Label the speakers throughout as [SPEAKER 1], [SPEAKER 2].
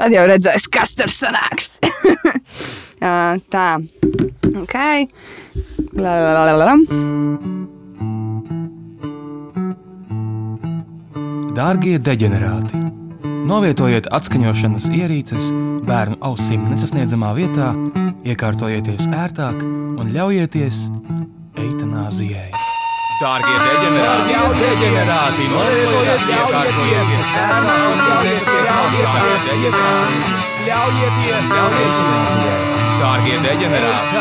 [SPEAKER 1] Tad jau redzēs, kas tur sanāks. tā, ok. La, la, la, la.
[SPEAKER 2] Dārgie deģenerāti! Novietojiet atskaņošanas ierīces bērnu ausīm nesasniedzamā vietā, iekārtojieties ērtāk un ļaujieties eitanāzijai. Dārgie deģenerāti! Jau deģenerāti! Novietojiet iekārtojieties bērnu ausīm nesasniedzamā vietā, ļaujieties eitanāzijai! Dārgie deģenerāti!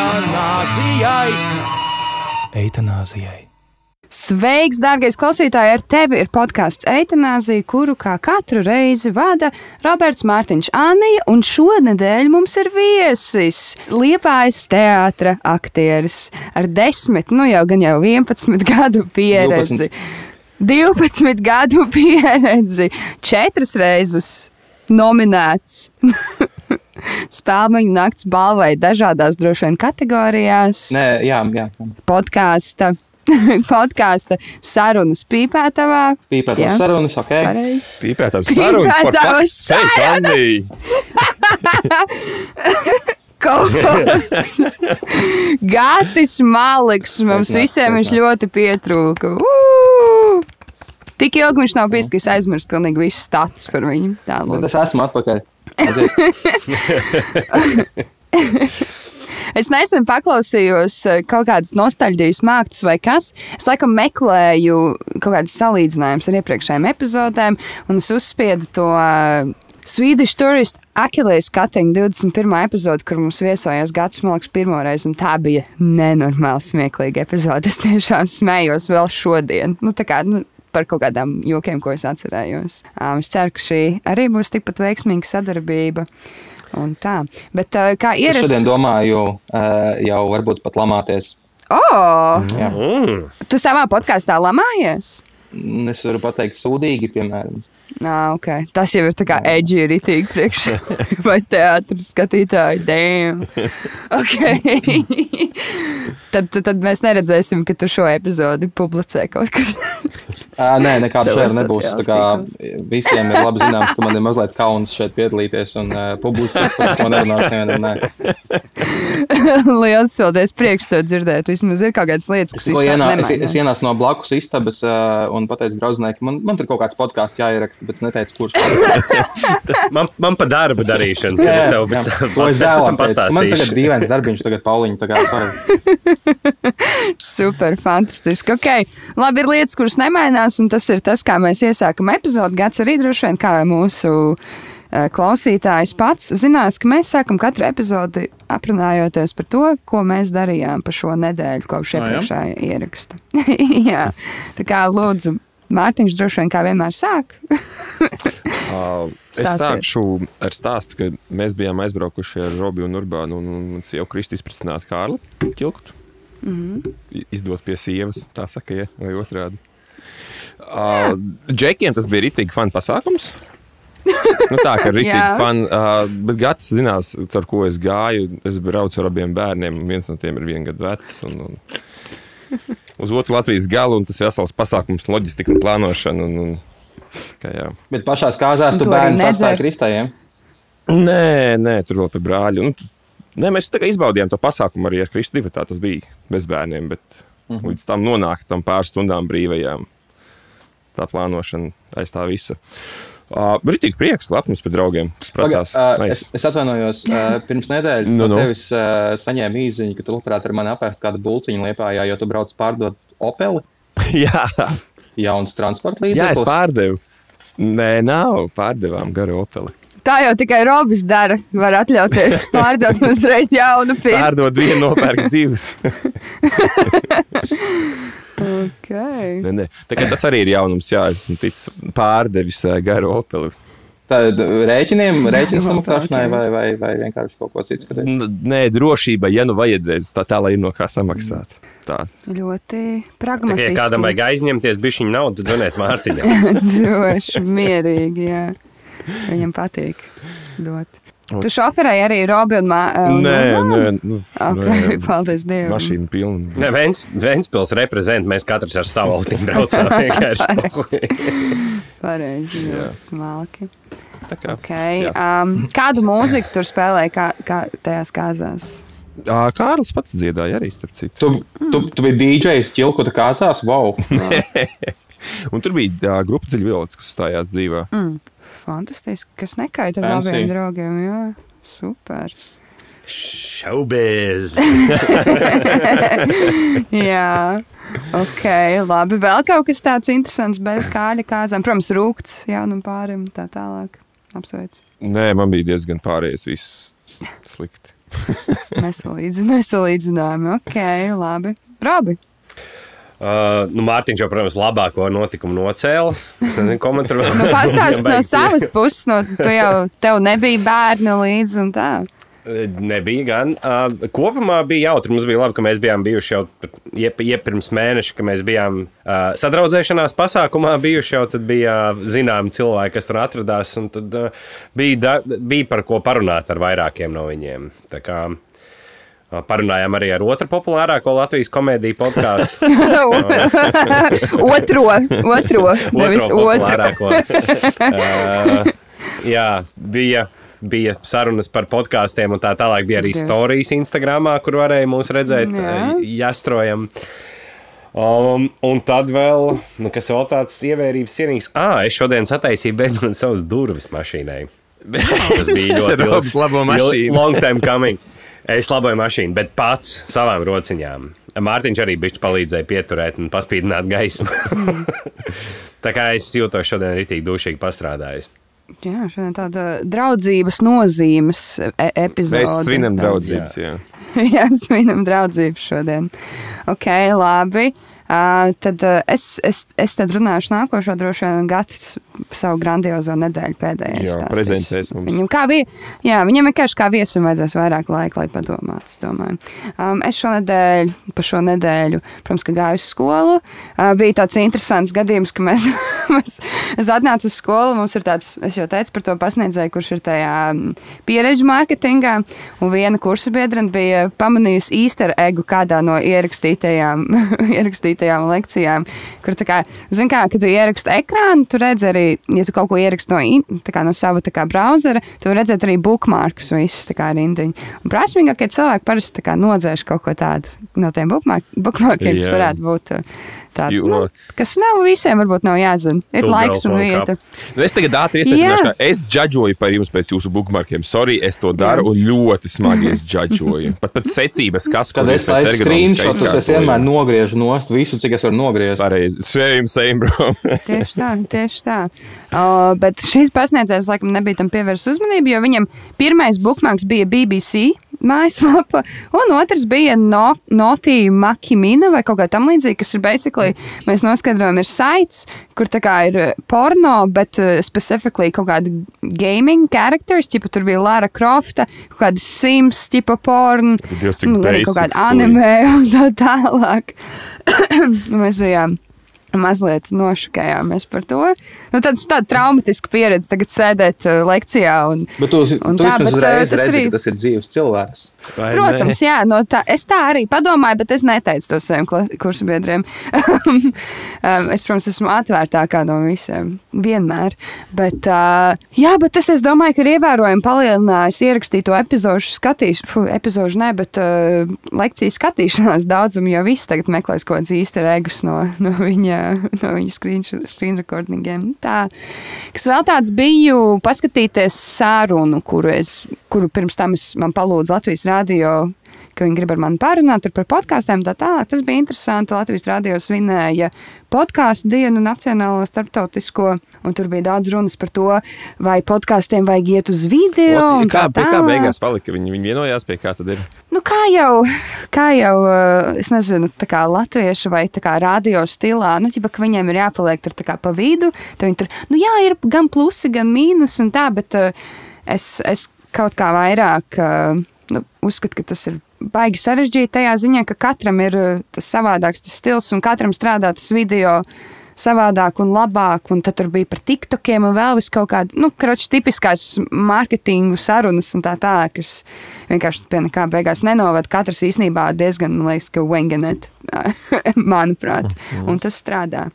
[SPEAKER 2] Eitanāzijai!
[SPEAKER 1] Sveiks, dārgais klausītāj! Ar tevi ir podkāsts Eitanāzija, kuru kā katru reizi vada Roberts Mārtiņš Anija, un šonadēļ mums ir viesis Liepājas teātra aktieris ar 10, nu jau gan jau 11 gadu pieredzi. 12 gadu pieredzi, četras reizes nominēts. Spēļu nakts balvai dažādās droši vien kategorijās.
[SPEAKER 3] Nē, jā, jā.
[SPEAKER 1] Podkāsta, podkāsta sarunas pīpētavā.
[SPEAKER 3] Pīpēt
[SPEAKER 1] Jā.
[SPEAKER 3] uz sarunas, ok.
[SPEAKER 1] Pareizi.
[SPEAKER 4] Pīpētājs sarunas par
[SPEAKER 1] Pīpētavas
[SPEAKER 4] faksu. Andī!
[SPEAKER 1] Kosts. Gatis Maliks. Mums visiem viņš ļoti pietrūka. Ū! Tik ilgi viņš nav bijis, ka es aizmirsu pilnīgi visus status par viņu. Tā.
[SPEAKER 3] Es esmu atpakaļ.
[SPEAKER 1] Es nesen paklausījos eh, kaut kādas nostalģijas mākslas vai kas. Es laikam meklēju kaut kādas salīdzinājumus ar iepriekšējām epizodēm, un es uzspiedu to uh, Swedish Tourist Achilles Cutting 21. epizode, kur mums viesojās Gatis Malks pirmoreiz, un tā bija nenormāli smieklīga epizode. Es tiešām smējos vēl šodien. Nu, tā kā, nu, Par kaut kādām jokiem, ko es atcerējos. Um, es ceru, ka šī arī būs tikpat veiksmīga sadarbība. Un tā. Bet, uh, kā
[SPEAKER 3] Es
[SPEAKER 1] ierasts,
[SPEAKER 3] šodien domāju, uh, jau varbūt pat lamāties.
[SPEAKER 1] Oh,
[SPEAKER 3] Jā.
[SPEAKER 4] Mm.
[SPEAKER 1] tu savā podkāstā lamājies?
[SPEAKER 3] Es varu pateikt, sūdīgi, piemēram.
[SPEAKER 1] Ah, okay. Tas jau ir tā kā edži, ir itīgi priekš vai teātris skatītāji. Damn. Okay. tad, tad, tad mēs neredzēsim, ka tu šo epizodi publicē kaut kur.
[SPEAKER 3] Uh, nē, nekāda šēra nebūs. Tā kā visiem ir labi zināms, ka man ir mazliet kauns šeit piedalīties un uh, publiski par to nerunāt nevienam. Nē.
[SPEAKER 1] Lielas paldies, prieks to dzirdēt. Vismaz ir kaut kādas lietas,
[SPEAKER 3] Es,
[SPEAKER 1] kas
[SPEAKER 3] tikko
[SPEAKER 1] vispār
[SPEAKER 3] ienā, es, es ienācu no blakus istabas uh, un pateicu draudzenei, ka man, man tur kaut kāds podkāsts jāieraksta, bet es neteicu, kurš.
[SPEAKER 4] Man, man pa darba darīšanas, ja es tev
[SPEAKER 3] jā.
[SPEAKER 4] pēc tam
[SPEAKER 3] Man tagad
[SPEAKER 4] pastāstīšu.
[SPEAKER 3] brīvens darbiņš, tagad Pauliņa. sorry.
[SPEAKER 1] Super, fantastiski. Okay. Labi, ir lietas, kuras nemainās, un tas ir tas, kā mēs iesākam epizodi. Gads arī droši vien kā mūsu eh, klausītājs pats zinās, ka mēs sākam katru epizodi aprunājoties par to, ko mēs darījām pa šo nedēļu kopš
[SPEAKER 3] jā?
[SPEAKER 1] iepriekšējā ieraksta. Jā, tā kā lūdzu. Mārtiņš droši vien kā vienmēr sāk.
[SPEAKER 4] Uh, Es sākšu ar stāstu, ka mēs bijām aizbraukuši ar Robiju un Urbānu un, un, un jau Kristi izpratinātu Kārli Kilkutu. Mm
[SPEAKER 1] Mhm.
[SPEAKER 4] -hmm. Izdot pie sievas, tā saka, ja, vai otrādi. Uh, Džekiem tas bija rītīgi fani pasākums. nu, tā kā rītīgi fani, uh, bet gads zinās, ar ko es gāju. Es braucu ar abiem bērniem, un viens no tiem ir viens gadu vecs. Un, un uz otru Latvijas galu, un tas ir vesels pasākums, loģistika un plānošana. Un, un, kā, jā.
[SPEAKER 3] Bet pašā kāzās
[SPEAKER 1] Un
[SPEAKER 3] tu bērnu atstāji kristējiem.
[SPEAKER 4] Nē, nē, tur vēl pie brāļa. Nu, nē, mēs izbaudījām to pasākumu arī ar Kristu. Tā tas bija bez bērniem, bet uh -huh. līdz tam nonākt tam pāris stundām brīvajām. Tā plānošana aiz tā visa. Uh, Rītīgi prieks, lepns pie draugiem.
[SPEAKER 3] Paga- uh,
[SPEAKER 4] Nice.
[SPEAKER 3] es, es atvainojos, uh, pirms nedēļas
[SPEAKER 4] Nu,
[SPEAKER 3] no,
[SPEAKER 4] nu.
[SPEAKER 3] no. tevis uh, saņēmu īziņu, ka tu labprāt ar mani apēst kādu bulciņu liepā, jo tu brauc pārdot Opeli,
[SPEAKER 4] jā,
[SPEAKER 3] jauns transporta
[SPEAKER 4] jā, es
[SPEAKER 3] līdzeklis.
[SPEAKER 4] pārdevu. Nē, nav pārdevām garu opeli.
[SPEAKER 1] Tā jau tikai Robis dara. Var atļauties pārdot uzreiz jaunu pirkstu.
[SPEAKER 4] Pārdod vienu, nopērk divus.
[SPEAKER 1] Okay.
[SPEAKER 4] nē, nē. Tā tas arī ir jaunums, jā, es esmu ticis pārdevis ā, garu opeli.
[SPEAKER 3] Tad rēķiniem, rēķinu
[SPEAKER 1] Nu,
[SPEAKER 3] samaksāšanai vai, vai, vai vienkārši kaut ko citu
[SPEAKER 4] Nē, drošība, ja nu vajadzēs, tā, tā lai ir no kā samaksāt. Tā.
[SPEAKER 1] Ļoti
[SPEAKER 5] Tā
[SPEAKER 1] pragmatiski.
[SPEAKER 5] ja kādam vajag aizņemties bišķiņu naudu, tad zvaniet Mārtiņam.
[SPEAKER 1] Droši, mierīgi. Jā. Viņam patīk dot. Tu šoferēji arī Robi un Māri.
[SPEAKER 4] Nē, nē, nu,
[SPEAKER 1] Okay,
[SPEAKER 4] nē,
[SPEAKER 1] paldies Dievam.
[SPEAKER 4] mašīna pilna.
[SPEAKER 5] Nē, Vents, Ventspils reprezent, mēs katrs ar savu autiņu braucām vienkārši.
[SPEAKER 1] Pareizi, ļoti smalki.
[SPEAKER 4] Tā kā,
[SPEAKER 1] Okay.
[SPEAKER 4] jā.
[SPEAKER 1] Um, kādu mūziku tur spēlēja kā, kā tajās kāzās?
[SPEAKER 4] Kārlis pats dziedāja arī, starp citu.
[SPEAKER 3] Tu, tu, tu biji DJs, ķilkota kāzās, wow!
[SPEAKER 4] Un tur bija ā, grupa dziļviolas, kas stājās dzīvē.
[SPEAKER 1] Mm. Fantastiski, kas nekaita ar labiem draugiem. Jā, super.
[SPEAKER 5] Šaubies!
[SPEAKER 1] Jā, ok, labi. Vēl kaut kas tāds interesants bez kāļa kāzām. Protams, rūkts jaunam pārim tā tālāk. Apsveicu.
[SPEAKER 4] Nē, man bija diezgan pārējais viss slikti.
[SPEAKER 1] Nesalīdz, nesalīdzinājumi. Ok, labi. Robi.
[SPEAKER 5] Uh, nu, Mārtiņš jau, protams, labāko notikumu nocēla. Es nezinu, ko man tur vēl
[SPEAKER 1] Nu, Pastāst no savas puses, no tu jau tev nebija bērni līdzi un tā.
[SPEAKER 5] Nebija gan. Uh, kopumā bija jautri. Mums bija labi, ka mēs bijām bijuši jau iep, iepirms mēneša, ka mēs bijām uh, sadraudzēšanās pasākumā bijuši. Jau tad bija zināmi cilvēki, kas tur atradās. un Tad uh, bija, da, bija par ko parunāt ar vairākiem no viņiem. Tā kā, uh, Parunājām arī ar otru populārāko Latvijas komēdiju podkāstu.
[SPEAKER 1] otro, otro, nevis otru.
[SPEAKER 5] uh, jā, bija. Bija sarunas par podkāstiem, un tā tālāk bija arī stāstījis Instagram, kur varēja mūs redzēt,
[SPEAKER 1] Jā.
[SPEAKER 5] jāstrojam. Um, un tad vēl, nu, kas vēl tāds ievērības cienīgs, ah, es šodien sataisīju beidzot savas durvis mašīnai. Tas bija ļoti
[SPEAKER 4] mašīnu.
[SPEAKER 5] Long time coming. Es laboju mašīnu, bet pats savām rociņām. Mārtiņš arī bija palīdzēja pieturēt un paspīdināt gaismu. Tā kā es jūtos šodien rītīgi dušīgi pastrādājis.
[SPEAKER 1] Jā, šodien tāda draudzības nozīmes e epizode.
[SPEAKER 4] Mēs svinam draudzības. Jā.
[SPEAKER 1] Jā, svinam draudzības šodien. Ok, labi. Uh, tad es, es, es tad runāšu nākošo droši vien Gatis savu grandiozo nedēļu pēdējais.
[SPEAKER 4] Jā,
[SPEAKER 1] stāstīs.
[SPEAKER 4] prezentēs mums.
[SPEAKER 1] Viņam, kā bija, jā, viņam vienkārši kā viesim vajadzēs vairāk laika, lai padomātu. Es, domāju. um, es šonadēļ, pa šo nedēļu, protams, ka gāju uz skolu. Uh, bija tāds interesants gadījums, ka mēs, mēs es atnācu uz skolu. Mums ir tāds, es jau teicu par to pasniedzēju, kurš ir tajā pieredžu mārketingā. Un viena kursa biedrene bija pamanījusi īsteru egu kādā no ierakstītajām, ierakstītajām lekcijām. Kur, tā kā, zin kā, kad tu ieraksti ekrānu, tu redz arī, ja tu kaut ko ieraksti no, kā, no sava kā, brauzera, tu vari redzēt arī bookmarkus visus kā rindiņu. Un prasmīgākie cilvēki parasti kā nodzēš kaut ko tādu no tiem bookmark, bookmarkiem, kas varētu būt tādi,
[SPEAKER 4] Jo-
[SPEAKER 1] nu, kas nav visiem, varbūt nav jāzina. Ir laiks un vieta.
[SPEAKER 4] Nu, es tagad ātri
[SPEAKER 1] Jā.
[SPEAKER 4] iesaistīšu, ka es džudžoju par jums pēc jūsu bookmarkiem. Sorry, es to daru un ļoti smagi es džudžoju. Pat pat secības, kas
[SPEAKER 3] Kad es taisu screenshotus, es vienmēr nogriežu nost visu, cik es varu nogriezt.
[SPEAKER 4] Pareizi. Same, same, bro.
[SPEAKER 1] Tieši tā, tieši tā. Uh, bet šīs pasniedzējs laikam nebija tam pievērsis uzmanību, jo viņam pirmais bookmarks bija BBC. Mājaslapa, un otrs bija no, Noti Makimina vai kaut kā tam līdzīga, kas ir basically, mēs noskaidrojam, ir saits, kur tā kā ir eh, porno, bet uh, specifically kaut kāda gaming characters, tipa tur bija Lara Crofta, kaut kāda Sims tipa porno, nu, arī kaut kāda anime un tā tālāk. mēs bijām mazliet nošokējāmies par to. Nu, tāds, tāda traumatiska pieredze tagad sēdēt uh, lekcijā. Un,
[SPEAKER 3] Bet tu,
[SPEAKER 1] Un
[SPEAKER 3] tu
[SPEAKER 1] tā, bet,
[SPEAKER 3] uzreiz
[SPEAKER 1] tas
[SPEAKER 3] redzi,
[SPEAKER 1] arī-
[SPEAKER 3] tas ir dzīves cilvēks.
[SPEAKER 1] Protams, jā, no tā, es tā arī padomāju, bet es neteicu to saviem kla- kursu biedriem. Um, es, protams, esmu atvērtākā no visiem. Vienmēr. Bet, uh, jā, bet tas, es domāju, ka ir ievērojami palielinājis ierakstīto epizodu skatīšanu, fu, epizodu ne, bet uh, lekciju skatīšanās daudzumu, jo viss tagad meklēs kaut kāds īsta regus no, no viņa, no viņa screen, screen recordingiem. Tā, kas vēl tāds biju paskatīties sārunu, kuru, es, kuru pirms tam es man palūdzu Latvijas rādio. ka Viņi grib ar mani pārunāt par podkāstiem, tā tālāk. Tas bija interesanti. Latvijas rādio svinēja podkāstu dienu, nacionālo, starptautisko, un tur bija daudz runas par to, vai podkāstiem vajag iet uz video. un
[SPEAKER 4] Kā,
[SPEAKER 1] tā
[SPEAKER 4] kā beigās palika? Viņi, viņi vienojās pie kā tad ir.
[SPEAKER 1] Nu, kā jau, kā jau eh, es nezinu, tā kā latviešu vai tā kā radio stilā, nu, ķipa, ka viņiem ir jāpaliek tur tā kā pa vidu. tad Viņi tur, nu, jā, ir gan plusi, gan mīnus un tā, bet eh, es, es kaut kā vairāk eh, nu, uzskatu, ka tas ir baigi sarežģīti tajā ziņā, ka katram ir eh, tas savādāks tas stils un katram strādā tas video savādāk un labāk, un tad tur bija par tiktokiem un vēl vis kaut kāda, nu, kroči tipiskās mārketingu sarunas un tā tā, kas vienkārši pie nekā beigās nenoved. Katrs īstenībā diezgan, man liekas, ka wengenet, manuprāt, un tas strādā.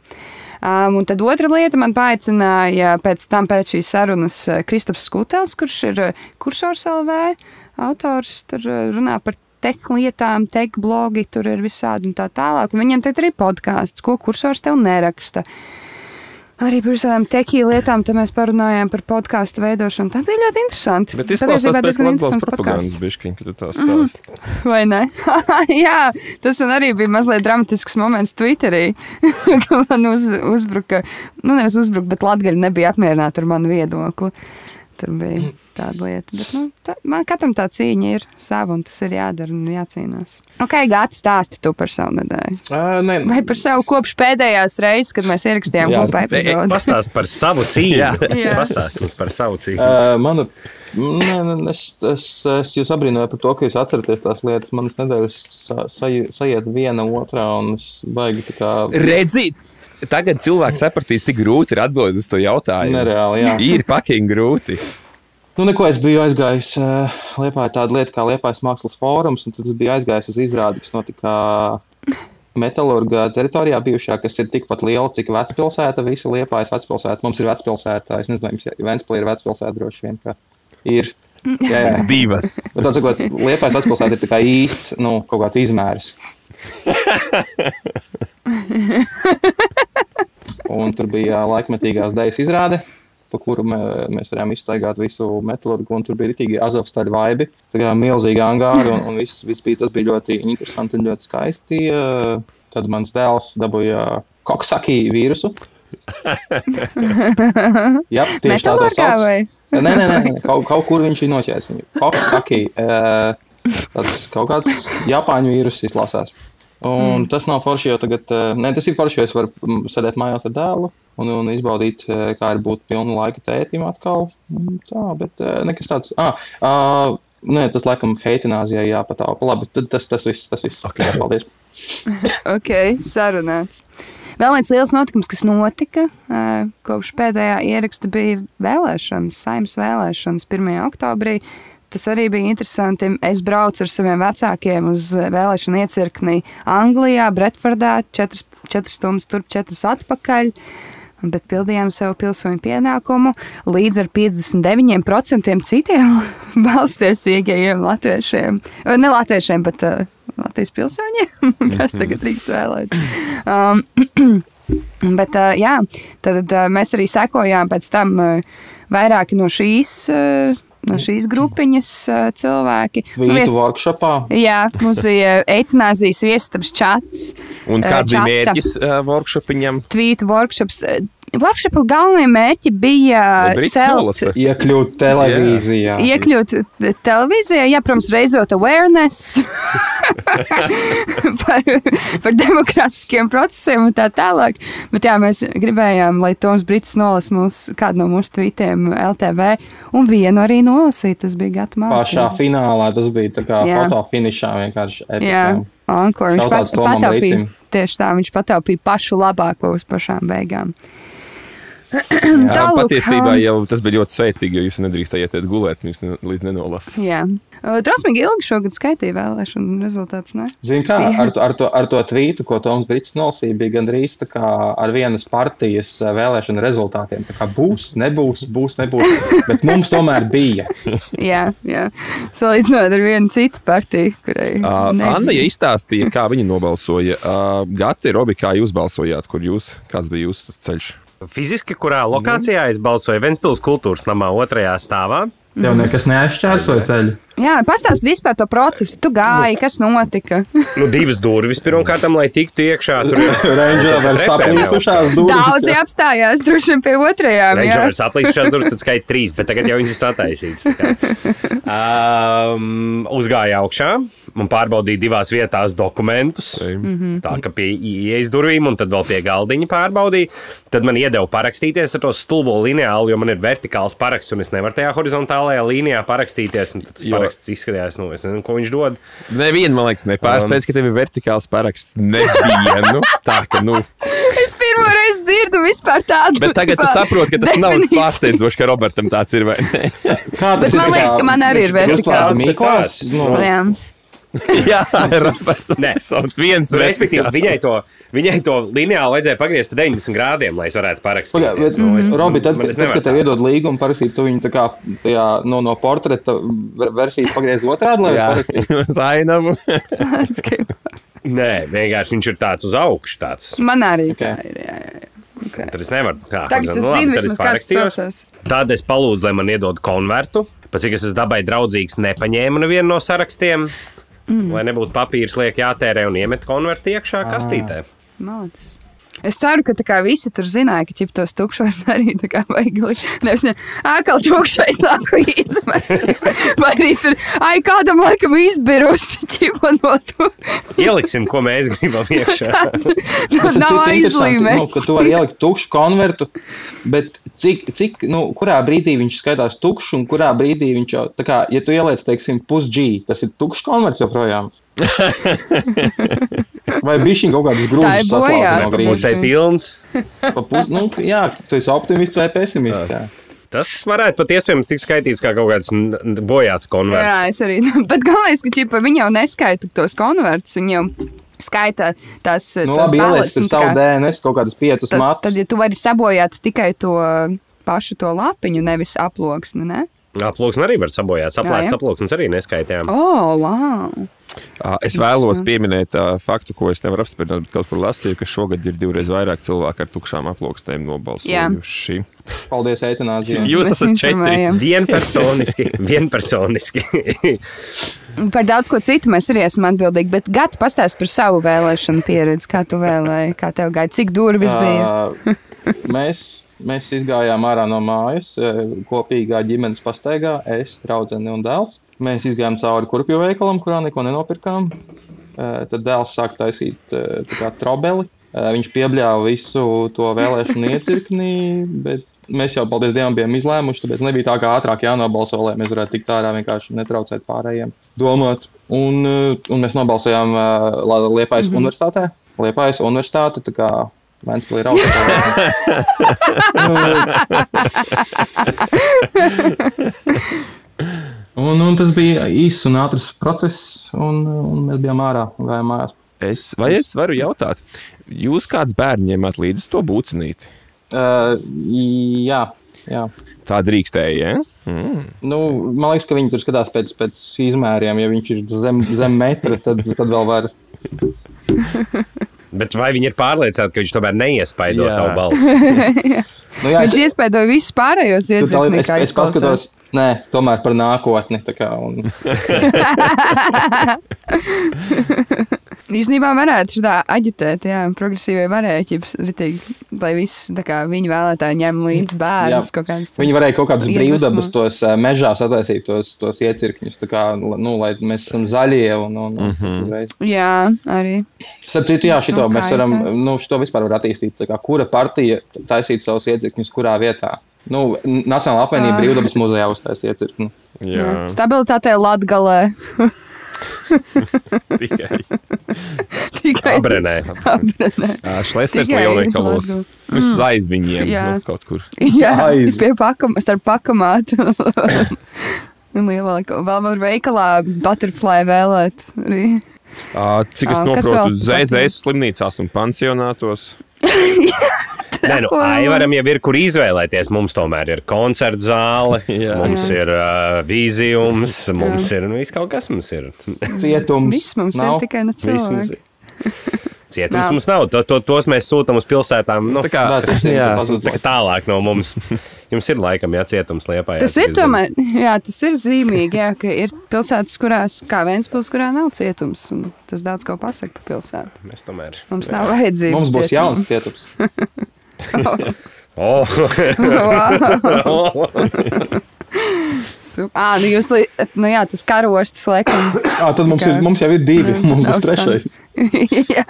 [SPEAKER 1] Um, un tad otra lieta man paaicināja pēc tam, pēc šīs sarunas, eh, Kristaps Skutels, kurš ir eh, kursors LV autors, tur eh, runā par tech lietām, tech blogi, tur ir visādi un tā tālāk. Un viņam te ir podkāsts, ko kursors tev neraksta. Arī par visām tehiju lietām, tad mēs parunājām par podkāstu veidošanu. Tā bija ļoti interesanti.
[SPEAKER 4] Bet izklausās pēc
[SPEAKER 1] diezgan interesants
[SPEAKER 4] propagandas
[SPEAKER 1] podcasts.
[SPEAKER 4] bišķiņ, kad tu tā stāsti.
[SPEAKER 1] Vai ne? Jā, tas man arī bija mazliet dramatisks moments Twitterī, kad man uz, uzbruka, nu nevis uzbruka, bet Latgaļi nebija apmierināti ar manu viedokli. Tur bija tāda lieta. Bet, nu, tā, man katram tā cīņa ir sava, un tas ir jādara un jācīnās. Ok, Gati, stāsti tu par savu nedēļu.
[SPEAKER 3] Uh, ne,
[SPEAKER 1] Vai par savu kopš pēdējās reizes, kad mēs ierakstījām
[SPEAKER 3] Jā,
[SPEAKER 1] kopā epizodi?
[SPEAKER 5] Pastāst par savu cīņu.
[SPEAKER 4] Jā.
[SPEAKER 1] Jā.
[SPEAKER 5] Pastāst mums par savu cīņu.
[SPEAKER 3] Uh, manu, nē, nē, es, es, es jūs abrīnoju par to, ka jūs atceraties tās lietas. Manas nedēļas sa, sa, sajiet viena otrā, un es baigi tā kā
[SPEAKER 4] Redzīt, tagad cilvēks sapratīs, cik grūti ir atbildēt uz to jautājumu.
[SPEAKER 3] nereāli. Jā.
[SPEAKER 4] Ir paking grūti.
[SPEAKER 3] Nu, neko, es biju aizgājis uh, Liepā tāda lieta kā Liepājas mākslas fórums, un tad es biju aizgājis uz izrādi, kas notika Metālurga teritorijā bijušā, kas ir tikpat liela, cik vecpilsēta, visa Liepājas vecpilsēta. Mums ir vecpilsēta, es nezinu, vai Ventspilī ir vecpilsēta droši vien, ka ir. Jā, jā.
[SPEAKER 4] Divas.
[SPEAKER 3] Bet, tā sakot, Liepājas vecpilsēta ir tā kā īsts, nu, kaut kāds izmērs. Un tur bija laikmetīgās dēļas izrāde, pa kuru mē, mēs varējām iztaigāt visu metālurgu, un tur bija rītīgi azovstaļu vaibi, tā kā milzīgi angāri, un, un viss, viss bija, tas bija ļoti interesanti un ļoti skaisti. Tad mans dēls dabūja koksaki vīrusu. Jā, tieši tā to
[SPEAKER 1] Metālurgā
[SPEAKER 3] sauc.
[SPEAKER 1] vai?
[SPEAKER 3] Nē, nē, nē, kaut, kaut kur viņš ir noķēris viņu. Koksaki, eh, tāds kaut kāds Japāņu vīrus izlasās. Un mm. tas nav forši, jo tagad, eh, ne, tas ir forši, jo es varu mm, sēdēt mājās ar dēlu un, un izbaudīt, eh, kā ir būt pilnu laika tētim atkal. Mm, Tā, bet eh, nekas tāds. Ah, ah, nē, tas laikam heitinājumā jāpatāpa. Labi, tad tas, tas viss, tas viss. Okay. Jā, paldies.
[SPEAKER 1] Ok, sarunāts. Vēl viens liels notikums, kas notika kopš pēdējā ieraksta, bija vēlēšanas, saimnes vēlēšanas 1. oktobrī. Tas arī bija interesanti. Es braucu ar saviem vecākiem uz vēlēšanu iecirkni Anglijā, Bretfordā, 4, 4 stundas turp, 4 atpakaļ. Bet pildījām savu pilsoņu pienākumu līdz ar 59% citiem valstiesīgajiem latviešiem. Vai Ne latviešiem, bet uh, Latvijas pilsoņiem, kas tagad drīkst vēlēt. Um, bet, jā, tad mēs arī sekojām pēc tam vairāki no šīs. No šīs grupiņas cilvēki. Nu,
[SPEAKER 3] Vītu
[SPEAKER 1] vies-
[SPEAKER 3] workshopā.
[SPEAKER 1] Jā, mums bija eitanāzijas viestabs čats.
[SPEAKER 4] Un kāds bija
[SPEAKER 1] čata.
[SPEAKER 4] mērķis uh, workshopiņam?
[SPEAKER 1] Tvītu workshops. Workshopu galvenie mērķi bija celt.
[SPEAKER 3] Iekļūt televīzijā.
[SPEAKER 1] iekļūt televīzijā, jā, protams, reizot awareness par, par demokrātiskiem procesiem un tā tālāk. Bet jā, mēs gribējām, lai Toms Brits nolas mūsu, kādu no mūsu tvītiem LTV, un vienu arī nolasīt. Tas bija gata
[SPEAKER 3] Pašā finālā tas bija tā kā
[SPEAKER 1] Jā.
[SPEAKER 3] fotofinišā vienkārši.
[SPEAKER 1] Jā,
[SPEAKER 3] epikā.
[SPEAKER 1] Ankor, viņš pat, pataupīja. Tieši tā, viņš pataupīja pašu labāko uz pašām beigām.
[SPEAKER 4] Jā,
[SPEAKER 1] Tālūk,
[SPEAKER 4] patiesībā jau tas bija ļoti sveitīgi, jo jūs nedrīkstējāt iet gulēt, viņš ne, līdz nenolasīja.
[SPEAKER 1] Jā, drausmīgi ilgi šogad skaitīja vēlēšanu rezultātus. Ne?
[SPEAKER 3] Zini, kā ar to, ar, to, ar to tvītu, ko Toms Brits nolasīja, bija gandrīz tā kā ar vienas partijas vēlēšanu rezultātiem. Tā kā būs, nebūs, būs, nebūs. Bet mums tomēr bija.
[SPEAKER 1] Jā, jā. salīdzinot ar vienu citu partiju, kurai
[SPEAKER 4] Uh. Anna ja izstāstīja, kā viņa nobalsoja. Uh, Gati, Robi, kā jūs balsojāt, kur jūs, kāds bija jūsu ceļš?
[SPEAKER 5] Fiziski, kurā lokācijā es balsoju Ventspils kultūras namā otrajā stāvā.
[SPEAKER 3] Tev nekas neaizšķērsoja ceļu.
[SPEAKER 1] Jā, pastāst vispār to procesu. Tu gāji, kas notika?
[SPEAKER 5] Nu, divas durvis pirmkārt, lai tiktu iekšā. Tur
[SPEAKER 3] Range Rover saplīsušās durvis.
[SPEAKER 1] Daudzi apstājās droši vien pie otrajām. jā.
[SPEAKER 5] Rangers aplīšās durvis, tad skaita trīs, bet tagad jau viņas ir sataisītas. Um, uzgāja augšā un pārbaudīja divās vietās dokumentus.
[SPEAKER 1] Mhm.
[SPEAKER 5] Tā kā pie ieejas durvīm, un tad vēl pie galdiņa pārbaudīja. Tad man iedeva parakstīties ar to stulbo lineālu, jo man ir vertikāls paraksts, un es nevaru tajā horizontālajā līnijā parakstīties. Tas
[SPEAKER 4] Jo-
[SPEAKER 5] paraksts izskatījās, nu, nezinu, ko viņš dod.
[SPEAKER 4] Nevienu, man liekas, nepārsteidz, ka tev ir vertikāls paraksts. Nevienu. Tā ka, nu.
[SPEAKER 1] Es pirmo reizi dzirdu vispār tādu.
[SPEAKER 4] Bet tagad tu saproti, ka tas nav
[SPEAKER 1] definīciju.
[SPEAKER 4] pārsteidzoši, ka Robertam tāds ir vai ne.
[SPEAKER 3] Kā
[SPEAKER 1] Bet man liekas, ka man arī ir vertikāls.
[SPEAKER 3] Miklās? Nu,
[SPEAKER 1] Jā.
[SPEAKER 4] Jā.
[SPEAKER 5] Nē.
[SPEAKER 4] Sauc viens.
[SPEAKER 5] Nu, Respektīvi, viņai to, viņai to lineāli vajadzēja pagriezt pa 90 grādiem, lai es varētu parakstīt.
[SPEAKER 3] Pagā, bet,
[SPEAKER 5] Nu, es-
[SPEAKER 3] Robi, tad,
[SPEAKER 5] man- es
[SPEAKER 3] tad, kad tev
[SPEAKER 5] tā.
[SPEAKER 3] iedod līgumu parakstīt, tu viņu tā kā tajā, no, no portreta ver- versijas pagriez otrādi, lai parakstītu.
[SPEAKER 4] uz ainavu.
[SPEAKER 1] Let's go.
[SPEAKER 5] Nē, vienkārši viņš ir tāds uz augšu. Tāds.
[SPEAKER 1] Man arī
[SPEAKER 3] Ok.
[SPEAKER 1] tā ir. Jā, jā. Okay.
[SPEAKER 5] Tad es nevaru. Tā,
[SPEAKER 1] Tagad es
[SPEAKER 5] labi,
[SPEAKER 1] zinu,
[SPEAKER 5] tad parakstījos.
[SPEAKER 1] saucās.
[SPEAKER 5] Tad es palūdzu, lai man iedod konvertu. Pēc cik es esmu dabai draudzīgs, nepaņēmu nevienu no sarakstiem. Mm. Lai nebūtu papīrs, liek jātērē un iemet konvertu iekšā kastītē.
[SPEAKER 1] Malacis. Es ceru, ka tā kā visi tur zināja, ka ķip tos tukšos arī tā kā vajag likt. Nevis, ākal tukšais nāku izmet. Vai arī tur, ai, kādam laikam izbirus ķipa no to.
[SPEAKER 5] Ieliksim, ko mēs gribam iekšā.
[SPEAKER 1] Tas nav
[SPEAKER 3] interesanti, Nu, ka tu vari ielikt tukšu konvertu, bet cik, cik nu, kurā brīdī viņš skaitās tukšs un kurā brīdī viņš jau, tā kā, ja tu ieliec, teiksim, pusg, tas ir tukšs konverts joprojām. Vai bija šī kaut
[SPEAKER 1] ir
[SPEAKER 3] grūtas
[SPEAKER 1] bojā,
[SPEAKER 3] no
[SPEAKER 1] tu
[SPEAKER 3] grīdas?
[SPEAKER 5] Pusē pilns.
[SPEAKER 3] Pus, nu, jā, tu esi optimists vai pesimists. Jā.
[SPEAKER 5] Tas varētu pat iespējams tikt skaitīts kā kaut kāds bojāts
[SPEAKER 1] Jā,
[SPEAKER 5] konverts.
[SPEAKER 1] es arī. Bet galvenais, ka ķipa, viņi jau neskaita tos konvertus. Viņi jau skaita tās
[SPEAKER 3] Nu, labi, ieliec
[SPEAKER 1] balets, un tā
[SPEAKER 3] savu
[SPEAKER 1] kā-
[SPEAKER 3] DNS kaut kādus piecus
[SPEAKER 1] tas,
[SPEAKER 3] matus.
[SPEAKER 1] tad, ja tu vari sabojāt tikai to pašu to lapiņu, nevis aploksni, ne?
[SPEAKER 5] Aploksni arī var sabojāt.
[SPEAKER 1] Jā, jā.
[SPEAKER 5] Saplēsts aploksnis arī neskaitījām.
[SPEAKER 1] Oh, wow!
[SPEAKER 4] Es vēlos pieminēt uh, faktu, ko es nevaru apstiprināt, bet kaut kur lasīju, ka šogad ir divreiz vairāk cilvēku ar tukšām aploksnēm nobalsojuši.
[SPEAKER 3] Paldies, eitanāzijai.
[SPEAKER 4] Jūs
[SPEAKER 1] Mēs
[SPEAKER 4] esat četri.
[SPEAKER 5] Vienpersoniski, vienpersoniski.
[SPEAKER 1] Par daudz ko citu mēs arī esam atbildīgi, bet Gati pastāst par savu vēlēšanu pieredzi. Kā tu vēlēji, kā tev gāja, cik durvis bija?
[SPEAKER 3] Mēs, mēs izgājām ārā no mājas e, kopīgā ģimenes pastaigā. Es, draudzene un dēls. Mēs izgājām cauri kurpju veikalam, kurā neko nenopirkām. E, Tad dēls sāka taisīt e, trobeli. Viņš piebļāva visu to vēlēšanu iecirknī, bet mēs jau, paldies Dievam, bijām izlēmuši. Tāpēc nebija tā kā ātrāk jānobalso, lai mēs varētu tikt ārā vienkārši netraucēt pārējiem domāt. Un, un mēs nobalsojām Liepājas mm -hmm. universitātē. Liepājas universitāte, Vēnspilī ir Un, un tas bija īss un ātrs process, un, un mēs bijām ārā un gājām mājās.
[SPEAKER 4] Es, vai es varu jautāt, jūs kāds bērns ņemat līdzi to būcinīti?
[SPEAKER 3] Uh, jā, jā.
[SPEAKER 4] Tā drīkstēja, ja? Mm.
[SPEAKER 3] Nu, man liekas, ka viņi tur skatās pēc, pēc izmēriem. Ja viņš ir zem, zem metra, tad, tad vēl var.
[SPEAKER 5] Bet vai viņi ir pārliecināti, ka viņš tomēr neiespaido
[SPEAKER 4] Jā.
[SPEAKER 5] tavu balsi?
[SPEAKER 3] Nu, jā,
[SPEAKER 1] Viņš iespēja visus pārējos iedzirkt,
[SPEAKER 3] es, es paskatos, nē, tomēr par nākotni. tā Kā, un,
[SPEAKER 1] Īstenībā varētu tā aģitēt, jā, progresīvai varēķis, lai viss kā viņa vēlētāji ņem līdzi bērnus kaut kādas.
[SPEAKER 3] viņi varēja kaut kādus brīvdabas tos mežā sataisīt, tos, tos iecirkņus, tā kā, nu, lai mēs esam zaļie. Un, un, un,
[SPEAKER 4] Mhm.
[SPEAKER 3] uzreiz.
[SPEAKER 1] Jā, arī.
[SPEAKER 3] Starp citu, jā, šito
[SPEAKER 1] Nu,
[SPEAKER 3] mēs varam,
[SPEAKER 1] tā?
[SPEAKER 3] nu, šito vispār var attīstīt. tā Kā, kura partija taisīt savus iecirkņus, kurā vietā? Nu, Nacionāla apvienība brīvdabas muzejā uztaisīja iecirkni.
[SPEAKER 4] Jā,
[SPEAKER 1] Stabilitātē Latgalē.
[SPEAKER 4] tikai.
[SPEAKER 1] Tikai
[SPEAKER 5] Abrenē.
[SPEAKER 4] Šlesners
[SPEAKER 1] Tikai
[SPEAKER 4] lielveikalos.
[SPEAKER 1] Latgale.
[SPEAKER 4] Vismaz aiz viņiem,
[SPEAKER 1] Jā.
[SPEAKER 4] nu, kaut kur.
[SPEAKER 1] Jā,
[SPEAKER 3] Aiz.
[SPEAKER 1] pie pakam, starp pakamātu. Un lielā vēl var veikalā butterfly vēlēt. Arī.
[SPEAKER 4] Cik es saprotu,
[SPEAKER 1] vēl?
[SPEAKER 4] ZZS slimnīcās un pansionātos.
[SPEAKER 5] Nē, nu, Aivaram jau ir, kur izvēlēties. Mums tomēr ir koncerta zāle,
[SPEAKER 4] Jā.
[SPEAKER 5] mums ir uh, vīzijums, mums ir nu, viss kaut kas. Mums ir.
[SPEAKER 3] Cietums.
[SPEAKER 1] Viss mums
[SPEAKER 3] nav.
[SPEAKER 1] ir tikai
[SPEAKER 5] ir. Cietums
[SPEAKER 1] Nav.
[SPEAKER 5] mums nav. To, to, tos mēs sūtām uz pilsētām. Nu,
[SPEAKER 4] Tā kā,
[SPEAKER 3] Bet tas ir
[SPEAKER 4] jā,
[SPEAKER 5] tā kā tālāk no mums. Jums ir laikam jācietums liepā.
[SPEAKER 1] Tas ir tomēr, jā, tas ir zīmīgi, jā, ka ir pilsētas, kurās, kā Vēnspils, kurā nav cietums. un Tas daudz ko pasaka par pilsētu.
[SPEAKER 5] Mēs tomēr.
[SPEAKER 1] Mums nav vajadzības.
[SPEAKER 3] Mums būs jauns cietums.
[SPEAKER 5] Oh,
[SPEAKER 1] Ā, nu jūs, nu jā, tas karostas laikam.
[SPEAKER 3] Ah, tad mums, ir, mums jau ir divi. Mums būs trešais.
[SPEAKER 1] jā,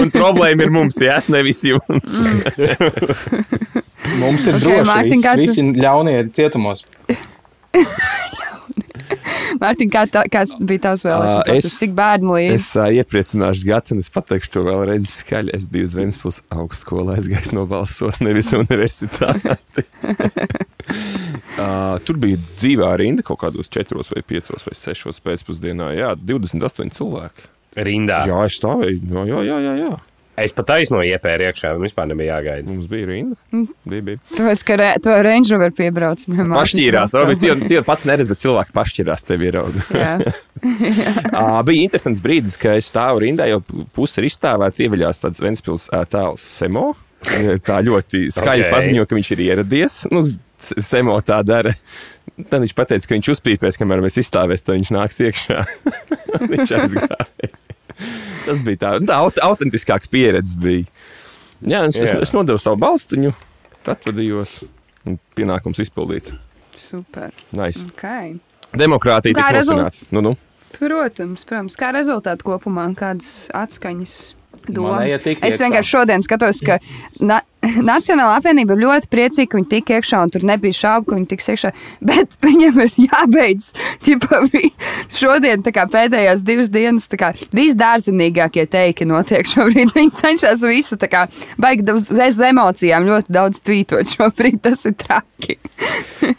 [SPEAKER 4] un problēma ir mums, jā, nevis jums.
[SPEAKER 3] Mums ir
[SPEAKER 1] Ok,
[SPEAKER 3] droši.
[SPEAKER 1] Mārtiņ,
[SPEAKER 3] visi,
[SPEAKER 1] tu-
[SPEAKER 3] visi ļaunie ir cietumos.
[SPEAKER 1] Mārtiņ, kā tā, kāds bija tavs vēlēšana?
[SPEAKER 4] Ā, es-
[SPEAKER 1] Es... Cik bērnu līdzi?
[SPEAKER 4] Es uh, iepriecināšu Gats, un es pateikšu to vēlreiz skaļi. Es biju uz Vēnspils augstskolā, aizgājis nobalsot, nevis universitāti. uh, tur bija dzīvā rinda kaut kādos 4 vai 5 vai 6 pēcpusdienā. Jā, 28 cilvēki.
[SPEAKER 5] Rindā.
[SPEAKER 4] Jā, es stāvēju. Jā, jā. jā, jā.
[SPEAKER 5] Es pat aizno iepēru iekšā, un vispār nebija jāgaida.
[SPEAKER 4] Mums bija rinda. Bija, bija.
[SPEAKER 1] Tāpēc, ka re, to Range Rover piebrauc.
[SPEAKER 4] Pašķīrās.
[SPEAKER 1] braucā.
[SPEAKER 4] Tie, tie pats neredz, bet cilvēki pašķirās tev ierauga.
[SPEAKER 1] Jā.
[SPEAKER 4] Uh, bija interesants brīdis, kad es stāvu rindā, jau puse ir izstāvēta, ieviļās tāds Ventspils tēls Semo. Tā ļoti skaļi
[SPEAKER 5] Ok.
[SPEAKER 4] okay. paziņo, ka viņš ir ieradies. Nu, Semo tā dara. Tad viņš teica, ka viņš uzpīpēs, kamēr mēs izstāvēsim, tad viņš nāks iekšā. viņš aizgāja. Tas bija tā, tā aut autentiskāka pieredze. Bija. Jā, es, es,
[SPEAKER 5] Jā.
[SPEAKER 4] es nodevu savu balstiņu, atvadījos un pienākums izpildīts.
[SPEAKER 1] Super.
[SPEAKER 4] Nice.
[SPEAKER 1] Okay.
[SPEAKER 4] Demokrātija
[SPEAKER 1] rezult-
[SPEAKER 4] nosināta. Nu, nu.
[SPEAKER 1] Protams, protams, kā rezultāti kopumā, kādas atskaņas. Domas. Es vienkārši šodien skatos, ka na Nacionāla apvienība ir ļoti priecīga, ka viņi tika iekšā, un tur nebija šaubu, ka viņi tiks iekšā. Bet viņam ir jābeidz. Ķipa, šodien, kā pēdējās divas dienas, kā visdārzenīgākie teiki notiek šobrīd. Viņi cenšas visu, kā baigi uz uz emocijām ļoti daudz tvītot šobrīd. Tas ir traki.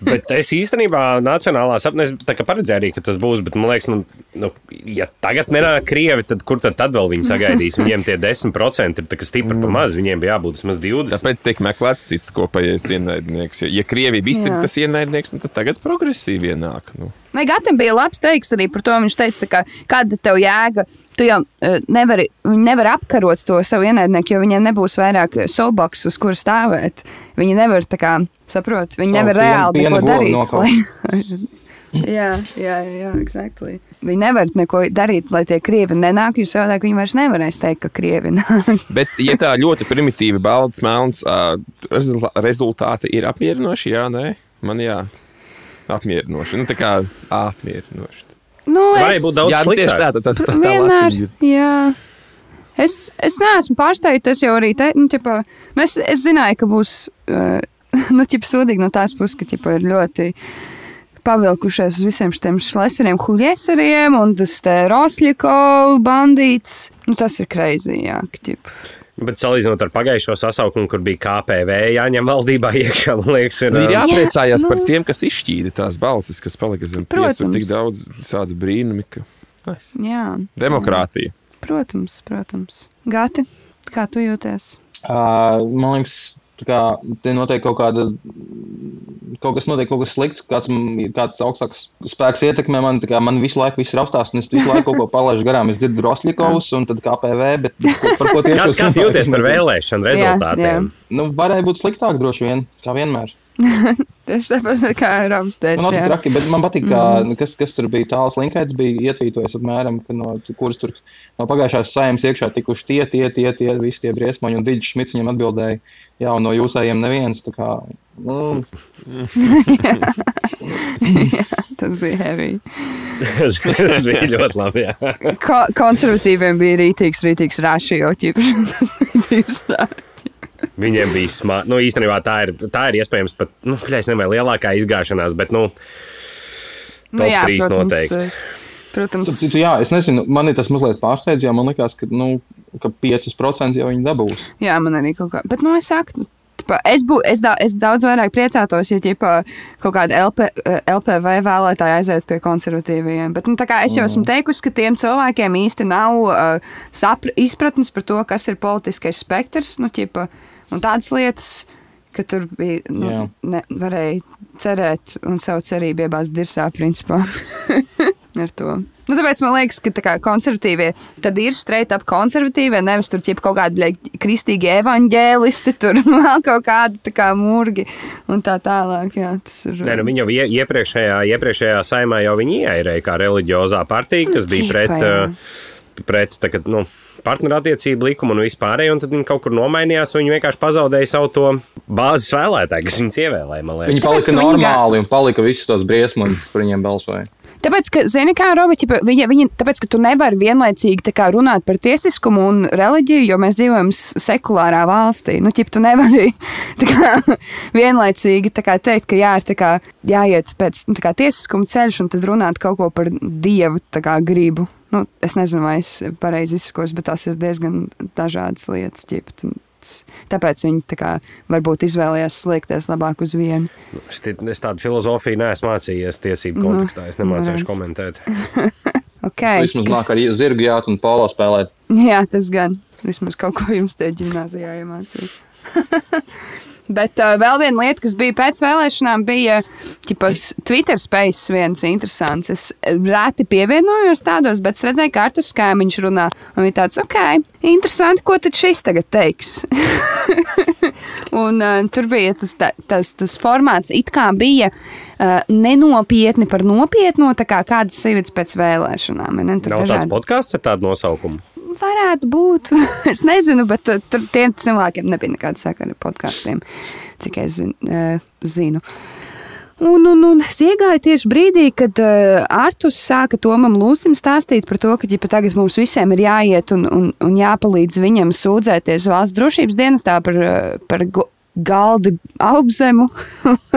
[SPEAKER 5] Bet es īstenībā nacionālā sapnē paredzēju arī, ka tas būs. Bet man liekas, nu, nu, ja tagad nenāk krievi, tad kur tad, tad vēl viņi sagaidīs? Viņiem tie 10% ir stipri pa maz. Viņiem bija jābūt vismaz 20.
[SPEAKER 4] Tāpēc tiek meklēts cits kopējais ienaidnieks. Ja, ja Krievija bija
[SPEAKER 1] Jā.
[SPEAKER 4] tas ienaidnieks, nu, tad tagad progresīvi ienāk. Nu.
[SPEAKER 1] Vai Gatam bija labs teiks arī par to? Viņš teica, kā, kāda tev jēga. Tu jau uh, nevari, viņi nevar apkarot to savu ienaidnieku, jo viņiem nebūs vairāk soboks, uz kuras stāvēt. Viņi nevar, tā kā, saprot, viņi
[SPEAKER 3] Savu
[SPEAKER 1] nevar reāli neko darīt.
[SPEAKER 3] nokaut.
[SPEAKER 1] jā, jā, jā, exactly. Viņi nevar neko darīt, lai tie krievi nenāk, jo savādāk viņi vairs nevarēs teikt, ka krievi nāk.
[SPEAKER 4] Bet, ja tā ļoti primitīvi, balts, melns, rezultāti ir apmierinoši, jā, nē, man jā, apmierinoši. Nu, tā kā apmierinoši.
[SPEAKER 1] nu,
[SPEAKER 5] Varēja būt daudz
[SPEAKER 4] jā, nu, tieši
[SPEAKER 5] sliktāk.
[SPEAKER 4] tā, tā, tā, tā, tā
[SPEAKER 1] Vienmēr, jā. Es, es neesmu pārsteigts. Es jau arī teicu, nu, ķipa, nu, es, es zināju, ka būs uh, nu, ķipa, sūdīgi no tās puses, ka ķipa, ir ļoti pavilkušies uz visiem šiem šleseriem, huļieseriem un tas te Rosļiko bandīts. Nu, tas ir kreizī, jā, ka ķipa.
[SPEAKER 5] Bet salīdzinot ar pagājušo sasaukumu, kur bija KPV jāņem valdībā iekšā, man liekas, ir.
[SPEAKER 4] Nu, ir
[SPEAKER 5] ā,
[SPEAKER 4] jāpriecājās
[SPEAKER 1] Jā,
[SPEAKER 4] par
[SPEAKER 1] nu.
[SPEAKER 4] tiem, kas izšķīda tās balsis, kas palika zem
[SPEAKER 1] Protams.
[SPEAKER 4] piesprāta. Tik daudz tādu brīnumu, ka nice.
[SPEAKER 1] Jā,
[SPEAKER 4] demokrātija.
[SPEAKER 1] protams, protams. Gati, kā tu jūties?
[SPEAKER 3] Uh, man liekas, tā kā te notiek kaut kāda, kaut kas notiek, kaut kas slikts, kāds, kāds augstāks spēks ietekmē man, tā kā man visu laiku viss raustās, un es visu laiku kaut ko palaidu garām. Es dzirdu Rosļikovs un tad KPV, bet par ko tieši jūs
[SPEAKER 5] jūties
[SPEAKER 3] es
[SPEAKER 5] par vēlēšanu rezultātiem?
[SPEAKER 3] Nu, varēja būt sliktāk droši vien, kā vienmēr.
[SPEAKER 1] Tieši tāpat kā Rams teica.
[SPEAKER 3] Man,
[SPEAKER 1] jā.
[SPEAKER 3] nav traki, bet man patīk, ka mm. kas, kas tur bija tāls linkaits, bija ietvītojis apmēram, ka no kuras tur no pagājušās saimnes iekšā tikuši tie, tie, tie, tie, visi tie briesmoņi, un Digis Šmits viņam atbildēja, jā, un no jūsējiem neviens, tā kā, nu,
[SPEAKER 1] Tas bija heavy.
[SPEAKER 5] Tas bija ļoti labi. Jā.
[SPEAKER 1] Ko konservatīviem bija rītīgs, rītīgs rašio ķips. Tas bija tieši tā.
[SPEAKER 5] Viņiem bija smagi. Nu, īstenībā tā ir, tā ir iespējams pat, nu, nezinu, lielākā izgāšanās, bet, nu, Top trīs noteikti.
[SPEAKER 1] Protams,
[SPEAKER 3] Starp citu, jā, es nezinu, man ir tas mazliet pārsteidz, jo man liekas, ka, nu, ka 5% jau viņi dabūs.
[SPEAKER 1] jā, man arī kaut kā. Bet, nu, es saku, tipa, es, bū, es, da, es daudz vairāk priecātos, ja ķipa, kaut kāda LP, eh, LPV vēlētāja aiziet pie konservatīviem. Bet, nu, es jau esmu teikusi, ka tiem cilvēkiem īsti nav uh, sapra, izpratnes par to, kas ir politiskais spektrs. Nu, ķipa, un tādas lietas, tur bija, nu,
[SPEAKER 3] Jā.
[SPEAKER 1] ne, varēja cerēt un savu cerību iebāzt dirsā, principā. Ar to. Nu, tāpēc man liekas, ka kā konservatīvie tad ir straight up konservatīvie, nevis tur ķip kaut kādi bļeļ, kristīgi evaņģēlisti, tur vēl kaut kādi kā murgi un tā tālāk. Jā, tas ir.
[SPEAKER 5] Nē, nu, viņi jau ie, iepriekšējā, iepriekšējā saimā jau viņi ieairēja kā reliģiozā partija, kas bija
[SPEAKER 1] ķipa,
[SPEAKER 5] pret,
[SPEAKER 1] jā.
[SPEAKER 5] uh, pret tagad, nu, partnerattiecību likumu un vispārējo, un tad viņi kaut kur nomainījās, un viņi vienkārši pazaudēja savu to bāzes vēlētāju, kas viņus ievēlēja.
[SPEAKER 3] Viņi
[SPEAKER 1] Tāpēc,
[SPEAKER 3] palika
[SPEAKER 1] ka viņi
[SPEAKER 3] normāli un palika visus tos briesmoņus, par viņiem balsoja.
[SPEAKER 1] Tāpēc, ka, zini, kā Robiķi, viņa, viņa, tāpēc, ka tu nevari vienlaicīgi kā, runāt par tiesiskumu un reliģiju, jo mēs dzīvojam sekulārā valstī. Nu, ķip, tu nevari kā, vienlaicīgi kā, teikt, ka jā, ir kā, jāiet pēc nu, kā, tiesiskuma ceļš un tad runāt kaut ko par dievu kā, gribu. Nu, es nezinu, vai es pareizi izsakos, bet tās ir diezgan dažādas lietas. Ķip, tas- Tāpēc viņi tā kā, varbūt izvēlējās slēgties labāk uz vienu.
[SPEAKER 5] Es, es tādu filozofiju neesmu mācījies tiesību
[SPEAKER 1] Nu,
[SPEAKER 5] kontekstā. Es nemācīšu komentēt.
[SPEAKER 1] Okay,
[SPEAKER 3] Vismaz nāk arī zirgu jāt un polo spēlēt.
[SPEAKER 1] Jā, tas gan. Vismaz kaut ko jums te gimnājā iemācīja. Bet uh, vēl viena lieta, kas bija pēc vēlēšanām, bija ķipas, Twitter space viens interesants. Es reti pievienojos tādos, bet es redzēju, ka Artus Kaimiņš runā. Un bija tāds, ok, interesanti, ko tad šis tagad teiks. un uh, tur bija tas, tā- tas, tas formāts, it kā bija uh, nenopietni par nopietno, tā kā kādas sievietes pēc vēlēšanām. Ne? Tur
[SPEAKER 5] Nav tāds
[SPEAKER 1] dažādi-
[SPEAKER 5] podkāsts ar tādu nosaukumu.
[SPEAKER 1] Varētu būt. es nezinu, bet uh, tur tiem cilvēkiem nebija nekāda sakara ar podkāstiem, cik es uh, zinu. Un, un, un es iegāju tieši brīdī, kad uh, Artus sāka Tomam Lūsim stāstīt par to, ka ģipa, tagad mums visiem ir jāiet un, un, un jāpalīdz viņam sūdzēties valsts drošības dienestā par, uh, par go, galdu augzemu,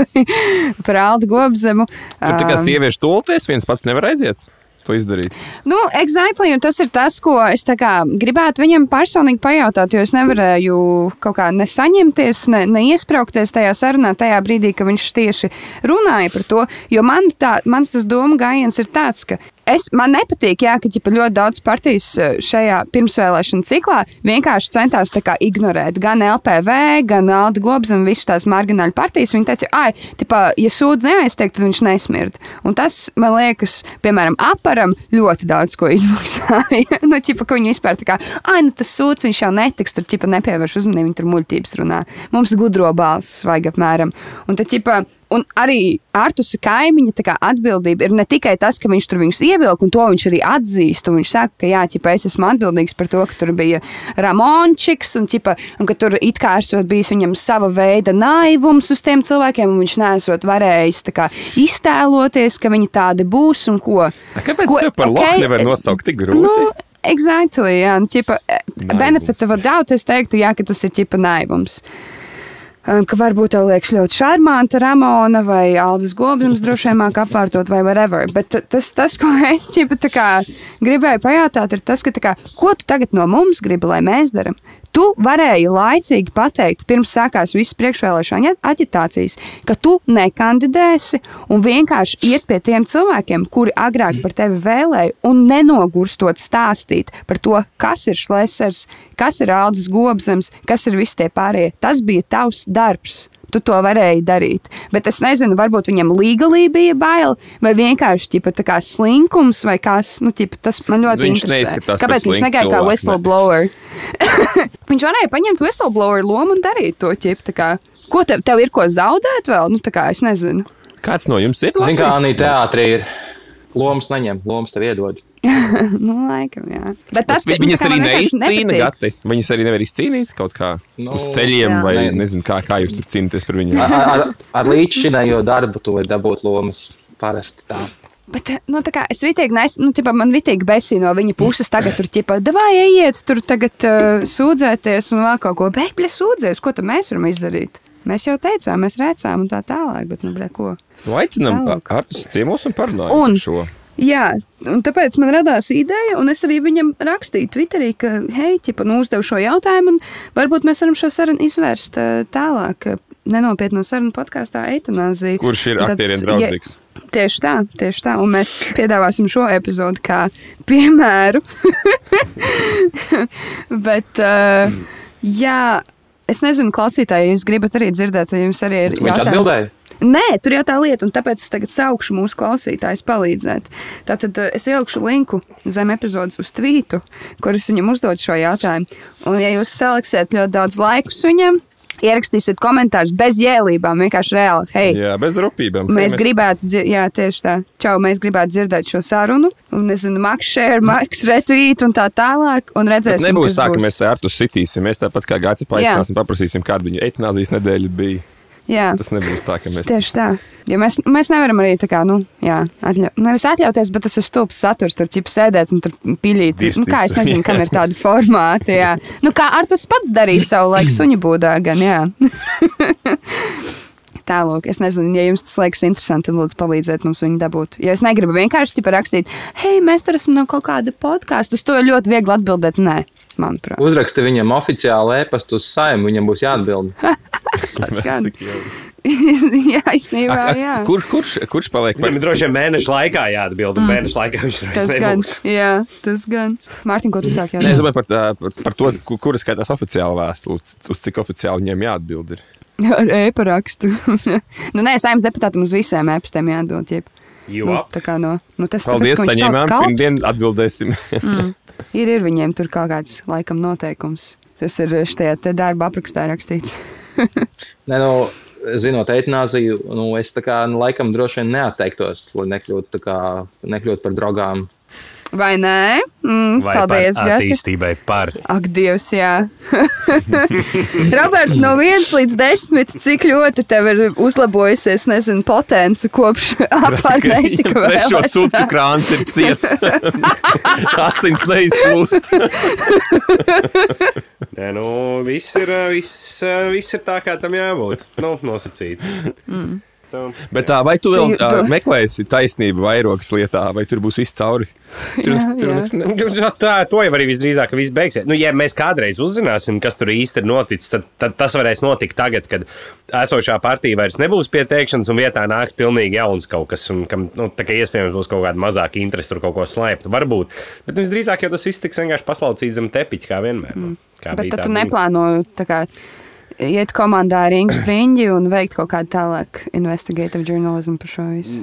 [SPEAKER 1] par aldu gobzemu.
[SPEAKER 4] Tur tā kā
[SPEAKER 1] Um,
[SPEAKER 4] sieviešu tolties viens pats nevar aiziet. To izdarīt.
[SPEAKER 1] Nu, exactly, un tas ir tas, ko es kā gribētu viņam personīgi pajautāt, jo es nevarēju kaut kā nesaņemties, ne, neiespraukties tajā sarunā, tajā brīdī, kad viņš tieši runāja par to. Jo man tā, mans tas doma gājiens ir tāds, ka es, man nepatīk, jā, ka ģipa, ļoti daudz partijas eh, šajā pirmsvēlēšana ciklā vienkārši centās tā kā ignorēt gan LPV, gan Alda Gobzem, visu tās margināļu partijas. Viņi teica, tipā, ja sūdu neaiztiek, tad viņš nesmird. Un tas, man liekas, piemēram, aparam ļoti daudz ko izmaksāja. nu, ķipa, ka viņi vispār tā kā, ai, nu tas sūds viņš jau netiks, tur ķipa nepievērš uzmanību, viņi tur muļķības runā. Mums gudro balss vajag apmēram. Un tad, ķipa, Un arī Artusa kaimiņa atbildība ir ne tikai tas, ka viņš tur viņus ievilka, un to viņš arī atzīst. Viņš saka, ka jā, ķipa, es esmu atbildīgs par to, ka tur bija Ramončiks, un, ķipa, un ka tur it kā esot bijis viņam sava veida naivums uz tiem cilvēkiem, un viņš nesot varējis kā, iztēloties, ka viņi tādi būs un ko.
[SPEAKER 4] Kāpēc
[SPEAKER 1] Ko-
[SPEAKER 4] par
[SPEAKER 1] ok,
[SPEAKER 4] loku nevar nosaukt tik grūti?
[SPEAKER 1] Nu, exactly, jā, un, ķipa,
[SPEAKER 4] Naivums.
[SPEAKER 1] benefit of a doubt, es teiktu, jā, ka tas ir ķipa naivums. Um, Ka varbūt tev liekas ļoti šarmanta Ramona vai Aldis Gobsams droši vien māk apvārtot vai whatever. Bet tas, tas ko es ķipa, kā, gribēju pajautāt, ir tas, ka kā, ko tu tagad no mums gribi, lai mēs darām? Tu varēji laicīgi pateikt, pirms sākās visas priekšvēlēšana aģitācijas, ka tu nekandidēsi un vienkārši iet pie tiem cilvēkiem, kuri agrāk par tevi vēlēja, un nenogurstot stāstīt par to, kas ir šlēsers, kas ir Aldis Gobsams, kas ir visi tie pārējie. Tas bija tavs darbs. Tu to varēji darīt. Bet es nezinu, varbūt viņam līgalī bija bail, vai vienkārši ķipa, tā kā slinkums, vai kas. Nu, ķipa, tas man ļoti
[SPEAKER 4] Viņš
[SPEAKER 1] interesē. Kāpēc
[SPEAKER 4] pēc
[SPEAKER 1] viņš negāja kā whistleblower? viņš varēja paņemt whistleblower lomu un darīt to ķipa. kā. Ko tev, tev ir ko zaudēt vēl? Nu, kā es nezinu.
[SPEAKER 4] Kāds no jums ir? Lasījis?
[SPEAKER 3] Anī teātrī ir. Lomas neņem, lomas tev iedod.
[SPEAKER 1] Nu, laikam, jā. Bet tas,
[SPEAKER 4] Bet Viņas
[SPEAKER 1] kā
[SPEAKER 4] arī neizcīna gati. Viņas arī nevar izcīnīt kaut kā
[SPEAKER 3] Nu,
[SPEAKER 4] uz ceļiem,
[SPEAKER 1] jā.
[SPEAKER 4] vai
[SPEAKER 3] Nē.
[SPEAKER 4] nezinu, kā, kā jūs tur cīnāties par viņiem.
[SPEAKER 3] Ar, ar, ar līdzšinējo darbu tu vari dabūt lomas parasti tā.
[SPEAKER 1] Bet, nu, tā kā es ritīgi, nes, nu, tipā, man ritīgi besī no viņa puses tagad tur, ķipa, vai ejiet tur tagad uh, sūdzēties un vēl kaut ko. Bēgļi sūdzēs, ko tad mēs varam izdarīt? Mēs jau teicām, mēs rēcām un tā tālāk, bet, nu, blē, ko?
[SPEAKER 4] Nu, aicinām
[SPEAKER 1] Tālāk.
[SPEAKER 4] Artus ciemos un parunājam
[SPEAKER 1] Un-
[SPEAKER 4] par šo.
[SPEAKER 1] Jā, un tāpēc man radās ideja, un es arī viņam rakstīju Twitterī, ka, hei, ķipa, nu, uzdevu šo jautājumu, un varbūt mēs varam šo sarunu izvērst tālāk. Nenopietno sarunu podkāstā Eitanāzija.
[SPEAKER 4] Kurš ir aktieriem
[SPEAKER 1] ja-
[SPEAKER 4] draudzīgs?
[SPEAKER 1] Tieši tā, tieši tā. Un mēs piedāvāsim šo epizodu kā piemēru. Bet, uh, jā, es nezinu, klausītāji, ja jūs gribat arī dzirdēt, vai jums arī ir
[SPEAKER 3] Viņš
[SPEAKER 1] jautājumi.
[SPEAKER 3] atbildēja.
[SPEAKER 1] Nē, tur jau tā lieta, un tāpēc es tagad saukšu mūsu klausītājus palīdzēt. Tātad eh, es ielikšu linku zem epizodes uz tvītu, kur es viņam uzdodu šo jautājumu. Un, ja jūs saliksiet ļoti daudz laikus viņam, ierakstīsiet komentārus bez jēlībām, vienkārši reāli, hei,
[SPEAKER 4] Jā, bez rupībām.
[SPEAKER 1] Mēs
[SPEAKER 4] Hei,
[SPEAKER 1] gribētu, jā, tieši tā. Čau, mēs gribētu dzirdēt šo sarunu, un nezinu, Maks share, Maks retweet un tā tālāk, un
[SPEAKER 4] Bet
[SPEAKER 1] redzēsim,
[SPEAKER 4] nebūs
[SPEAKER 1] kas
[SPEAKER 4] tā, ka
[SPEAKER 1] būs.
[SPEAKER 4] mēs te ar to sitīsim. Mēs tāpat kā gāti paaicināsim, paprasīsim, kāda viņa eitanāzijas nedēļa bija.
[SPEAKER 1] Jā.
[SPEAKER 4] Tas nebūs tā, ka mēs
[SPEAKER 1] Tieši tā. Jo mēs, mēs nevaram arī tā kā, nu, jā, atļau, nevis atļauties, bet tas ir stulbs saturs, tur ķipa sēdēt un tur pīlīt.
[SPEAKER 4] Distis.
[SPEAKER 1] Nu, kā es nezinu, kam ir tādi formāti. Jā. Nu, kā ar tas pats darīja savu laiku suņu būdā, gan jā. Tālāk, es nezinu, ja jums tas liekas interesanti, lūdzu palīdziet mums viņu dabūt. Ja es negribu vienkārši rakstīt, hei, mēs tur esam no kaut kāda podkāstu, uz to ļoti viegli atbildēt. Nē, manuprāt.
[SPEAKER 3] Uzraksti viņam oficiāli e-pastu uz saimu, viņam būs jāatbild.
[SPEAKER 1] Tas gan. Jā, īstenībā,
[SPEAKER 4] Ak, ak,
[SPEAKER 1] jā.
[SPEAKER 4] Kur, kurš, kurš paliek par
[SPEAKER 5] Viņam droši vien mēneša laikā jāatbild, un mm. mēneša laikā viņš
[SPEAKER 1] gan,
[SPEAKER 5] nebūs.
[SPEAKER 1] jā, tas gan. Mārtiņ, ko tu sāki?
[SPEAKER 4] Nē, es domāju par, tā, par, par to, ku- kuras skaitās oficiāli vēstule, uz, uz cik oficiāli viņiem jāatbild. Ir.
[SPEAKER 1] Ar e-parakstu. nu, nē, saimnes deputātam uz visiem e-pastiem jāatbild. Jeb.
[SPEAKER 5] Jo,
[SPEAKER 1] Nu, tā kā no, nu, tas
[SPEAKER 4] Paldies,
[SPEAKER 1] tāpēc,
[SPEAKER 4] saņēmām. Pirmdien atbildēsim.
[SPEAKER 1] Ir, ir viņiem tur kaut kāds laikam noteikums. Tas ir šajā darba aprakstā rakstīts.
[SPEAKER 3] Nē, nu, zinot eitanāziju, nu, es tā kā nu, laikam droši vien neatteiktos, lai nekļūtu, kā, nekļūtu par drogām.
[SPEAKER 1] Vai nē? Mm,
[SPEAKER 5] vai
[SPEAKER 1] paldies,
[SPEAKER 5] par attīstībai par.
[SPEAKER 1] Ak, Dievs, jā. Roberts, no 1 līdz 10, cik ļoti tev ir uzlabojusies, nezinu, potence kopš apārneitika
[SPEAKER 4] Trešo
[SPEAKER 1] vēlēšanās?
[SPEAKER 4] krāns ir ciets. Asins neizplūst.
[SPEAKER 5] Nē, nu, viss ir, viss, viss ir tā, kā tam jābūt. Nu, nosacīt. Mm.
[SPEAKER 4] Bet tā, vai tu vēl
[SPEAKER 1] tu-
[SPEAKER 4] meklēsi taisnību vairogas lietā, vai tur būs viss cauri? Tur,
[SPEAKER 1] Jā,
[SPEAKER 4] tur
[SPEAKER 1] jā.
[SPEAKER 4] nekas ne-
[SPEAKER 5] Tā, to jau arī visdrīzāk viss beigsies. Nu, ja mēs kādreiz uzzināsim, kas tur īsti ir noticis, tad, tad tas varēs notikt tagad, kad esošā partija vairs nebūs pieteikšanas un vietā nāks pilnīgi jauns kaut kas, un kam nu, tā iespējams būs kaut kāda mazāka interese tur kaut ko slēpt. Varbūt. Bet visdrīzāk jau tas viss tiks vienkārši paslaucīts zem tepiņa, kā vienmēr. Mm. Kā
[SPEAKER 1] Bet tad
[SPEAKER 5] tā
[SPEAKER 1] tu neplāno tā kā, iet komandā ar Ingu Spriņģi un veikt kaut kādu tālāk investigative journalism par šo visu.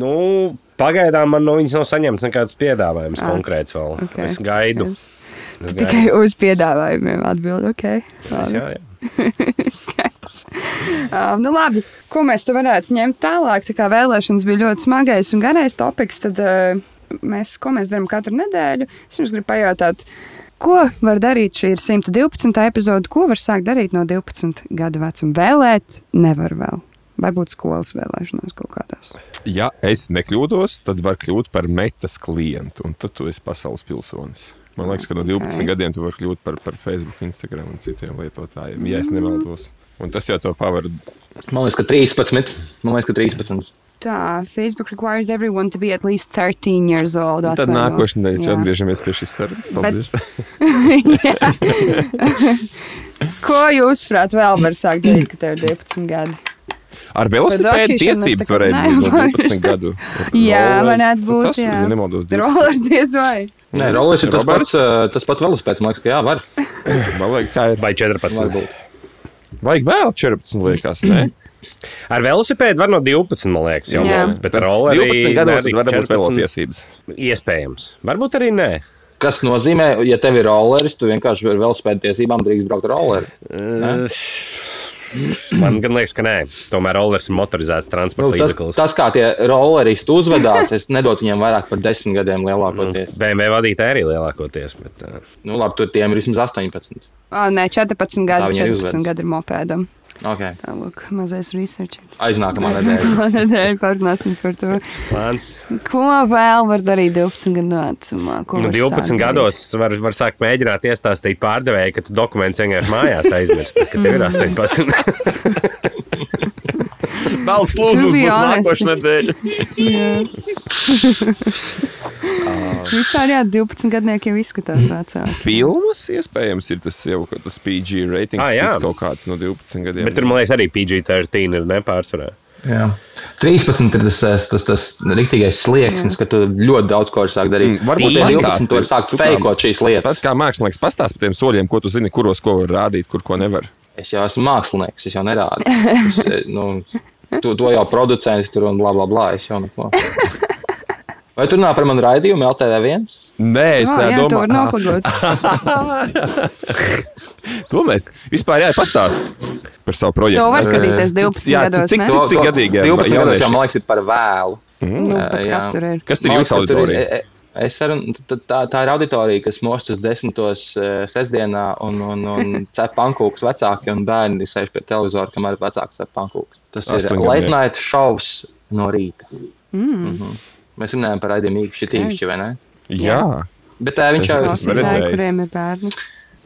[SPEAKER 5] Nu, pagaidām man no viņas nav saņemts nekāds piedāvājums
[SPEAKER 1] Ah,
[SPEAKER 5] konkrēts vēl.
[SPEAKER 1] Okay.
[SPEAKER 5] Es gaidu.
[SPEAKER 1] Skaidrs.
[SPEAKER 5] Es
[SPEAKER 1] Tikai
[SPEAKER 5] gaidu.
[SPEAKER 1] uz piedāvājumiem atbild. Okay.
[SPEAKER 5] Es, jā, jā.
[SPEAKER 1] Skaidrs. Uh, nu, labi, ko mēs te varētu ņemt tālāk? Tā kā vēlēšanas bija ļoti smagais un garais topiks, tad uh, mēs, ko mēs darām katru nedēļu? Es jums gribu pajautāt, ko var darīt? Šī ir 112. epizode. Ko var sākt darīt no 12 gadu vecuma? Vēlēt nevar vēl. Varbūt skolas vēlēšanās kaut kādās.
[SPEAKER 4] Ja es nekļūdos, tad var kļūt par metas klientu, un tad tu esi pasaules pilsonis. Man liekas, ka no 12
[SPEAKER 1] Ok.
[SPEAKER 4] okay. gadiem tu vari kļūt par, par Facebook, Instagram un citiem lietotājiem, ja es nemaldos. Un tas jau to paver.
[SPEAKER 3] Man liekas, ka 13. Man liekas, ka 13.
[SPEAKER 1] Tā, Facebook requires everyone to be at least 13 years old.
[SPEAKER 4] Tad
[SPEAKER 1] atvaino.
[SPEAKER 4] nākošais nedēļa
[SPEAKER 1] Jā.
[SPEAKER 4] atgriežamies pie šīs sarunas.
[SPEAKER 1] Bet-
[SPEAKER 4] Paldies!
[SPEAKER 1] Ko jūs, prāt, vēl var sākt darīt, kad tev ir 12 gadi?
[SPEAKER 4] Ar velosipēdu tiesības varētu būt no
[SPEAKER 1] nevaru.
[SPEAKER 4] 12 gadu.
[SPEAKER 1] Jā,
[SPEAKER 4] Rollers,
[SPEAKER 1] varētu būt,
[SPEAKER 4] Tas,
[SPEAKER 1] jā.
[SPEAKER 4] nemaldos, 12.
[SPEAKER 1] Rollers diez vai.
[SPEAKER 3] Nē, Rolex ir tas
[SPEAKER 4] Roberts?
[SPEAKER 3] pats, tas pats velospēds. Man liekas, ka jā, var.
[SPEAKER 4] Man liekas, kā ir.
[SPEAKER 5] Vai 14.
[SPEAKER 3] Varbūt.
[SPEAKER 4] Vajag vēl 14, liekas, ne?
[SPEAKER 5] Ar velosipēdu var no 12, man liekas, jau
[SPEAKER 1] Jā.
[SPEAKER 5] bet ar rolleri
[SPEAKER 4] 12 gados var būt
[SPEAKER 5] 14.
[SPEAKER 4] velotiesības.
[SPEAKER 5] Iespējams. Varbūt arī nē.
[SPEAKER 3] Kas nozīmē, ja tev ir rolleris, tu vienkārši ar velospēdu tiesībām drīkst braukt ar rolleri.
[SPEAKER 5] Man gan liekas, ka nē. Tomēr rollers ir motorizēts
[SPEAKER 3] Nu,
[SPEAKER 5] transporta
[SPEAKER 3] tas,
[SPEAKER 5] līdzeklis.
[SPEAKER 3] tas, kā tie rolleristi uzvedās, es nedotu viņiem vairāk par desmit gadiem lielākoties.
[SPEAKER 5] BMW vadītāji arī lielākoties. Bet, uh,
[SPEAKER 3] Nu, labi, tur tiem ir vismaz 18.
[SPEAKER 1] Oh, nē, 14 gadi,
[SPEAKER 3] viņi arī
[SPEAKER 1] 14
[SPEAKER 3] uzvedas.
[SPEAKER 1] gadi ir mopēdam.
[SPEAKER 3] Okay.
[SPEAKER 1] Tā lūk, mazais research.
[SPEAKER 3] Aiznākamā nedēļa.
[SPEAKER 1] Nedēļa parunāsim par to.
[SPEAKER 5] plāns.
[SPEAKER 1] Ko vēl var darīt 12 gadu vecumā?
[SPEAKER 5] Nu,
[SPEAKER 1] var
[SPEAKER 5] 12
[SPEAKER 1] sākt
[SPEAKER 5] gados var, var sākt mēģināt iestāstīt pārdevēju, ka tu dokumentus vienkārši mājās aizmirsti, bet ka tev ir 18.
[SPEAKER 4] Vēl
[SPEAKER 1] honest.
[SPEAKER 4] nākošais nedēļa.
[SPEAKER 1] darīt? Vispār, jā, 12 gadniekiem izskatās vecāki.
[SPEAKER 4] Filmas iespējams ir tas jau tas PG ratings,
[SPEAKER 5] Ah, jā.
[SPEAKER 4] kaut kāds no 12 gadiem.
[SPEAKER 5] bet tur, man liekas, arī PG-13 ir nepārsvarā.
[SPEAKER 3] Jā. 13 ir tas, tas, tas, tas rīktīgais slieksnis, ka tu ļoti daudz ko sākt darīt.
[SPEAKER 4] Mm, varbūt pastāsti.
[SPEAKER 3] 12 tu vari sākt
[SPEAKER 4] Tu kā-
[SPEAKER 3] fejkot šīs
[SPEAKER 4] Tas
[SPEAKER 3] lietas.
[SPEAKER 4] kā mākslinieks pastāsta par tiem soļiem, ko tu zini, kuros ko var rādīt, kur ko nevar.
[SPEAKER 3] Es jau esmu mākslinieks, es jau nerādu. Es, eh, nu, to, to jau producents tur un bla bla bla. Es jau neko. Vai tu runā par manu raidījumu LTV1?
[SPEAKER 4] Nē, es
[SPEAKER 1] Oh, jā,
[SPEAKER 4] domāju,
[SPEAKER 1] noplagot.
[SPEAKER 4] to mēs vispār jāpastāst par savu projektu.
[SPEAKER 1] To var skatīties
[SPEAKER 4] cik-
[SPEAKER 1] 12
[SPEAKER 4] jā,
[SPEAKER 1] gados,
[SPEAKER 4] Cik, cik, cik gadīgiem
[SPEAKER 3] 12 gados jau man liekas ir par vēlu.
[SPEAKER 1] Nu, bet
[SPEAKER 3] Jā.
[SPEAKER 1] kas tur ir?
[SPEAKER 4] Kas ir jūsu
[SPEAKER 3] liekas, ka tur ir-
[SPEAKER 4] auditorija?
[SPEAKER 3] E- e- Es tad tā, tā ir auditorija, kas mostas desmitos uh, sestdienā un, un, un cep pankūks vecāki un bērni sēž pie televizora, kamēr vecāki cep pankūks. Tas ir
[SPEAKER 4] Astoņgadnieki.
[SPEAKER 3] late night šovs no rīta. Mm. -hmm. Mēs runājam par raidījumu īpaši tīkšķi, vai ne?
[SPEAKER 4] Jā,
[SPEAKER 3] Bet uh, viņš
[SPEAKER 4] Es
[SPEAKER 3] jau ir.
[SPEAKER 4] redzējis.
[SPEAKER 1] kuriem ir bērni.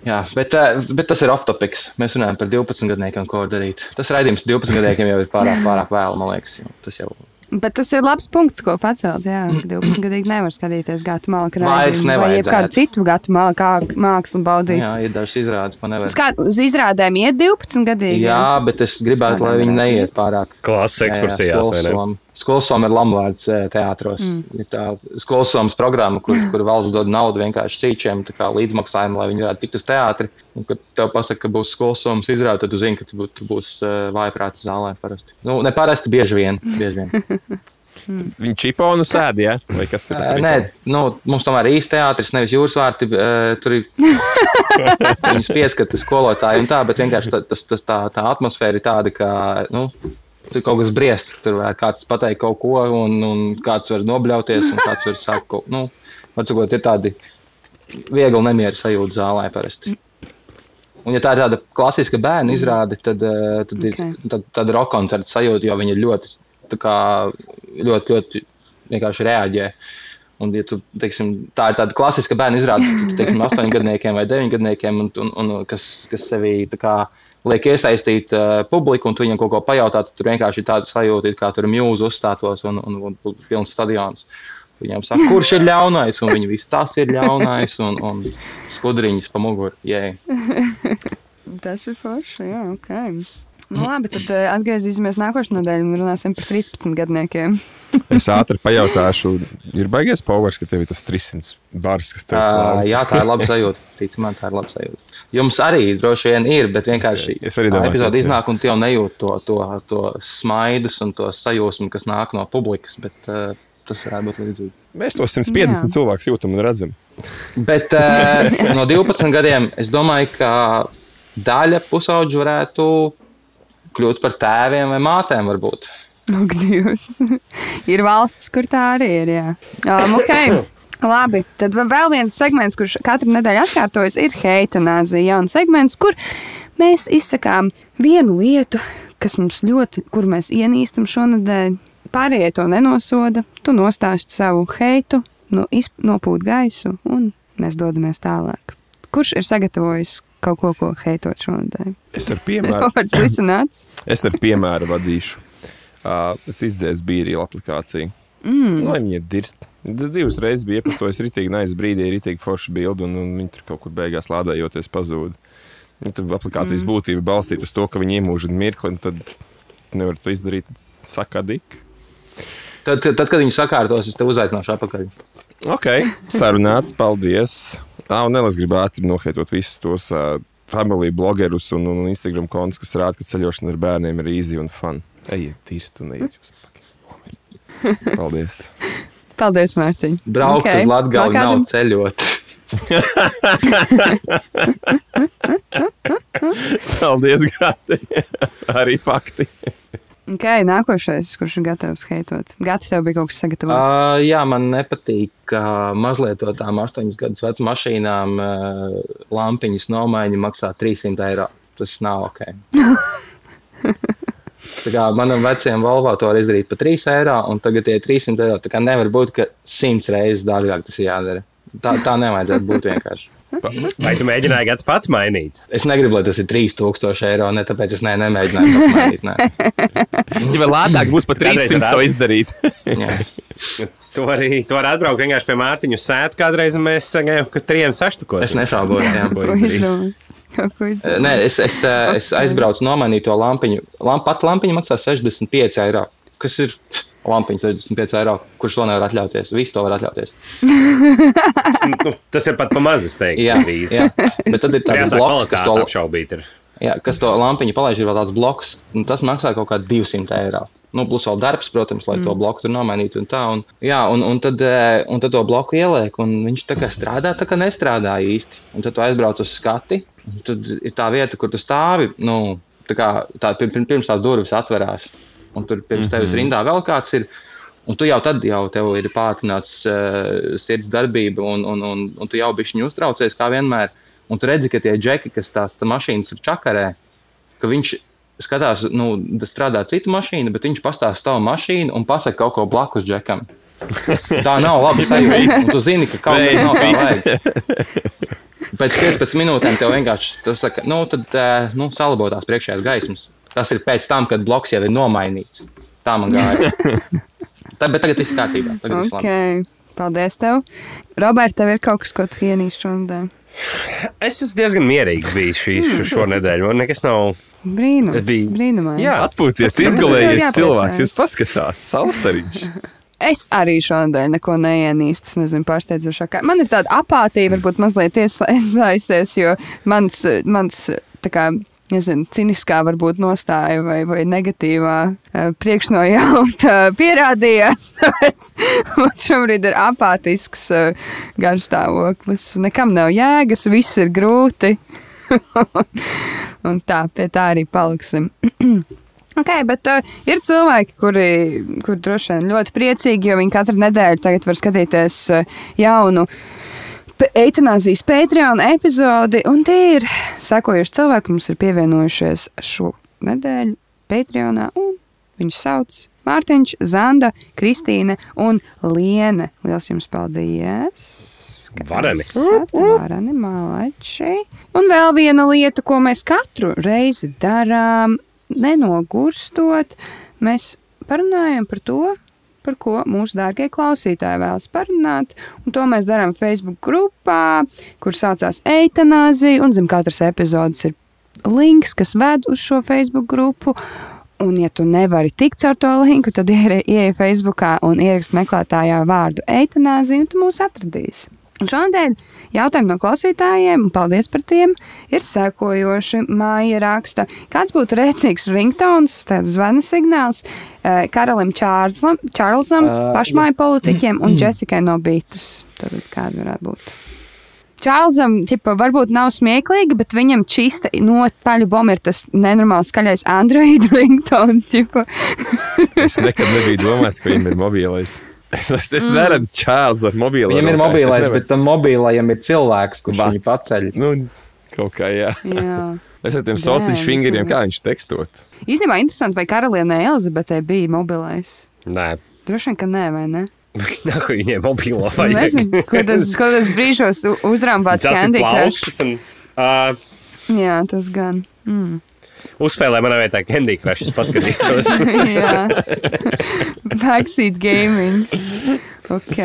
[SPEAKER 3] Jā, bet, uh, bet tas ir off-topics. Mēs runājam par 12 gadniekiem, ko darīt. Tas raidījums 12 gadniekiem jau ir pārāk, pārāk vēlu, man liekas. Tas jau
[SPEAKER 1] Bet tas ir labs punkts, ko pacelt. Jā, 12 gadīgi nevar skatīties gatu
[SPEAKER 3] Vairs
[SPEAKER 1] raidījumu vai jebkādu citu gatu malku mākslu baudīt.
[SPEAKER 3] jā, ir dažs izrādes, ko nevar.
[SPEAKER 1] Uz, kā, uz izrādēm iet 12 gadīgi.
[SPEAKER 3] Jā, bet es gribētu, lai viņi neiet pārāk.
[SPEAKER 5] Klases ekskursijās, vai ne?
[SPEAKER 3] Skolsoma ir lamuvārds eh, teātros. Mm. Ir tā skolsomas programma, kur, kur valsts dod naudu vienkārši cīčiem, tā kā līdzmaksājumu, lai viņi varētu tikt uz teātri. Un, kad tev pasaka, ka būs skolsomas izrāde, tad tu zini, ka tu bū- tu būs uh, vājprāta zālē parasti. Nu, ne parasti, bieži vien. Bieži vien.
[SPEAKER 4] viņi čiponu sēdi, jā? Vai kas ir?
[SPEAKER 3] Ē, Nē, nu, mums tomēr ir īsta teātris, nevis jūras vārti. Tur ir viņas pieskata skolotāji un tā, bet vienkārši tā, tas, tas, tā, tā atmosfēra ir tāda, ka nu, tur kaut kas briest. Tur kāds pateikt kaut ko, un, un kāds var nobļauties, un kāds var sākt kaut ko. Nu, Atsakot, ir tādi viegli nemieru sajūta zālē parasti. Un, ja tā ir tāda klasiska bērnu izrāde, tad, eh, tad,
[SPEAKER 1] Ok.
[SPEAKER 3] okay. tad, tad roka koncerta sajūta, jo viņi ir ļoti, kā, ļoti, ļoti vienkārši reaģē. Un, ja tu, teiksim, tā ir tāda klasiska bērnu izrāde, tad, teiksim, astoņgadniekiem vai deviņgadniekiem, un, un, un, kas, kas sevī kā, liek iesaistīt uh, publiku, un tu viņam kaut ko pajautāt, tad tur vienkārši ir tāda sajūta, it kā tur mūzu uzstātos un, un, un būtu pilns stadions. Viņam saka, kurš ir ļaunais, un viņi visi tas ir ļaunais, un, un skudriņas pa muguru. Yeah.
[SPEAKER 1] Tas ir forši. Jā, ok. Nu, labi, tad uh, atgriezīsimies nākošajā nedēļā un runāsim par 13 gadniekiem.
[SPEAKER 4] Es ātri pajautāšu, ir baigies powers, ka tev ir tas 300 bars, kas tev klausa?
[SPEAKER 3] jā, tā ir laba sajūta. Tic man, tā ir laba sajūta. Jums arī droši vien ir, bet vienkārši tā epizode iznāk, un tu jau nejūti to, to, to smaidus un to sajūsmu, kas nāk no publikas. Bet, uh, tas varētu būt līdzīgi.
[SPEAKER 4] Mēs to 150
[SPEAKER 1] Jā.
[SPEAKER 4] cilvēku jūtam un redzam.
[SPEAKER 3] Bet uh, no 12 gadiem es domāju, ka daļa pusauģu varētu kļūt par tēviem vai mātēm. Varbūt.
[SPEAKER 1] Ak, Dievs. ir valsts, kur tā arī ir. Jā. Um, okay. Labi, tad vēl viens segments, kurš katru nedēļu atkārtojas, ir heitanāzija. Jauns segments, kur mēs izsakām vienu lietu, kas mums ļoti, kur mēs ienīstam šonadēļ. Pārējie to nenosoda. Tu nostāsti savu heitu, no, nopūt gaisu, un mēs dodamies tālāk. Kurš ir sagatavojis kaut ko, ko heitot šonadēļ?
[SPEAKER 4] Es ar piemēru, es ar piemēru vadīšu. Uh, es izdzēsu bīrīlu aplikāciju. Mm. Lai viņi ir dirst. Tas divas reizes bija iepazīstojis rītīgi nais brīdī, rītīgi forši bildi, un, un viņi tur kaut kur beigās lādējoties pazūd. Nu, Tur aplikācijas mm. būtība balstīta uz to, ka viņi iemūžina mirkli, un tad nevar to izdarīt. dik.
[SPEAKER 3] Tad, tad, tad, kad viņi sakārtos, es te uzaicināšu atpakaļ.
[SPEAKER 4] Ok, sarunāts, paldies. Ah, un Elis grib ātri noheitot visus tos uh, familiju blogerus un, un Instagram kontus, kas rāda, ka ceļošana ar bērniem ir easy un fun. Ejiet, tīrst un ejiet. Paldies.
[SPEAKER 1] Paldies, Mārtiņ.
[SPEAKER 3] Braukt
[SPEAKER 1] Ok.
[SPEAKER 3] okay. uz Latviju
[SPEAKER 1] kādam?
[SPEAKER 3] nav ceļot.
[SPEAKER 4] Paldies, Gati. Arī fakti.
[SPEAKER 1] Ok, nākošais, kurš ir gatavs heitot. Gati, tev bija kaut kas sagatavots.
[SPEAKER 3] Uh, jā, man nepatīk, ka mazliet no tām astoņas gadus vecām mašīnām uh, lampiņas nomaiņa maksā 300 eiro. Tas nav ok. Manam vecajam Volvo to var izdarīt par 3 eiro, un tagad tie 300 eiro. Tā kā nevar būt, ka 100 reizes dārgāk tas jādara. Tā, tā nevajadzētu būt vienkārši.
[SPEAKER 5] Vai tu mēģināji gadu pats mainīt?
[SPEAKER 3] Es negribu, lai tas ir 3000 eiro, ne tāpēc es ne, nemēģināju to mainīt. Nē.
[SPEAKER 4] Ja vēl lētāk būs pat
[SPEAKER 5] Kādreiz
[SPEAKER 4] 300 to izdarīt.
[SPEAKER 5] Tu arī tu vari atbraukt vienkārši pie Mārtiņa uz sētu kādreiz, un mēs sagājām, ka trijiem saštukos.
[SPEAKER 3] Es nešaubos. jā.
[SPEAKER 5] Ko izdarīt?
[SPEAKER 3] Nē, es, es, eh, es aizbraucu nomainīt to lampiņu. Lamp, pat lampiņa maksā 65 eiro. Kas ir lampiņa 65 eiro? Kurš to nevar atļauties? Visi to var atļauties.
[SPEAKER 5] Nu, tas ir pat pamazs, es teiktu.
[SPEAKER 3] Jā,
[SPEAKER 5] gandrīz.
[SPEAKER 3] jā. bet tad ir tāds bloks, kas to,
[SPEAKER 5] apšaubīt. Ir.
[SPEAKER 3] jā, kas to lampiņu palaiž. Ir vēl tāds bloks, un tas maksā kaut kā 200 eiro. Nu, plus vēl darbs, protams, lai mm. to bloku tur nomainītu. Un tā, un, jā, un, un, tad, eh, un tad to bloku ieliek, un viņš tā kā strādā, tā kā nestrādā īsti. Un tad tu aizbrauc uz skati, un tad ir tā vieta, kur tu stāvi. Nu, tā kā tā, pir- pir- pirms tās durvis atverās, un tur pirms tevis rindā vēl kāds ir. Un tu jau tad jau tev ir pātrināts uh, sirds darbība, un, un, un, un tu jau bišķiņu uztraucies, kā vienmēr. Un tu redzi, ka tie džeki, kas tās tā mašīnas ir čakarē, ka viņš skatās, nu, da strādā citu mašīnu, bet viņš pastāsta savu mašīnu un pasaka kaut ko blakus džekam. Tā nav laba sajūta. Tu zini, ka kaut kas nav vajag. Pēc 15 minūtēm tev vienkārši saka, nu, tad, eh, nu, salabo tās priekšējās gaismas. Tas ir pēc tam, kad bloks jau ir nomainīts. Tā man gāja. Tā, bet tagad viss kārtībā. Tagad viss labi.
[SPEAKER 1] Ok, paldies tev. Roberts, tev ir kaut kas, ko tu ienīsti šodien?
[SPEAKER 5] Es esmu diezgan mierīgs bijis šī, šo, šo nedēļu. Man nekas nav.
[SPEAKER 1] Brīnums.
[SPEAKER 5] Es biju-
[SPEAKER 1] Brīnumaini.
[SPEAKER 5] Jā,
[SPEAKER 4] Atpūties, izgulējies cilvēks. Jūs paskatās, salstariņš.
[SPEAKER 1] Es arī šodien neko neienīstu. Es nezinu, pārsteidzošāk. Man ir tāda apātija, varbūt mazliet ieslēgsies, jo mans, mans tā kā. Nezinu, ciniskā varbūt nostāja vai, vai negatīvā uh, priekšnojauta pierādījās. Man šobrīd ir apātisks uh, garstāvoklis. Nekam nav jēgas, viss ir grūti. Un tā, pie tā arī paliksim. Okay, bet uh, ir cilvēki, kuri, kuri droši vien ļoti priecīgi, jo viņi katru nedēļu var skatīties uh, jaunu eitanāzijas Patreon epizodi, un tie ir sekojuši cilvēki, kas mums ir pievienojušies šo nedēļu Patreonā, viņus sauc Mārtiņš, Zanda, Kristīne un Liene. Lielas jums paldies! Ka
[SPEAKER 5] Vareni.
[SPEAKER 1] esat Vareni, malači. Un vēl viena lieta, ko mēs katru reizi darām, nenogurstot, mēs parunājam par to, par ko mūsu dārgie klausītāji vēlas parunāt. Un to mēs darām Facebook grupā, kur saucās Eitanāzija, un zem katras epizodes ir links, kas ved uz šo Facebook grupu. Un, ja tu nevari tikt caur to linku, tad ieej Facebookā un ieraksti meklētājā vārdu eitanāzija, un tu mūs atradīsi. Un šodien jautājumi no klausītājiem, un paldies par tiem, ir sekojoši. Māja raksta, kāds būtu rēcīgs ringtons, tāds zvana signāls eh, karalim Čārlzam, Čārlzam
[SPEAKER 3] Ā,
[SPEAKER 1] pašmāju politiķiem un Jessikai no Bītas. Tad kāda varētu būt? Čārlzam, ķipa, varbūt nav smieklīgi, bet viņam čista nopaļu bomba ir tas nenormāli skaļais Android ringtone. ķipa.
[SPEAKER 4] Es nekad nebiju domājis, ka viņam ir mobilais. Es, es, es neredzu čālu ar mobilo.
[SPEAKER 3] Viņam ir mobilais, bet tam mobilajam ir cilvēks, kurš
[SPEAKER 4] Vats.
[SPEAKER 3] viņu paceļ.
[SPEAKER 4] Nu, kaut kā, jā.
[SPEAKER 1] Jā.
[SPEAKER 4] Es ar tiem
[SPEAKER 1] es
[SPEAKER 4] fingeriem, kā viņš tekstot.
[SPEAKER 1] Īstenībā interesanti, vai karalienē Elizabetei bija mobilais.
[SPEAKER 5] Nē,
[SPEAKER 1] Droši vien, ka nē, vai ne?
[SPEAKER 5] Nāk, viņiem mobilo
[SPEAKER 1] Nu,
[SPEAKER 5] vajag.
[SPEAKER 1] Nezinu, ko tas, ko tas brīžos u- uzrāmbāts
[SPEAKER 5] Tas ir
[SPEAKER 1] Candy Crush.
[SPEAKER 5] un uh,
[SPEAKER 1] Jā, tas gan. Mm.
[SPEAKER 5] Uzspēlē manā vietā Candy Crush. Es paskatījos.
[SPEAKER 1] Jā. Backseat gaming. Ok.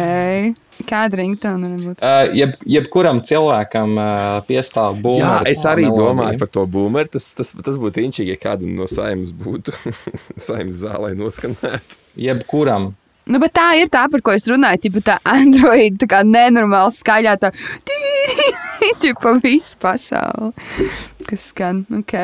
[SPEAKER 1] Kāda ringtona var būt?
[SPEAKER 3] Uh, jeb, jebkuram cilvēkam uh, piestāv
[SPEAKER 4] Jā,
[SPEAKER 3] būvniecība.
[SPEAKER 4] es arī domāju par to būmeru. Tas, tas, tas būtu inčīgi, ja kādam no saimnes būtu saimnes zālē noskanēt.
[SPEAKER 3] Jebkuram.
[SPEAKER 1] Nu, bet tā ir tā, par ko es runāju. Tipa tā Android, tā kā nenormāli skaļā, tā tīri pa visu pasauli. Kas skan, ok.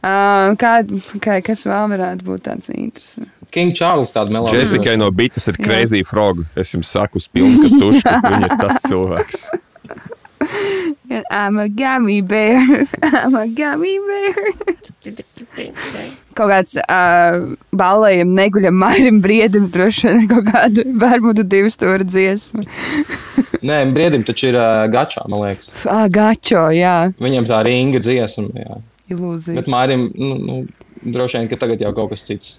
[SPEAKER 1] Uh, kā, okay kas vēl varētu būt tāds interesants?
[SPEAKER 3] King Charles tādu melodiju.
[SPEAKER 4] Jessikai no bites ir
[SPEAKER 1] Jā.
[SPEAKER 4] crazy frog. Es jums saku, uz pilnu, ka tuši, ka viņa ir tas cilvēks.
[SPEAKER 1] I'm a gummy bear. I'm a gummy bear. Kaut kāds uh, balējam, neguļam, mairim, briedim, droši vien kaut kāda Bermudu divu stūra dziesma.
[SPEAKER 3] Nē, briedim taču ir uh, gačā, man liekas.
[SPEAKER 1] Ah, gačo, jā,
[SPEAKER 3] Viņam tā ringa dziesma. Jā.
[SPEAKER 1] ilūzija.
[SPEAKER 3] Bet Mārim, nu, nu, droši vien, ka tagad jau kaut kas cits.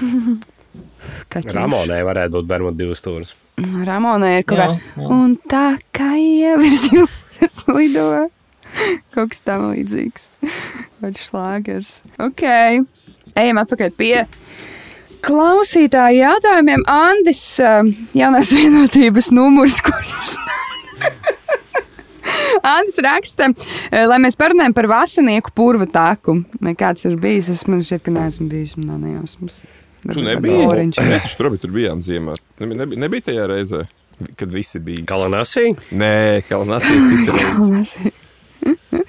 [SPEAKER 5] Ramonai varētu būt Bermuda divas stūres.
[SPEAKER 1] Ramonai ir kaut kā. Un tā kā jau virs jūras lido. Kaut kas tam līdzīgs. Vai šlāgers. Ok. Ejam atpakaļ pie klausītāju jautājumiem. Andis, um, jaunās vienotības numurs, kurš. Andis raksta, eh, lai mēs parunājam par vasanieku purva tāku. Vai kāds ir bijis? Es man šķiet, ka neesmu bijis. Man nav nejausmas.
[SPEAKER 4] Tu nebija. Mēs taču tur, tur bijām ziemā. Nebija, nebija, nebija tajā reizē, kad visi bija.
[SPEAKER 5] Kalanasī?
[SPEAKER 4] Nē, Kalnasī cita reize.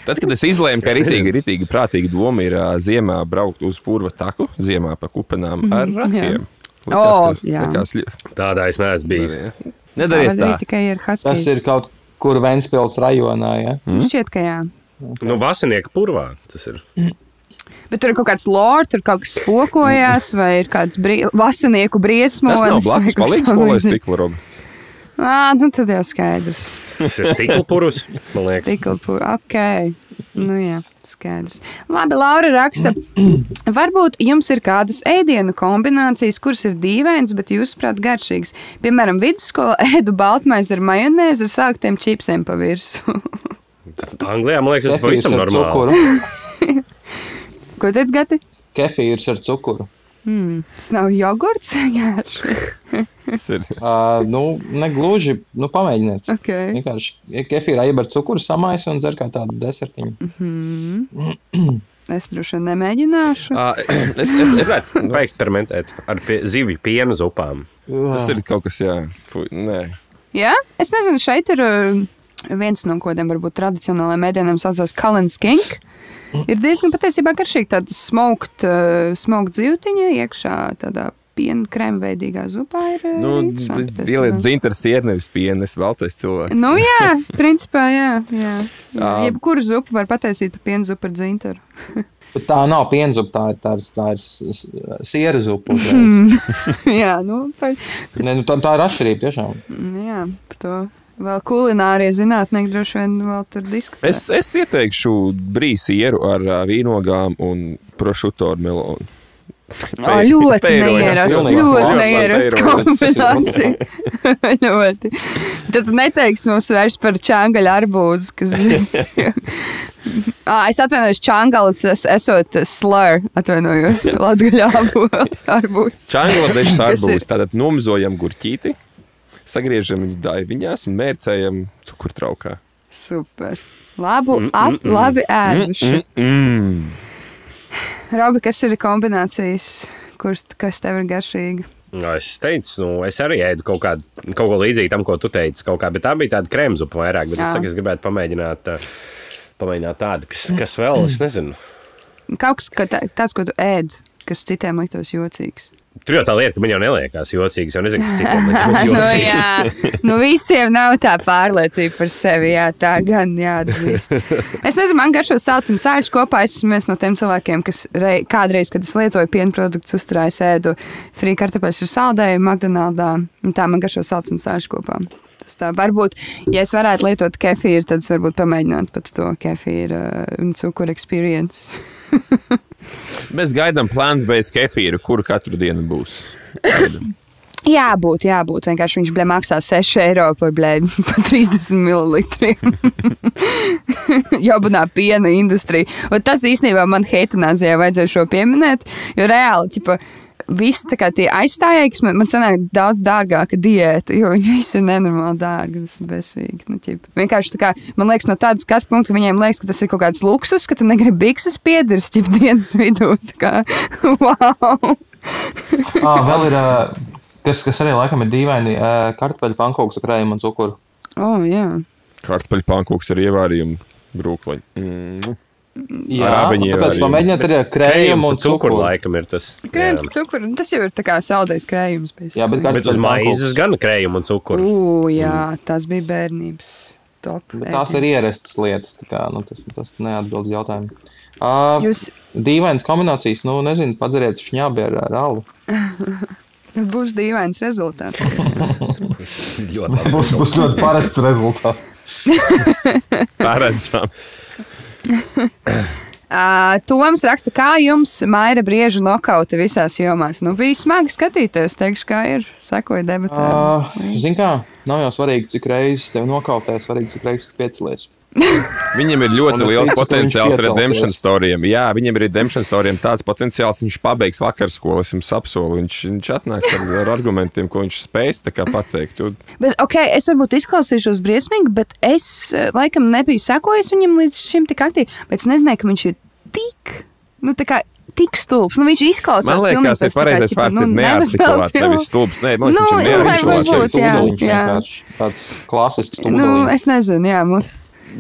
[SPEAKER 4] Tad, kad es izlēmu, ka ritīgi, ritīgi prātīga doma ir ā, ziemā braukt uz purva taku, ziemā pa kupenām ar rakiem.
[SPEAKER 1] O, jā.
[SPEAKER 4] likās, li...
[SPEAKER 5] Tādā es neesmu bijis.
[SPEAKER 4] Nedariet tā.
[SPEAKER 1] Tikai ir
[SPEAKER 3] Tas
[SPEAKER 1] Haskijs.
[SPEAKER 3] ir kaut kur Ventspils rajonā. Ja?
[SPEAKER 1] Šķiet, ka jā.
[SPEAKER 5] Nu, vasarnieka purvā tas ir.
[SPEAKER 1] Bet tur ir kaut kāds lords, tur kaut kas spokojās, vai ir kāds brī... vasanieku briesmonis.
[SPEAKER 4] Tas nav blakus palīgs skolai
[SPEAKER 1] līdzīgs.
[SPEAKER 4] stikla roga.
[SPEAKER 1] Ā, nu tad jau skaidrs.
[SPEAKER 5] Tas ir stikla purus, man liekas.
[SPEAKER 1] Pū, ok. Nu jā, skaidrs. Labi, Laura raksta, varbūt jums ir kādas ēdienu kombinācijas, kuras ir dīvainas, bet jūsuprāt garšīgas. Piemēram, vidusskolā ēdu baltmaizi ar majonēzi ar sāktiem čipsiem pa virsmu.
[SPEAKER 5] Anglijā, man liekas, tas ir pavisam
[SPEAKER 3] ar
[SPEAKER 5] normāli.
[SPEAKER 1] Ko teic, Gati?
[SPEAKER 3] Kefīrs ar cukuru.
[SPEAKER 1] Tas nav jogurts.
[SPEAKER 4] Tas ir
[SPEAKER 3] Uh, nu, negluži, nu, pamēģiniet.
[SPEAKER 1] Ok.
[SPEAKER 3] Vienkārši kefīrā ieber cukuru, samais un dzer kā tādu desertiņu.
[SPEAKER 1] Es droši vien nemēģināšu.
[SPEAKER 4] Ā, es, es, es,
[SPEAKER 5] Varētu paeksperimentēt ar pie, zivju piena zupām.
[SPEAKER 4] tas ir kaut kas, jā. Fui, nē.
[SPEAKER 1] Jā, es nezinu, šeit ir uh, viens no kodiem, varbūt tradicionālajiem mēdieniem saucās Kalens Skink. Ir diezgan patiesībā garšīgi tāda smaukt, uh, smaukt zīltiņa iekšā tādā piena krēmveidīgā zupā. Ir, uh,
[SPEAKER 4] Nu, ieliet zintars iet nevis pienes, veltais cilvēks.
[SPEAKER 1] Nu, jā, principā, jā. jā. jā.
[SPEAKER 4] Jā.
[SPEAKER 1] Jebkuru zupu var pataisīt par pienu zupu ar dzintaru.
[SPEAKER 3] Bet tā nav pienzupa, tā ir, tā ir, tā ir siera zupa.
[SPEAKER 1] jā, nu, par,
[SPEAKER 3] Nē, nu, tā, tā ir atšķirība tiešām.
[SPEAKER 1] jā, par to. Vēl kulinārie zinātnieki droši vien vēl tur diskutē.
[SPEAKER 4] Es, es ieteikšu brīsieru ar vīnogām un prošuto ar melonu.
[SPEAKER 1] Jā, ļoti
[SPEAKER 4] Peirojas,
[SPEAKER 1] neierasta, ļoti neierasta kombinācija. ļoti. Tad tu neteiksi mums vairs par čāngaļu arbūzu, kas... Ah, es atvainojos, čāngalis es, esot slur, atvainojos, latgaļā arbūz. Ir?
[SPEAKER 4] arbūs. Tātad nomizojam gurķīti, sagriežam viņu daiviņās un mērcējam cukurtraukā.
[SPEAKER 1] Super. Labu, ap, labi ēduši.
[SPEAKER 4] Mm.
[SPEAKER 1] Robi, kas ir kombinācijas, kuras, kas tev ir garšīgi?
[SPEAKER 5] Nu, Es teicu, nu, es arī ēdu kaut, kādu, kaut ko līdzīgu tam, ko tu teici. kaut Kā, bet tā bija tāda krēmzupa vairāk. Es, saku, es gribētu pamēģināt, ā, pamēģināt tādu, kas, kas vēl, es nezinu.
[SPEAKER 1] Kaut kas ka tā, tāds, ko tu ēd, kas citiem liktos jocīgs.
[SPEAKER 5] Tur jau tā lieta, ka man jau neliekās jocīgs. Jau nezinu, kas citiem liekas
[SPEAKER 1] nu,
[SPEAKER 5] jocīgs.
[SPEAKER 1] jā, nu, visiem nav tā pārliecība par sevi. Jā, tā gan jāatzīst. Es nezinu, man garšo sāls un sāļš kopā. Es esmu viens no tiem cilvēkiem, kas rei, kādreiz, kad es lietoju piena produktus, uzturēju ēdu frī kartupeļus ar saldējumu McDonaldā. un Tā man garšo sāls un sāļš kopā. Tā varbūt, ja es varētu lietot kefīru, tad es varbūt pamēģinātu pat to kefīru uh, un cukuru experience.
[SPEAKER 4] Mēs gaidām plānu-based kefīru, kuru katru dienu būs. Gaidam.
[SPEAKER 1] Jābūt, jābūt. Vienkārši viņš blē maksā 6 eiro par, blē, par 30 ml. Jobunā piena industrija. Un tas īstenībā man heitanāzijā vajadzēja šo pieminēt, jo reāli, ķipa, Visi tie aizstājēji, kas man, man sanāk daudz dārgāka diēta, jo viņi visi ir nenormāli dārgi. Tas ir besīgi. Nu, ķip. Vienkārši tā kā, man liekas, no tādas skatu punkta, ka viņiem liekas, ka tas ir kaut kāds luksus, ka tu negribi bikses piedirs, ķip dienas vidū. Tā kā, wow!
[SPEAKER 3] Ah, vēl ir, uh, kas, arī laikam ir dīvaini, kartupeļu pankūks ar krējumu un cukuru.
[SPEAKER 1] Oh, jā.
[SPEAKER 4] Kartupeļu pankūks ar ievārījumu brūkliņu. Mm.
[SPEAKER 3] Jā, un tāpēc
[SPEAKER 4] arī.
[SPEAKER 3] pamēģiniet arī ar
[SPEAKER 5] Krējums
[SPEAKER 3] krējumu
[SPEAKER 5] un
[SPEAKER 3] un
[SPEAKER 5] cukuru
[SPEAKER 3] cukuru.
[SPEAKER 5] laikam ir tas.
[SPEAKER 1] Krējums,
[SPEAKER 5] Jā.
[SPEAKER 1] cukurs. Tas jau ir tā kā saldējs krējums. bijis.
[SPEAKER 3] Jā, bet,
[SPEAKER 5] Bet uz maizes gan krējumu un cukuru.
[SPEAKER 1] Ugh, jā, tas bija bērnības top.
[SPEAKER 3] Tās ir ierastas lietas, kā, nu, tas, tas neatbild uz jautājumu. Uh,
[SPEAKER 1] Jūs
[SPEAKER 3] Dīvainas kombinācijas, nu, nezinu, padzeriet šņābi ar, ar alu.
[SPEAKER 1] būs dīvains rezultāts.
[SPEAKER 3] Būs, būs ļoti parasts rezultāts.
[SPEAKER 4] Paredzams.
[SPEAKER 1] Uh, Toms raksta, kā jums Maira brieža nokauta visās jomās. Nu, bija smagi skatīties, teikšu, kā ir. Sekoja debatēm.
[SPEAKER 3] Uh, Zini, kā, nav jau svarīgi, cik reizes tevi nokautē, svarīgi, cik reizes piecelies.
[SPEAKER 4] Viņam ir ļoti liels
[SPEAKER 3] ticu,
[SPEAKER 4] potenciāls
[SPEAKER 3] viņš
[SPEAKER 4] redemption storijam. Jā, viņam ir redemption storijam tāds potenciāls, viņš pabeigs vakarskolu, es jums apsolu. Viņš, viņš atnāks ar, ar argumentiem, ko viņš spēs tā kā pateikt. Un
[SPEAKER 1] Bet, ok, es varbūt izklausīšos briesmīgi, bet es eh, laikam nebiju sekojis viņam līdz šim tik aktīvi. Bet es nezināju, ka viņš ir tik, nu, tā kā. Tik stulbs. Nu, viņš izklausās.
[SPEAKER 4] Man liekas, tas ir pareizais vārds.
[SPEAKER 1] nu,
[SPEAKER 4] ir neartikulēts, nevis stulbs. Nē, man liekas,
[SPEAKER 1] Nu,
[SPEAKER 4] viņš ir
[SPEAKER 1] varbūt,
[SPEAKER 4] neartikulēts.
[SPEAKER 1] jā.
[SPEAKER 3] Tāds klasisks
[SPEAKER 1] Nu,
[SPEAKER 3] stūdenis.
[SPEAKER 1] es nezinu, jā. Man,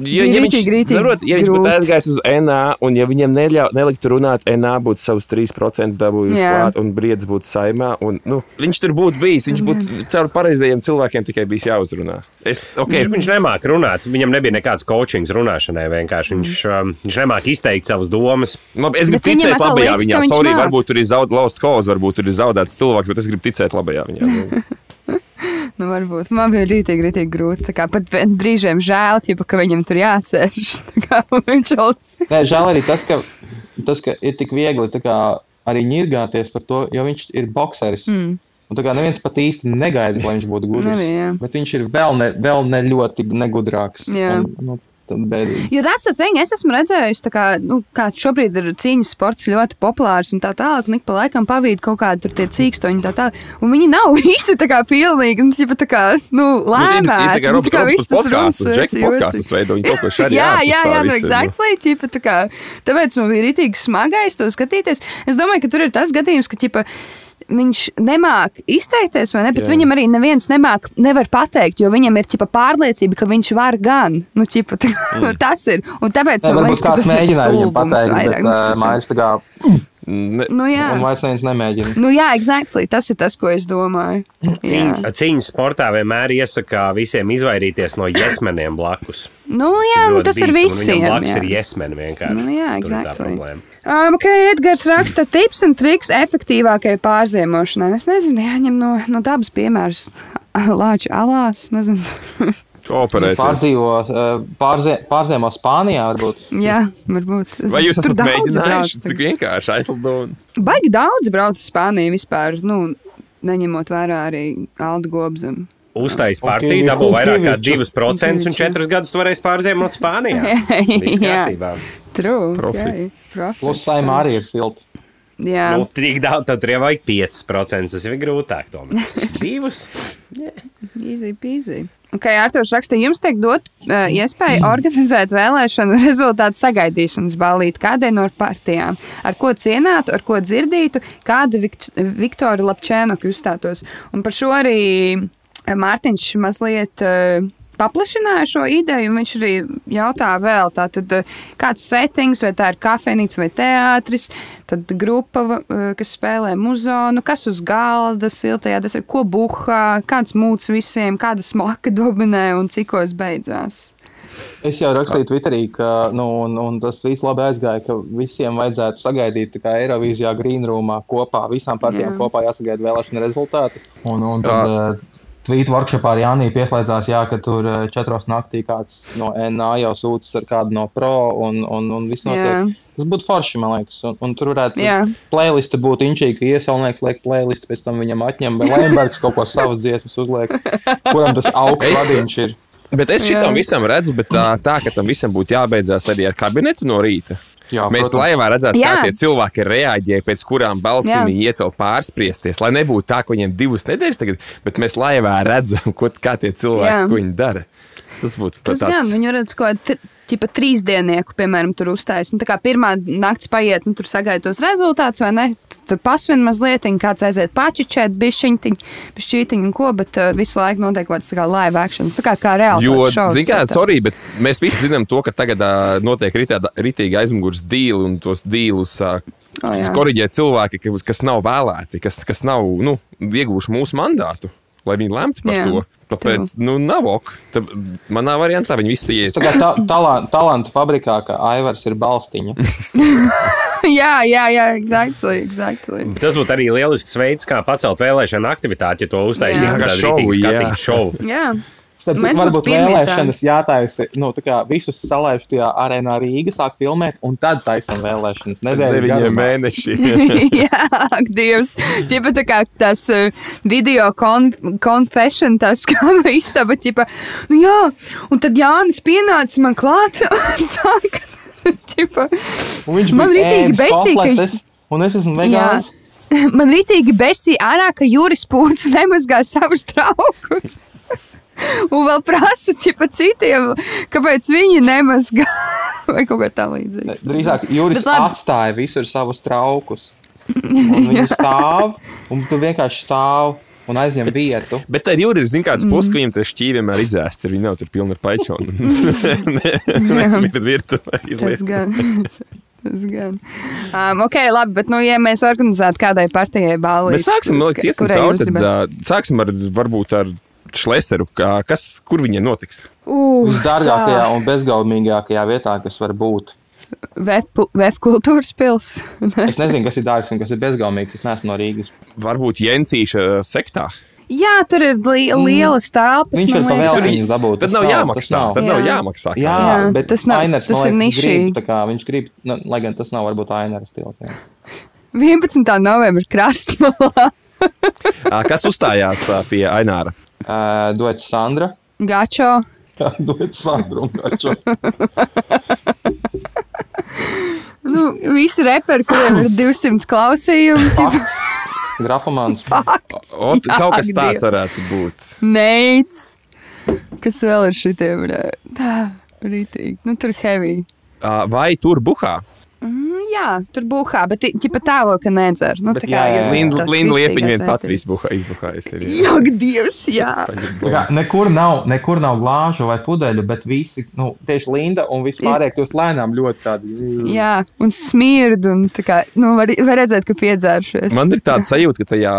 [SPEAKER 4] Ja, ja viņš,
[SPEAKER 1] ritīgi
[SPEAKER 4] zarot, ja viņš pat aizgājis uz NA, un ja viņam neļau, neliktu runāt, NA būtu savus 3% dabūjuši
[SPEAKER 1] Jā.
[SPEAKER 4] klāt, un briedis būtu saimā. Un, nu, viņš tur būtu bijis. Viņš būtu caur pareizajiem cilvēkiem tikai bijis jāuzrunā. Es, okay.
[SPEAKER 5] Viņš, viņš nemāca runāt. Viņam nebija nekāds coachings runāšanai. Vienkārši. Viņš, um, viņš nemāca izteikt savas domas.
[SPEAKER 4] Labi, es gribu
[SPEAKER 1] Bet
[SPEAKER 4] ticēt labajā
[SPEAKER 1] liekas,
[SPEAKER 4] viņā. Sorry, varbūt tur ir zaudēts kods, varbūt tur ir zaudēts cilvēks, bet es gribu ticēt labajā viņā. Nu,
[SPEAKER 1] varbūt man bija rītīgi, rītīgi grūti. Pat brīžiem žēl, ķipa, ka viņam tur jāsēž. Kā jau
[SPEAKER 3] Nē, žēl arī tas, ka, tas, ka ir tik viegli kā, arī ņirgāties par to, jo viņš ir bokseris. Mm. Un tā kā neviens pat īsti negaida, lai viņš būtu gudrs.
[SPEAKER 1] Arī.
[SPEAKER 3] Bet viņš ir vēl ne, vēl ne ļoti negudrāks. Un, nu.
[SPEAKER 1] Jo tas ir tas, es esmu redzējis, kā, nu, kā šobrīd ir cīņas sports ļoti populārs un tā tālāk. Un ik pa laikam pavīd kaut kādi tur tie cīkstoņi un tā tālāk. Un viņi nav visi tā kā pilnīgi, un ķipa tā kā, nu, lēmēti. nu, tā kā viss tas runas,
[SPEAKER 4] podkāstus, veido, viņi kaut ko šādi
[SPEAKER 1] Jā, jā, jā, nu, exactly, ķipa, tā kā, tāpēc man bija rītīgi smagais to skatīties. Es domāju, ka tur ir tas gadījums, ka, ķipa, viņš nemāk izteikties, vai ne? Bet
[SPEAKER 4] Jā.
[SPEAKER 1] viņam arī neviens nemāk, nevar pateikt, jo viņam ir ķipa, pārliecība, ka viņš var gan. Nu, ķipa, tā, mm. Tas ir. Un tāpēc
[SPEAKER 3] Nē,
[SPEAKER 1] man liekas, ka tas ir
[SPEAKER 3] mēģināja viņam pateikt,
[SPEAKER 1] vairāk.
[SPEAKER 3] bet
[SPEAKER 1] Nu,
[SPEAKER 3] uh, mājas tā kā,
[SPEAKER 4] Ne,
[SPEAKER 1] Nu, jā.
[SPEAKER 3] vairs neviens nemēģina.
[SPEAKER 1] Nu, jā, exactly. Tas ir tas, ko es domāju. Jā.
[SPEAKER 5] Cīņ, cīņas sportā vienmēr iesaka visiem izvairīties no jesmeniem blakus.
[SPEAKER 1] Nu, jā, nu, tas ir
[SPEAKER 5] un
[SPEAKER 1] visiem.
[SPEAKER 5] Blakus
[SPEAKER 1] jā.
[SPEAKER 5] ir jesmeni vienkārši.
[SPEAKER 1] Nu, jā, exactly. Um, okay, Edgars raksta tips un triks efektīvākai pārziemošanai. Es nezinu, jāņem no, no dabas piemērs. Lāča alās, nezinu.
[SPEAKER 4] Kooperēt.
[SPEAKER 3] Pārdzīvo, pārzie, pārziemo Spānijā varbūt.
[SPEAKER 1] Jā, varbūt.
[SPEAKER 4] Vai jūs
[SPEAKER 1] tur brauc.
[SPEAKER 4] tik vienkārši aizlidot?
[SPEAKER 1] Baigi daudz brauc uz Spāniju vispār, nu, neņemot vērā arī Aldu Gobzemu.
[SPEAKER 5] Uztais
[SPEAKER 3] Un
[SPEAKER 5] partiju, dabū vairāk kā
[SPEAKER 3] Kiviju-
[SPEAKER 5] 2% un
[SPEAKER 1] Kiviju-
[SPEAKER 5] 4 gadus tu varēsi pārziemot Spānijā. Viss
[SPEAKER 1] Jā.
[SPEAKER 5] kārtībā.
[SPEAKER 1] True.
[SPEAKER 4] Profit.
[SPEAKER 1] Okay. Profit.
[SPEAKER 3] Plus saimā arī ir silti.
[SPEAKER 1] Jā.
[SPEAKER 5] Nu, tik daudz, tad tur jau vajag 5%. Tas ir grūtāk. tomēr. Divus.
[SPEAKER 1] Easy peasy. Okay, Artošs raksta, jums tiek dot uh, iespēja organizēt vēlēšanu rezultātu sagaidīšanas balīti kādai no partijām. Ar ko cienātu, ar ko dzirdītu, kāda Vikt Viktora Lapčēnoka uzstātos. Un par šo arī Mārtiņš mazliet uh, paplašināja šo ideju, un viņš arī jautā vēl, tātad, eh, kāds settings, vai tā ir kafejnīca vai teātris, tad grupa, eh, kas spēlē muzonu, kas uz galda siltajā, tas ir ko buhā, kāds mūts visiem, kāda smaka dominē un cikos beidzās.
[SPEAKER 3] Es jau rakstīju Twitterī, ka nu, un, un tas viss labi aizgāja, ka visiem vajadzētu sagaidīt Eirovīzijā Greenroomā kopā, visām partijām
[SPEAKER 1] Jā.
[SPEAKER 3] kopā jāsagaida vēlēšana rezultāti. Un, un tad uh, Tvītu workshopā ar Jāniju pieslēdzās, jā, ka tur uh, četros naktī kāds no NA jau sūdzas ar kādu no pro un, un, un viss
[SPEAKER 1] Jā.
[SPEAKER 3] notiek. Tas būtu forši, man liekas. Un, un tur varētu
[SPEAKER 1] Jā.
[SPEAKER 3] playliste būt inčīga, ka iesaulnieks liek playlisti, pēc tam viņam atņem, bet Lembergs kaut ko savas dziesmas uzliek, kuram tas augsts vadiņš ir.
[SPEAKER 4] Bet es šitam
[SPEAKER 1] Jā.
[SPEAKER 4] visam redzu, bet tā, tā ka tam visam būtu jābeidzās arī ar kabinetu no rīta.
[SPEAKER 3] Jā,
[SPEAKER 4] Mēs
[SPEAKER 3] protams.
[SPEAKER 4] laivā redzētu, kā tie cilvēki reaģē, pēc kurām balsīm iecēl pārspriesties. Lai nebūtu tā, ka viņiem divas nedēļas tagad, bet mēs laivā redzam, ko, kā tie cilvēki, dara. Tas būtu
[SPEAKER 1] Tas gan,
[SPEAKER 4] tāds.
[SPEAKER 1] viņi redz, ko ķipa trīsdienieku, piemēram, tur uzstājas. Nu, kā pirmā naktis paiet, nu, tur sagaida tos rezultātus, vai ne? Tur pasvin mazliet, kāds aiziet pačičēt, bišķiņtiņ, bišķītiņ un ko, bet uh, visu laiku notiek kaut tā kā live actions, tā kā, kā reāli.
[SPEAKER 4] Jo,
[SPEAKER 1] ir tāds.
[SPEAKER 4] sorry, bet mēs visi zinām to, ka tagad uh, notiek ritā- ritīgi aizmugures dīli un tos dīlus uh,
[SPEAKER 1] O, jā.
[SPEAKER 4] korģē cilvēki, ka- kas nav vēlēti, kas, kas nav nu, ieguvuši mūsu mandātu, lai viņi lemtu par
[SPEAKER 1] Jā,
[SPEAKER 4] to. Tāpēc, nu, nav ok. Tad Manā variantā viņi visi iet.
[SPEAKER 3] tā kā ta, talan, talantu fabrikā, ka Aivars ir balstiņa.
[SPEAKER 1] jā, jā, jā, exactly, exactly.
[SPEAKER 5] Tas būtu arī lielisks veids, kā pacelt vēlēšanu aktivitāti, ja to uztaisīt
[SPEAKER 1] Jā.
[SPEAKER 5] kā šovu.
[SPEAKER 4] šovu, jā.
[SPEAKER 5] šovu.
[SPEAKER 1] Jā,
[SPEAKER 3] Starp
[SPEAKER 1] Mēs
[SPEAKER 3] citu, varbūt vēlēšanas jātaisa, nu, tā kā visus salaiž tajā arēnā Rīgā, sāk filmēt, un tad taisam vēlēšanas. Nedēļas
[SPEAKER 4] mēnešiem.
[SPEAKER 1] jā, ak, Dievs. Ķipa tā kā tas uh, video kon confession, tas kā istaba, ķipa, nu jā, un tad Jānis pienāca man klāt un sāka, ķipa,
[SPEAKER 3] Viņš
[SPEAKER 1] Man
[SPEAKER 3] bija
[SPEAKER 1] ritīgi
[SPEAKER 3] ēdis
[SPEAKER 1] besī, ka-
[SPEAKER 3] kotletes, un es esmu vegāns.
[SPEAKER 1] man rītīgi besī ārā, ka Juris Pūts nemazgā savus traukus. Un vēl prasa ķipa citiem, kāpēc viņi nemazgā. Vai kaut kā tā līdzīga.
[SPEAKER 3] Drīzāk Juris
[SPEAKER 1] Bet
[SPEAKER 3] atstāja visur savus traukus. Un Viņi stāv, un tu vienkārši stāv. un aizņem vietu.
[SPEAKER 4] Bet tā ir arī kāds mm. puses, ka viņam tas šķīvi vienmēr izēst. Viņi nav tur pilni ar paičonu. Nesmieties virtuvē.
[SPEAKER 1] Tas gan. Tas gan. Um, ok, labi, bet, nu, ja mēs organizētu kādai partijai balvu,
[SPEAKER 4] Mēs sāksim, liekas, iesim cauri. Tad, uh, sāksim ar, varbūt ar Šleseru. Kā, kas, kur viņa notiks?
[SPEAKER 1] Uh,
[SPEAKER 3] Visdārgākajā un bezgalīgākajā vietā, kas var būt.
[SPEAKER 1] Vēf kultūras pils.
[SPEAKER 3] Es nezinu, kas ir dārgs un kas ir bezgalīgs. Es neesmu no Rīgas.
[SPEAKER 4] Varbūt Jensīša sektā.
[SPEAKER 1] Jā, tur ir li lielas telpas.
[SPEAKER 3] Viņš
[SPEAKER 1] man
[SPEAKER 3] var pa
[SPEAKER 1] liekas.
[SPEAKER 3] vēlreiz dabūt.
[SPEAKER 4] Tad
[SPEAKER 3] tas
[SPEAKER 4] nav
[SPEAKER 3] tas
[SPEAKER 4] jāmaksā.
[SPEAKER 3] nav.
[SPEAKER 4] Tad nav
[SPEAKER 1] Jā.
[SPEAKER 4] jāmaksā.
[SPEAKER 3] Jā,
[SPEAKER 1] Jā,
[SPEAKER 3] bet
[SPEAKER 1] tas nav-
[SPEAKER 3] Ainars,
[SPEAKER 1] tas ir nišīgi.
[SPEAKER 3] grib, tā kā viņš grib, nu, lai gan tas nav varbūt Ainars stils. jā.
[SPEAKER 1] 11. novembra krastmalā.
[SPEAKER 4] Kas uzstājās pie Aināra?
[SPEAKER 3] Uh, Dod Sandra.
[SPEAKER 1] Gačo.
[SPEAKER 3] Jā, dod Sandru un Gaču.
[SPEAKER 1] Nu, visi reperi, kuriem ir 200 klausījumi. ķipa,
[SPEAKER 3] Fakts. Grafomāns.
[SPEAKER 4] Ot, kaut kas tāds varētu būt.
[SPEAKER 1] Neits. Kas vēl ir šitiem? bļā? Tā, rītīgi. Nu, tur heavy.
[SPEAKER 4] Ā, Vai tur buhā?
[SPEAKER 1] Mm, jā, tur būhā, bet ķipa tālo, ka nedzer. Nu,
[SPEAKER 4] Bet
[SPEAKER 1] tā
[SPEAKER 3] jā, jā, jā.
[SPEAKER 4] Linda Liepiņa vien pat
[SPEAKER 1] vērtības.
[SPEAKER 4] visbuhā izbuhājas. ir, jā.
[SPEAKER 1] Dievs, jā.
[SPEAKER 3] Kā Nekur nav, nekur nav glāžu vai pudeļu, bet visi, nu, tieši Linda un vispārējie kļūst lēnām ļoti tādi.
[SPEAKER 1] Jā, un smird, un tā kā, nu, var, var redzēt, ka piedzēršies.
[SPEAKER 4] Man ir tāda sajūta, ka tajā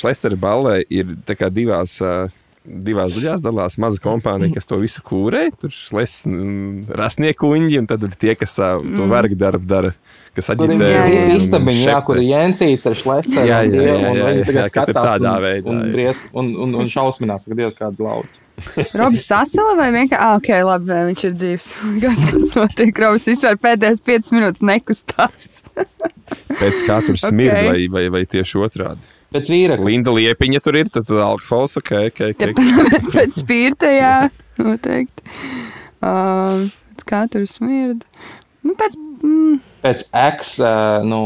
[SPEAKER 4] Šlesera ballē ir tā kā divās. ā, Divās daļās dalās maza kompānija, kas to visu kūrē. Tur ir rasniekuņi, un tad ir tie, kas to vergu darbu dara, kas aģitē.
[SPEAKER 1] Jā, jā.
[SPEAKER 4] un
[SPEAKER 3] istabiņa, jā, kur ir jēncīts ar šlēsēm.
[SPEAKER 4] Jā, jā, jā, jā, jā, jā, ka tur
[SPEAKER 3] skatās
[SPEAKER 4] tādā
[SPEAKER 3] un-
[SPEAKER 4] veidā,
[SPEAKER 3] Un,
[SPEAKER 4] jā.
[SPEAKER 3] bries, un, un, un šausminās, ka Dievs kādu lauķu.
[SPEAKER 1] Robs sasala vai vienkārši, ah, ok, labi, viņš ir dzīves. Kas, kas notiek? Robs vispār pēdējās 5 minūtes nekustās.
[SPEAKER 4] Pēc kā tur smird,
[SPEAKER 1] Ok.
[SPEAKER 4] vai, vai, vai tieši otrādi.
[SPEAKER 3] Pēc vīra,
[SPEAKER 4] Linda Liepiņa tur ir, tad, tad alkohols, ok, ok.
[SPEAKER 1] Ja
[SPEAKER 4] ok.
[SPEAKER 1] pēc, pēc spīrta, jā, noteikti. Uh, pēc kā tur smird. Nu, pēc, mm,
[SPEAKER 3] pēc X, uh, nu,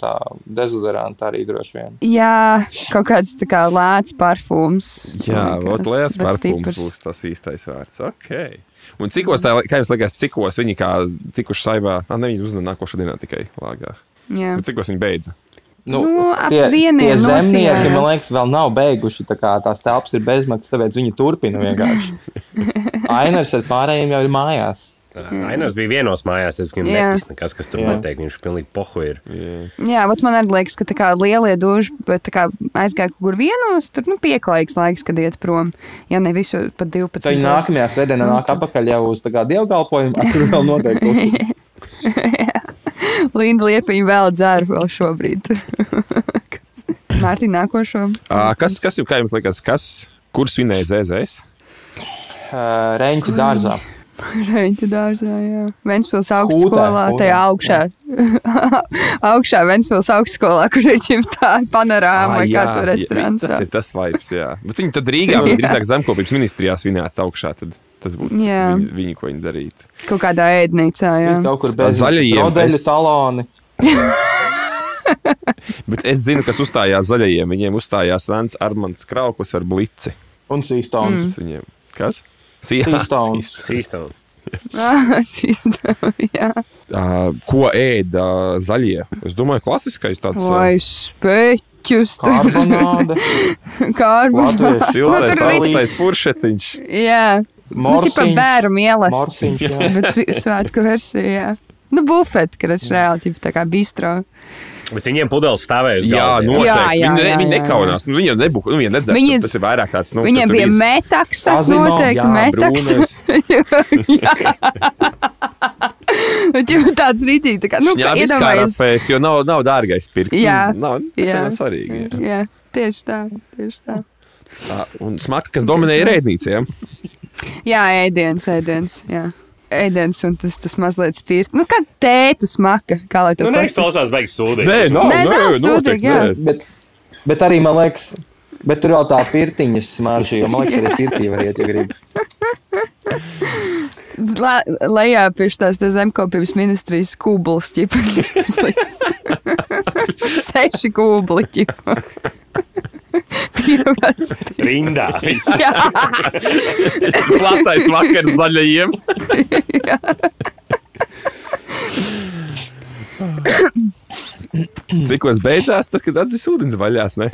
[SPEAKER 3] tā dezodoranta arī droši vien.
[SPEAKER 1] jā, kaut kāds tā kā lēts parfums.
[SPEAKER 4] Jā,
[SPEAKER 1] bet
[SPEAKER 4] parfums
[SPEAKER 1] stiprs.
[SPEAKER 4] būs tas īstais vārds. Okay. Un cikos, tā, kā jums liekas, cikos viņi kā tikuši saimā? Ah, ne, viņi uzzina nākošā dienā tikai lāgā.
[SPEAKER 1] Jā.
[SPEAKER 4] Bet cikos viņi beidza?
[SPEAKER 3] Nu,
[SPEAKER 1] Nu,
[SPEAKER 3] tie, tie zemnieki, man liekas, vēl nav beiguši. tā kā Tās telpas ir bezmaksas, tāpēc viņi turpina vienkārši. Ainars ar pārējiem jau ir mājās.
[SPEAKER 5] Ainors bija vienos mājās, es viņam
[SPEAKER 1] Jā.
[SPEAKER 5] nepis nekas, kas tur
[SPEAKER 3] Jā.
[SPEAKER 5] notiek. Viņš pilnīgi pohu ir.
[SPEAKER 1] Jā, vat man arī liekas, ka tā kā lielie tā kā aizgāja kaut kur vienos, tur nu, pieklājīgs laiks, kad iet prom. Ja ne visu pat 12.
[SPEAKER 3] Tad nākamajā sēdienā
[SPEAKER 1] Nu,
[SPEAKER 3] nāk
[SPEAKER 1] tad-
[SPEAKER 3] atpakaļ jau uz dievkalpojumu, tur vēl notiek klusums.
[SPEAKER 1] Linda Liepiņa vēl dzer vēl šobrīd. Mārtiņa nākošo.
[SPEAKER 4] À, kas, kas, jums- kā jums liekas, kas, kur svinēja ZZS?
[SPEAKER 3] Uh, Reņķi dārzā.
[SPEAKER 1] Reņķa dārzā, jā. Ventspils augstskolā,
[SPEAKER 3] kūtē,
[SPEAKER 1] tajā augšā. augšā Ventspils augstskolā, kur ir ģim tā panorāma, kā to restorāns.
[SPEAKER 4] Tas ir tas vibes, jā. Bet viņi tad Rīgā, vai drīzāk zemkopības ministrijā svinētu augšā, tad tas būtu viņi, viņi, ko viņi darītu.
[SPEAKER 1] Kaut kādā ēdnīcā, jā.
[SPEAKER 3] Ir kaut kur bez
[SPEAKER 4] Zaļajiem
[SPEAKER 3] rodeļu
[SPEAKER 4] es-
[SPEAKER 3] taloni.
[SPEAKER 4] Bet es zinu, kas uzstājās zaļajiem. Viņiem uzstājās Vents Armants Krauklis ar blici.
[SPEAKER 3] Un sīstons.
[SPEAKER 4] Tas viņiem. Kas?
[SPEAKER 3] Seastones.
[SPEAKER 5] Sīstons.
[SPEAKER 1] Ah, jā.
[SPEAKER 4] Uh, ko ēda zaļie? Es domāju, klasiskais tāds uh,
[SPEAKER 1] Vai speķus tur.
[SPEAKER 3] Karbonāde.
[SPEAKER 1] Karbonāde.
[SPEAKER 3] Latvijas
[SPEAKER 4] siltais,
[SPEAKER 1] Nu, arī-
[SPEAKER 4] augstais furšetiņš.
[SPEAKER 1] Jā. Nu, tipā
[SPEAKER 3] Morsiņš.
[SPEAKER 1] bēru mīlestības.
[SPEAKER 3] Morsiņš, jā.
[SPEAKER 1] Bet svētku versijā. jā. Nu, bufeti, kad es reāli tipu tā kā bistro.
[SPEAKER 5] Bet viņiem pudeles stāvēja uz
[SPEAKER 4] Jā,
[SPEAKER 5] galda.
[SPEAKER 4] noteikti.
[SPEAKER 1] Jā, jā,
[SPEAKER 4] viņi,
[SPEAKER 1] jā,
[SPEAKER 4] viņi
[SPEAKER 1] jā,
[SPEAKER 4] nekaunās. Nu, viņi jau nebūs. Nu, viņi nedzer.
[SPEAKER 1] Viņi-
[SPEAKER 4] tas ir vairāk tāds. Nu,
[SPEAKER 1] Viņiem bija metaksa, noteikti
[SPEAKER 4] Jā,
[SPEAKER 1] metaksa. Jā. Viņam tāds rītīgi, tā kā, nu,
[SPEAKER 4] Jā,
[SPEAKER 1] iedomājies.
[SPEAKER 4] kārapēs, jo nav, nav dārgais pirkt.
[SPEAKER 1] Jā.
[SPEAKER 4] Nav, tas
[SPEAKER 1] Jā.
[SPEAKER 4] jā. nav svarīgi. Jā.
[SPEAKER 1] Jā, tieši tā, tieši tā.
[SPEAKER 4] Tā, Un smaka, kas dominē ir ēdnīca. Ja?
[SPEAKER 1] Jā, ēdiens, ēdiens, jā. Ēdiens un tas, tas mazliet spīrt. Nu, kā tēta smaka, kā lai to
[SPEAKER 5] Nu, neizklausās beigas sūdīgi.
[SPEAKER 4] Nē, nav,
[SPEAKER 1] Nē,
[SPEAKER 4] nē,
[SPEAKER 1] nav
[SPEAKER 4] noteikti
[SPEAKER 1] sūdīgi, jā.
[SPEAKER 4] nē.
[SPEAKER 3] Bet, bet arī man liekas, bet tur jau tā pirtiņas smarža, jo man liekas, arī pirtī var iet, ja grib.
[SPEAKER 1] La- Lejā pie tās te zemkopības ministrijas kūbulis ķipas. Seši kūbli ķipa. Pierasti.
[SPEAKER 5] Rindā. viss.
[SPEAKER 1] Jā,
[SPEAKER 4] Platais vakars zaļajiem. Cikos beidzās, tad, kad atzīs ūdens vaļās, ne?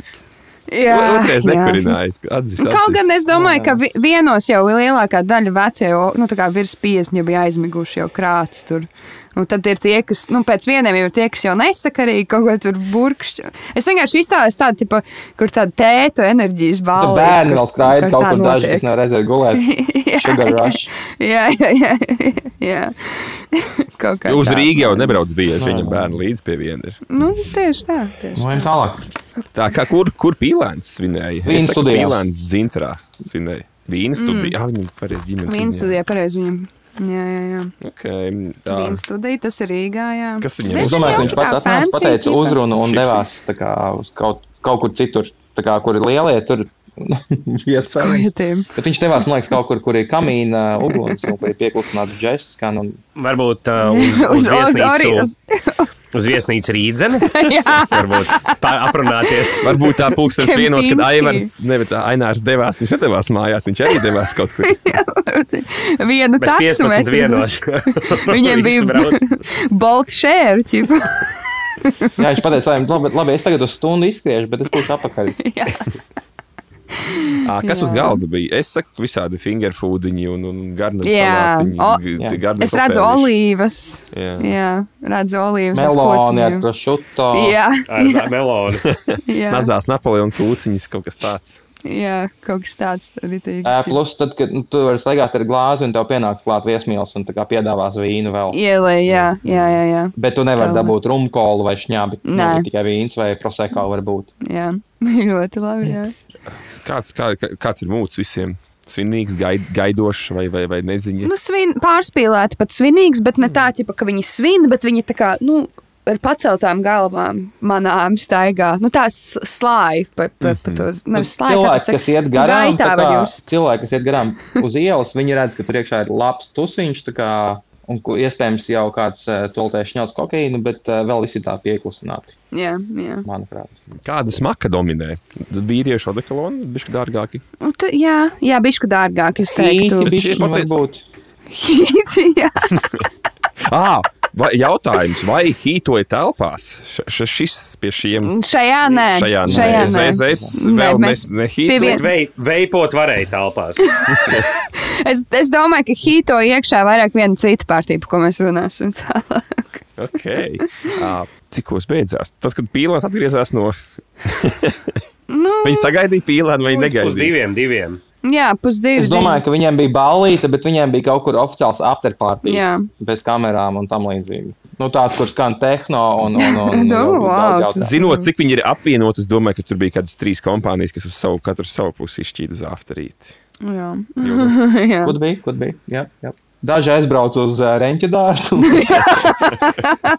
[SPEAKER 1] Jā,
[SPEAKER 4] Otrais
[SPEAKER 1] jā.
[SPEAKER 4] nekurināja. Atzīst,
[SPEAKER 1] Kaut gan es domāju, ka vi- vienos jau lielākā daļa vecie, nu, tā kā virs 50 jau bija aizmiguši jau krāts tur. Un tad ir tie, kas, nu, pēc vieniem jau ir tie, kas jau nesakarīgi kaut ko tur burkšķi. Es vienkārši izstāstu tādu, tipa, kur tāda tēta enerģijas
[SPEAKER 3] Tur
[SPEAKER 1] balva.
[SPEAKER 3] bērni vēl skraida kaut kur daži, kas nevar redzēt gulēt. Sugar rush.
[SPEAKER 1] Jā, jā, jā. jā.
[SPEAKER 4] Uz. Rīgas jau nebrauc bieži. Viņam bērni līdz pie viena ir.
[SPEAKER 1] Nu, tieši tā. Tieši
[SPEAKER 3] Nu,
[SPEAKER 1] tā.
[SPEAKER 3] tālāk.
[SPEAKER 4] Tā kā kur, kur pīlēns svinēja? Saku,
[SPEAKER 3] studijā.
[SPEAKER 4] Pīlēns dzintrā svinēja. Vīna studija. Jā, viņam pareizi ģimenes.
[SPEAKER 1] Viena
[SPEAKER 4] ziņā.
[SPEAKER 1] studija pareizi viņam. Jā, jā, jā.
[SPEAKER 4] Okay, tā.
[SPEAKER 1] Viena studija, tas ir Rīgā. Jā.
[SPEAKER 4] Kas viņam
[SPEAKER 3] Es
[SPEAKER 1] Diezgan
[SPEAKER 3] domāju, ka viņš pats atnāca, pateica uzrunu un devās kā, uz kaut, kaut kur citur, tā kā, kur ir lielie. Tur. Bet viņš devās, man liekas, kaut kur, kur ir kamīna uguns, un kur ir pieklusināts. Skan, un...
[SPEAKER 5] Varbūt uh, uz, uz,
[SPEAKER 1] Uz- uz
[SPEAKER 5] viesnīcu,
[SPEAKER 1] Orijas.
[SPEAKER 5] uz viesnīcu rīdzeni.
[SPEAKER 1] Jā.
[SPEAKER 5] Varbūt pa- aprunāties.
[SPEAKER 4] Varbūt tā
[SPEAKER 1] Kempinski.
[SPEAKER 4] vienos, kad Aivars, nevis tā Ainārs devās, viņš nedavās mājās, viņš arī devās kaut kur.
[SPEAKER 1] Vienu
[SPEAKER 5] Bez 15
[SPEAKER 1] taksometru.
[SPEAKER 5] vienos.
[SPEAKER 1] Viņiem bija. Bolt share. ķipa.
[SPEAKER 3] Jā, viņš pateica, labi, labi, es tagad uz stundu izskriešu, bet es būšu apakaļ.
[SPEAKER 1] Jā.
[SPEAKER 4] Ā, Kas uz
[SPEAKER 1] Jā.
[SPEAKER 4] galda bija? Es saku, visādi fingerfoodiņi un, un
[SPEAKER 1] Jā. Es redzu olīvas.
[SPEAKER 4] Jā.
[SPEAKER 1] Jā, redzu olīvas. uz
[SPEAKER 3] Meloni ar prošuto.
[SPEAKER 1] Jā, jā,
[SPEAKER 4] Mazās Napoleona kūciņas kaut kas tāds.
[SPEAKER 1] jā, kaut kas tāds. Arī
[SPEAKER 3] Ē, Plus, tad, kad nu, tu vari staigāt ar glāzi, un tev pienāks klāt viesmīlis, un tā kā piedāvās vīnu vēl.
[SPEAKER 1] Ielē, jā, jā, jā, jā,
[SPEAKER 3] Bet tu nevari dabūt rumkolu vai šņābi.
[SPEAKER 1] Nē.
[SPEAKER 3] Tikai vīns vai proseko var būt.
[SPEAKER 1] jā. Ļoti labi, jā.
[SPEAKER 4] Kāds, kā, kā- kāds ir mūts visiem? Svinīgs, gaid, gaidošs vai, vai, vai neziņa?
[SPEAKER 1] Nu, svin, pārspīlēti pat svinīgs, bet ne tā, ķipa, ka viņi svin, bet viņi tā kā, nu, ar paceltām galvām manām staigā. Nu, tā s- slāja pa, pa, pa to,
[SPEAKER 3] Cilvēki,
[SPEAKER 1] tas
[SPEAKER 3] kas iet garām,
[SPEAKER 1] gaitā
[SPEAKER 3] kā, cilvēki, kas iet garām uz ielas, viņi redz, ka tur iekšā ir labs tusiņš, tā kā, un iespējams jau kāds uh, toltēs šņauts kokaīnu, bet uh, vēl visi tā pieklusināti,
[SPEAKER 1] Jā, jā.
[SPEAKER 3] manuprāt.
[SPEAKER 4] Kāda smaka dominē? Vīriešu odekoloni, bišķi dārgāki.
[SPEAKER 1] Un tu, jā, jā bišku dārgāk, es teiktu.
[SPEAKER 3] Īti
[SPEAKER 4] Bet šie
[SPEAKER 3] bišķi varbūt.
[SPEAKER 1] jā.
[SPEAKER 4] Ah, vai, jautājums, vai hītoja telpās? Š, šis pie šiem.
[SPEAKER 1] Šajā nē.
[SPEAKER 4] Šajā nē.
[SPEAKER 1] Šajā
[SPEAKER 4] Es,
[SPEAKER 1] nē.
[SPEAKER 4] es, es
[SPEAKER 1] Nē,
[SPEAKER 4] vēl
[SPEAKER 1] mēs
[SPEAKER 4] ne, nehītoju.
[SPEAKER 1] vien-
[SPEAKER 5] Vei, veipot varēja telpās.
[SPEAKER 1] Es, es domāju, ka hīto iekšā vairāk viena cita pārtība, ko mēs runāsim tālāk.
[SPEAKER 4] Okay. Ah, Cikos beidzās? Tad, kad pīlāns atgriezās no.
[SPEAKER 1] Nu,
[SPEAKER 4] Viņi sagaidīja pīlānu vai
[SPEAKER 5] Uz
[SPEAKER 4] negaidīja?
[SPEAKER 5] diviem, diviem.
[SPEAKER 1] Jā, pusdivi.
[SPEAKER 3] Es domāju, ka viņiem bija ballīte, bet viņiem bija kaut kur oficiāls afterpartijas.
[SPEAKER 1] Jā.
[SPEAKER 3] Bez kamerām un tam līdzīgi. Nu, tāds, kur skan tehno un, un, un, un vēl
[SPEAKER 1] wow.
[SPEAKER 4] Zinot, cik viņi ir apvienoti, es domāju, ka tur bija kādas trīs kompānijas, kas uz savu, katru savu pusi izšķīda uz afterīti.
[SPEAKER 1] Jā. Jā.
[SPEAKER 3] Kur bija? Kur bija? Jā, jā. Daži aizbrauca uz uh, reņķa dārstu.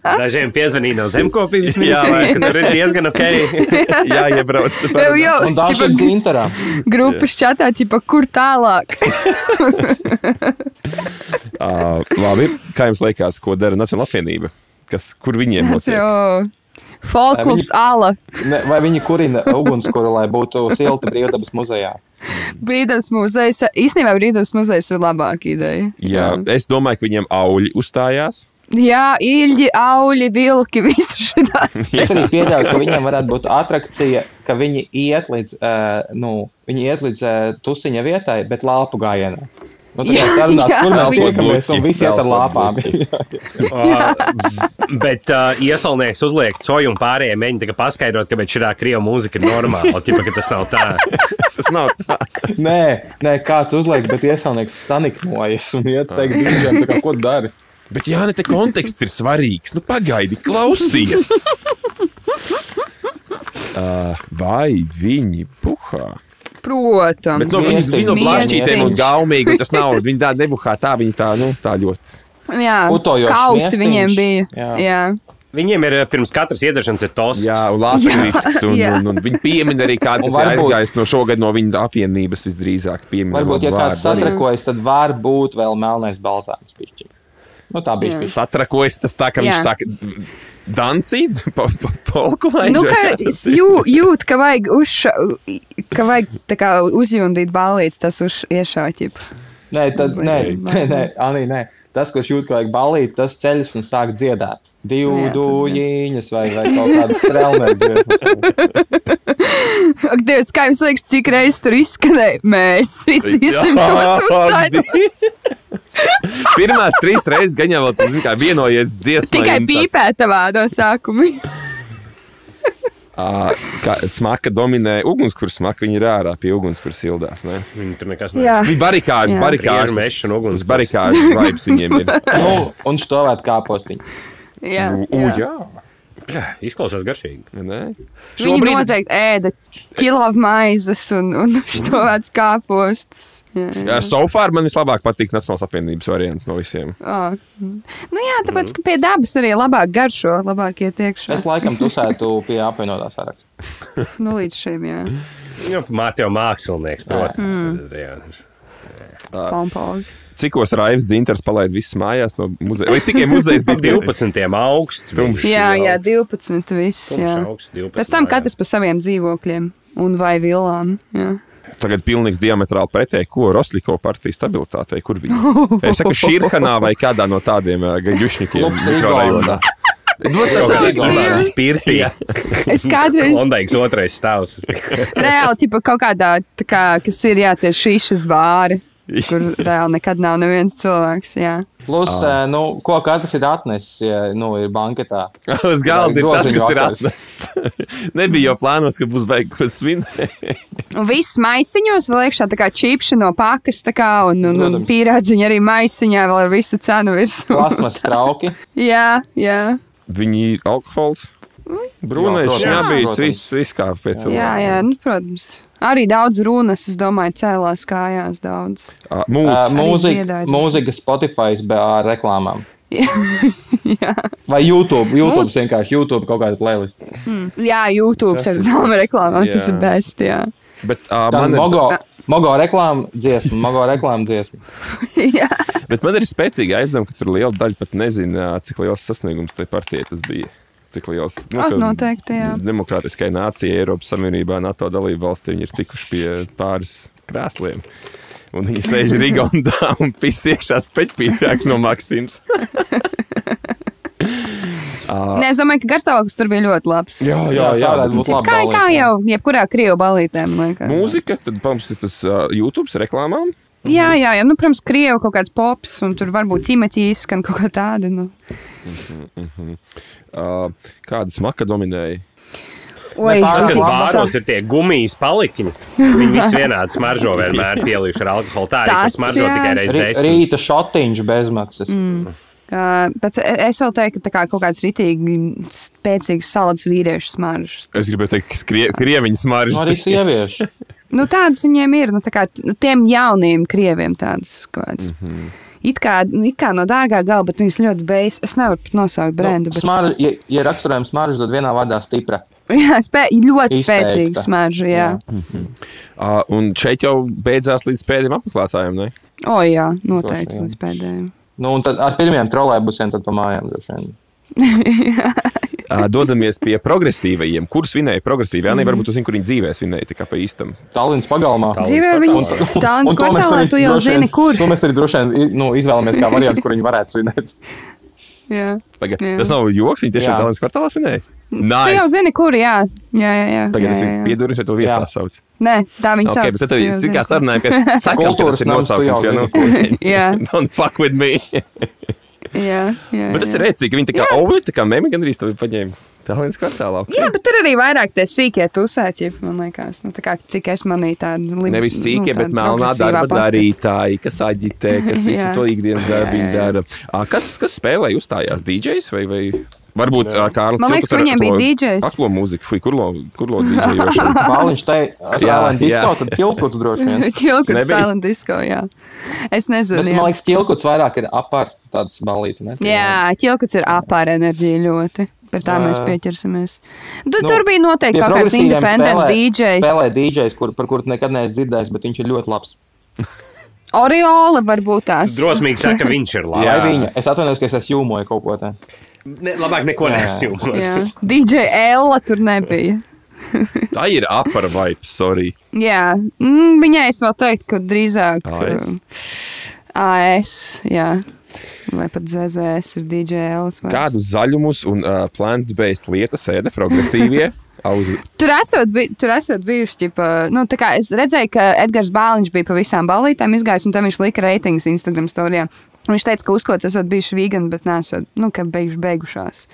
[SPEAKER 5] Dažiem piezvanīja no zemkopības
[SPEAKER 4] Jā,
[SPEAKER 5] ministrijas, ka tur ir diezgan ok.
[SPEAKER 4] Jā, iebrauc.
[SPEAKER 1] Jau, jau,
[SPEAKER 3] un daži ir dzintarā.
[SPEAKER 1] grupas čatā, ķipa, kur tālāk?
[SPEAKER 4] Uh, labi, kā jums liekas, ko dara Nacionāla apvienība? Kas, kur viņiem notiek?
[SPEAKER 1] jau Folklubs Ala.
[SPEAKER 3] Vai viņi kurina ugunskura, lai būtu silta brīvdabas muzejā?
[SPEAKER 1] Brīdams muzejs. Īstenībā brīdams muzejs ir labāka ideja.
[SPEAKER 4] Jā, es domāju, ka viņiem auļi uzstājās.
[SPEAKER 1] Jā, īļi, auļi, vilki, visu šitās.
[SPEAKER 3] Es arī pieļauju, ka viņiem varētu būt atrakcija, ka viņi iet līdz, uh, nu, viņi iet līdz uh, tusiņa vietai, bet lāpu gājienā. Nu, tā kā sarunāts, kur mēs tiekamies, un visi iet ar lāpām.
[SPEAKER 5] Uh, bet uh, iesaulnieks uzliek coju un pārējie mēģina tikai paskaidrot, ka šī krievu mūzika ir normāla. Tipa, ka tas nav tā.
[SPEAKER 4] Tas nav tā.
[SPEAKER 3] nē, nē, kāds uzliek, bet iesaulnieks stanikmojas un iet teikt, dižiem, tā kā ko dari.
[SPEAKER 4] Bet jā, ne te konteksts ir svarīgs. Nu, pagaidi, klausies! Uh, vai viņi buhā?
[SPEAKER 1] Protams.
[SPEAKER 4] Bet no viņi,
[SPEAKER 3] Miestiņš.
[SPEAKER 4] viņi no blašķītiem un gaumīgi, tas nav. Viņi tā nebuhā, tā viņi tā, nu, tā ļoti.
[SPEAKER 1] Jā, kausi viņiem bija.
[SPEAKER 3] Jā.
[SPEAKER 1] Jā.
[SPEAKER 5] Viņiem ir uh, pirms katras iedzešanas ir tosts.
[SPEAKER 4] Jā, un lāčakrisks, un, un, un viņi piemin arī kādu,
[SPEAKER 3] Un
[SPEAKER 4] kas ir
[SPEAKER 3] varbūt-
[SPEAKER 4] aizgājis no šogad no viņa apvienības visdrīzāk. Piemin
[SPEAKER 3] Varbūt, ja kāds satrakojas, tad var būt vēl melnais balzāms pišķi. Nu, tā bija pišķi.
[SPEAKER 4] Satrakojas tas tā, ka viņš
[SPEAKER 1] Jā.
[SPEAKER 4] saka, dancīt, pa, pa, polku lai.
[SPEAKER 1] Nu, ka jū, jūt, ka vajag, uzša, ka vajag kā uzjundīt balīti, tas uz iešāķip.
[SPEAKER 3] Nē, tad, nē, nē, nē. Anī, nē. Tas, kurš jūt, ka vajag balīt, tas ceļas un sāk dziedāt. Divu
[SPEAKER 1] tas
[SPEAKER 3] dūjiņas vai, vai kaut kādas strēlnieku.
[SPEAKER 1] Ak, Dievs, kā jums liekas, cik reizes tur izskanēja? Mēs svitīsim tos uztaisīt.
[SPEAKER 4] Pirmās trīs reizes jau vēl tu zini, kā vienojies dziesmā.
[SPEAKER 1] Tikai pīpē tavā no sākuma.
[SPEAKER 4] Kā smaka dominē ugunskura smaka, viņi ir ārā pie ugunskura sildās. Ne?
[SPEAKER 5] Viņi tur nekas
[SPEAKER 1] Jā.
[SPEAKER 4] Viņi barikāžas, barikāžas.
[SPEAKER 5] Un ugunskurs.
[SPEAKER 4] Tas barikāžas vibes viņiem ir.
[SPEAKER 3] Nu, un stāvēt kāpostiņu.
[SPEAKER 1] Jā,
[SPEAKER 4] U,
[SPEAKER 1] jā.
[SPEAKER 4] jā.
[SPEAKER 5] Izklausās garšīgi.
[SPEAKER 4] Ne?
[SPEAKER 1] Viņi Šobrīd... noteikti ēda ķilāvu maizes un, un štovēts kāpostus. Jā,
[SPEAKER 4] Jā, so far man vislabāk patīk Nacionālās apvienības variants no visiem.
[SPEAKER 1] Oh. Nu jā, tāpēc, ka pie dabas arī labāk garšo, labāk iet iekšā.
[SPEAKER 3] Es laikam tusētu pie apvienotā saraksta.
[SPEAKER 1] Nu, līdz šim, jā.
[SPEAKER 5] Nu, Māte jau mākslinieks, protams. tad, jā.
[SPEAKER 4] Cikos Raivs Dzintars palaid visus mājās no muzeja? Vai cikiem muzejs bija
[SPEAKER 5] 12. augsts.
[SPEAKER 4] Tumšs.
[SPEAKER 5] viņš
[SPEAKER 1] Jā, jā, 12 viss, jā.
[SPEAKER 5] augsts, 12,
[SPEAKER 1] Pēc tam katrs pa saviem dzīvokļiem un vai vilām, jā.
[SPEAKER 4] Tagad pilnīgs diametrāli pretēji, ko Rosliko partija stabilitātei, kur viņi. Es saku, Širhanā vai kādā no tādiem gaļušņikiem mikrorajonā. Nu, ir.
[SPEAKER 1] Es kādreiz
[SPEAKER 5] Klondaiks otrais stāvs.
[SPEAKER 1] reāli, tipa, kaut kādā, tā kā, kas ir, jā, tie šīšas bāri, kur reāli nekad nav neviens cilvēks, jā.
[SPEAKER 3] Plus, ah. nu, ko katrs ir atnesis, ja nu, ir banketā.
[SPEAKER 4] Uz galda ir tas, kas ir atnests. Nebija jau plānos, ka būs beigas svinēt.
[SPEAKER 1] Un viss maisiņos vēl iekšā tā kā čipši no pakas, tā kā, un, un, un
[SPEAKER 3] Protams.
[SPEAKER 1] pīrādziņa arī maisiņā vēl ar visu cenu virsmu.
[SPEAKER 3] Plasmas trauki.
[SPEAKER 1] jā, jā.
[SPEAKER 4] Viņi alkohols, brūnais,
[SPEAKER 3] Jā, protams.
[SPEAKER 4] šņabīts,
[SPEAKER 3] Protams.
[SPEAKER 4] viss, viss kā pēc
[SPEAKER 1] Jā,
[SPEAKER 4] cilvēka.
[SPEAKER 1] jā, nu, protams. Arī daudz runas, es domāju, cēlās kājās daudz.
[SPEAKER 3] Uh, mūzika,
[SPEAKER 1] dziedāja.
[SPEAKER 3] mūzika Spotify ar reklāmām. Vai YouTube, YouTube
[SPEAKER 1] Mūts.
[SPEAKER 3] vienkārši YouTube kaut kāda playlist.
[SPEAKER 1] jā YouTube
[SPEAKER 4] Tas
[SPEAKER 1] ar
[SPEAKER 4] ir-
[SPEAKER 1] tām reklāmām, tas ir best, jā.
[SPEAKER 4] Bet, uh,
[SPEAKER 3] Tā
[SPEAKER 4] man ir,
[SPEAKER 3] mogo, mogo reklāma dziesma, mogo reklāma dziesma.
[SPEAKER 1] jā.
[SPEAKER 4] bet man ir spēcīga aizdevuma, ka tur liela daļa pat nezina, cik liels sasniegums tai partijai tas bija. Cik liels nu,
[SPEAKER 1] Ah, noteikti, jā.
[SPEAKER 4] Demokrātiskai nācijai, Eiropas Savienībā, NATO dalību valstī viņi ir tikuši pie pāris krēsliem. Un viņi sēž Rigondā un pis iekšā speķpītāks no Maksims.
[SPEAKER 1] Nē, es domāju, ka garstāvoklis tur bija ļoti labs.
[SPEAKER 4] jā,
[SPEAKER 3] Jā, tā varētu būt labi.
[SPEAKER 1] Kā, kā jau jebkurā krievu balītē, man liekas.
[SPEAKER 4] Mūzika, tad, protams, ir tas uh, YouTube reklāmām.
[SPEAKER 1] Jā, jā, jā, nu, protams, krievu kaut kāds pops, un tur varbūt ķimeķis skan kaut kā tāda. Nu.
[SPEAKER 4] Uh, kāda smaka dominēja?
[SPEAKER 1] Oi,
[SPEAKER 5] Tas, kas
[SPEAKER 3] ir
[SPEAKER 5] bāros ir tie gumijas palikiņi, viņi visi vienādi smaržo vienmēr pielīši ar alkoholu. Tā
[SPEAKER 1] Tas,
[SPEAKER 5] tas smaržo
[SPEAKER 1] jā.
[SPEAKER 5] tikai reiz desmit.
[SPEAKER 3] Rīta šotiņš bezmaksas. Mm.
[SPEAKER 1] Uh, bet es vēl teiktu, ka tā kā kaut kāds rītīgi spēcīgs salads vīriešu smaržas.
[SPEAKER 4] Es gribēju teikt, ka skrie, krieviņu
[SPEAKER 3] Nu,
[SPEAKER 4] smaržas.
[SPEAKER 3] arī sieviešu.
[SPEAKER 1] Nu, tādas viņiem ir, nu, tā kā nu, tiem jauniem krieviem tādas kaut kādas. Mm. -hmm. It kā, nu, it kā no dārgā gala, bet viņas ļoti beidz. Es nevaru pat nosaukt brendu.
[SPEAKER 3] Nu,
[SPEAKER 1] Bet,
[SPEAKER 3] smar, ja, ja raksturojam smaržu, tad vienā vārdā stipra.
[SPEAKER 1] jā, spē, ļoti
[SPEAKER 3] Izteikta.
[SPEAKER 1] spēcīga smarža. Jā.
[SPEAKER 4] Uh, un šeit jau beidzās līdz pēdējiem apmeklētājiem. Ne?
[SPEAKER 1] O, jā, noteikti
[SPEAKER 3] Droši vien.
[SPEAKER 1] līdz pēdējiem.
[SPEAKER 3] Nu, un tad ar pirmiem trolēbusiem tad pa mājām droši vien.
[SPEAKER 4] Dodamies pie progresīvajiem. Kurus vinēja progresīvi? Jā,
[SPEAKER 1] Mhm.
[SPEAKER 4] mm -hmm. varbūt jūs zināt, kur viņi dzīvēs. Vinēja tā kā pa īstam.
[SPEAKER 3] Tallinas pagalmā.
[SPEAKER 5] Tallinas
[SPEAKER 1] Dzīvē
[SPEAKER 3] to mēs
[SPEAKER 1] kvartālā, tu jau zini, kur.
[SPEAKER 3] To mēs arī droši vien nu, izvēlamies kā variantu, kur viņi varētu svinēt.
[SPEAKER 1] Jā.
[SPEAKER 4] Tagad,
[SPEAKER 1] Jā.
[SPEAKER 4] tas nav joks. Viņi tiešām tālāk kvartālā vinēja.
[SPEAKER 1] Tu jau
[SPEAKER 4] Nice.
[SPEAKER 1] zini, kur, jā. Jā, jā, jā.
[SPEAKER 4] Tagad
[SPEAKER 1] jā,
[SPEAKER 4] tas ir
[SPEAKER 1] jā, jā.
[SPEAKER 4] pieduris, vai to vietā
[SPEAKER 3] Jā.
[SPEAKER 4] sauc.
[SPEAKER 1] Nē, tā viņa
[SPEAKER 4] Ok,
[SPEAKER 1] sauc.
[SPEAKER 4] bet tad
[SPEAKER 1] zini,
[SPEAKER 4] kā
[SPEAKER 1] kur.
[SPEAKER 4] sarunājam, ka ka
[SPEAKER 3] Kultūras
[SPEAKER 4] nosaukums. Jā, nu.
[SPEAKER 1] Jā.
[SPEAKER 4] Don't fuck with me.
[SPEAKER 1] Jā, jā,
[SPEAKER 4] Bet tas
[SPEAKER 1] jā.
[SPEAKER 4] ir rēcīgi, ka viņi tā kā
[SPEAKER 1] Jā.
[SPEAKER 4] ovļi, tā kā memi gandrīz to paņēma. Tālīnas kvartālā. ok.
[SPEAKER 1] Jā, bet tur arī vairāk tie sīkie tusēķi, man liekas. Nu, tā kā, cik es manīju tādu līniju.
[SPEAKER 4] Nevis sīkie, bet melnā darba darītāji, kas aģitē, kas visu to ikdienas darbiņu dara. Ā, Kas, kas spēlēja, uzstājās DJs vai, vai varbūt ā, Kārlis?
[SPEAKER 1] Man liekas, ka viņiem bija DJs.
[SPEAKER 4] Aklo mūziku, fui, kurlo, kurlo.
[SPEAKER 3] Bāliņš te
[SPEAKER 4] Jā,
[SPEAKER 3] Silent Disco,
[SPEAKER 4] jā.
[SPEAKER 3] tad ķilkuts droši vien.
[SPEAKER 1] Tilkuts
[SPEAKER 4] Nebija?
[SPEAKER 1] Silent Disco, jā. Es nezinu.
[SPEAKER 3] Bet,
[SPEAKER 1] jā.
[SPEAKER 3] man liekas, ķilkuts vairāk ir apar tāds balīti. Ne?
[SPEAKER 1] Jā, ķilkuts ir apāra enerģija ļoti. Pie tā mēs
[SPEAKER 3] Jā.
[SPEAKER 1] pieķersimies. Tu,
[SPEAKER 3] Nu,
[SPEAKER 1] tur bija noteikti kaut kāds independent
[SPEAKER 3] spēlē-
[SPEAKER 1] DJs.
[SPEAKER 3] Spēlē DJs, kur, par kuru nekad neesi dzirdējis, bet viņš ir ļoti labs.
[SPEAKER 1] Oriola varbūt tās.
[SPEAKER 5] Drosmīgi saka, ka viņš ir labs.
[SPEAKER 3] viņa? Es atvainojos, ka es jūmoju kaut ko tādu.
[SPEAKER 5] Ne, labāk neko.
[SPEAKER 3] Jā.
[SPEAKER 1] DJ Ella tur nebija.
[SPEAKER 4] Tā ir apara vibes, sorry.
[SPEAKER 1] Jā, mm, viņai es vēl teiktu, ka drīzāk
[SPEAKER 4] AS.
[SPEAKER 1] uh, AS. Jā. vai pat ZZS ir DJLs. vai-
[SPEAKER 4] Kādus zaļumus un uh, plant-based lietas ēda progresīvie? Auzi.
[SPEAKER 1] Tur esot, bi tur esot bijuši, ģipa, nu, tā kā es redzēju, ka Edgars Bāliņš bija pa visām balītēm izgājis, un tam viņš lika reitingus Instagram storijā. Viņš teica, ka uzkots esot bijuši vegani, bet nesot, nu, ka beiguši beigušās.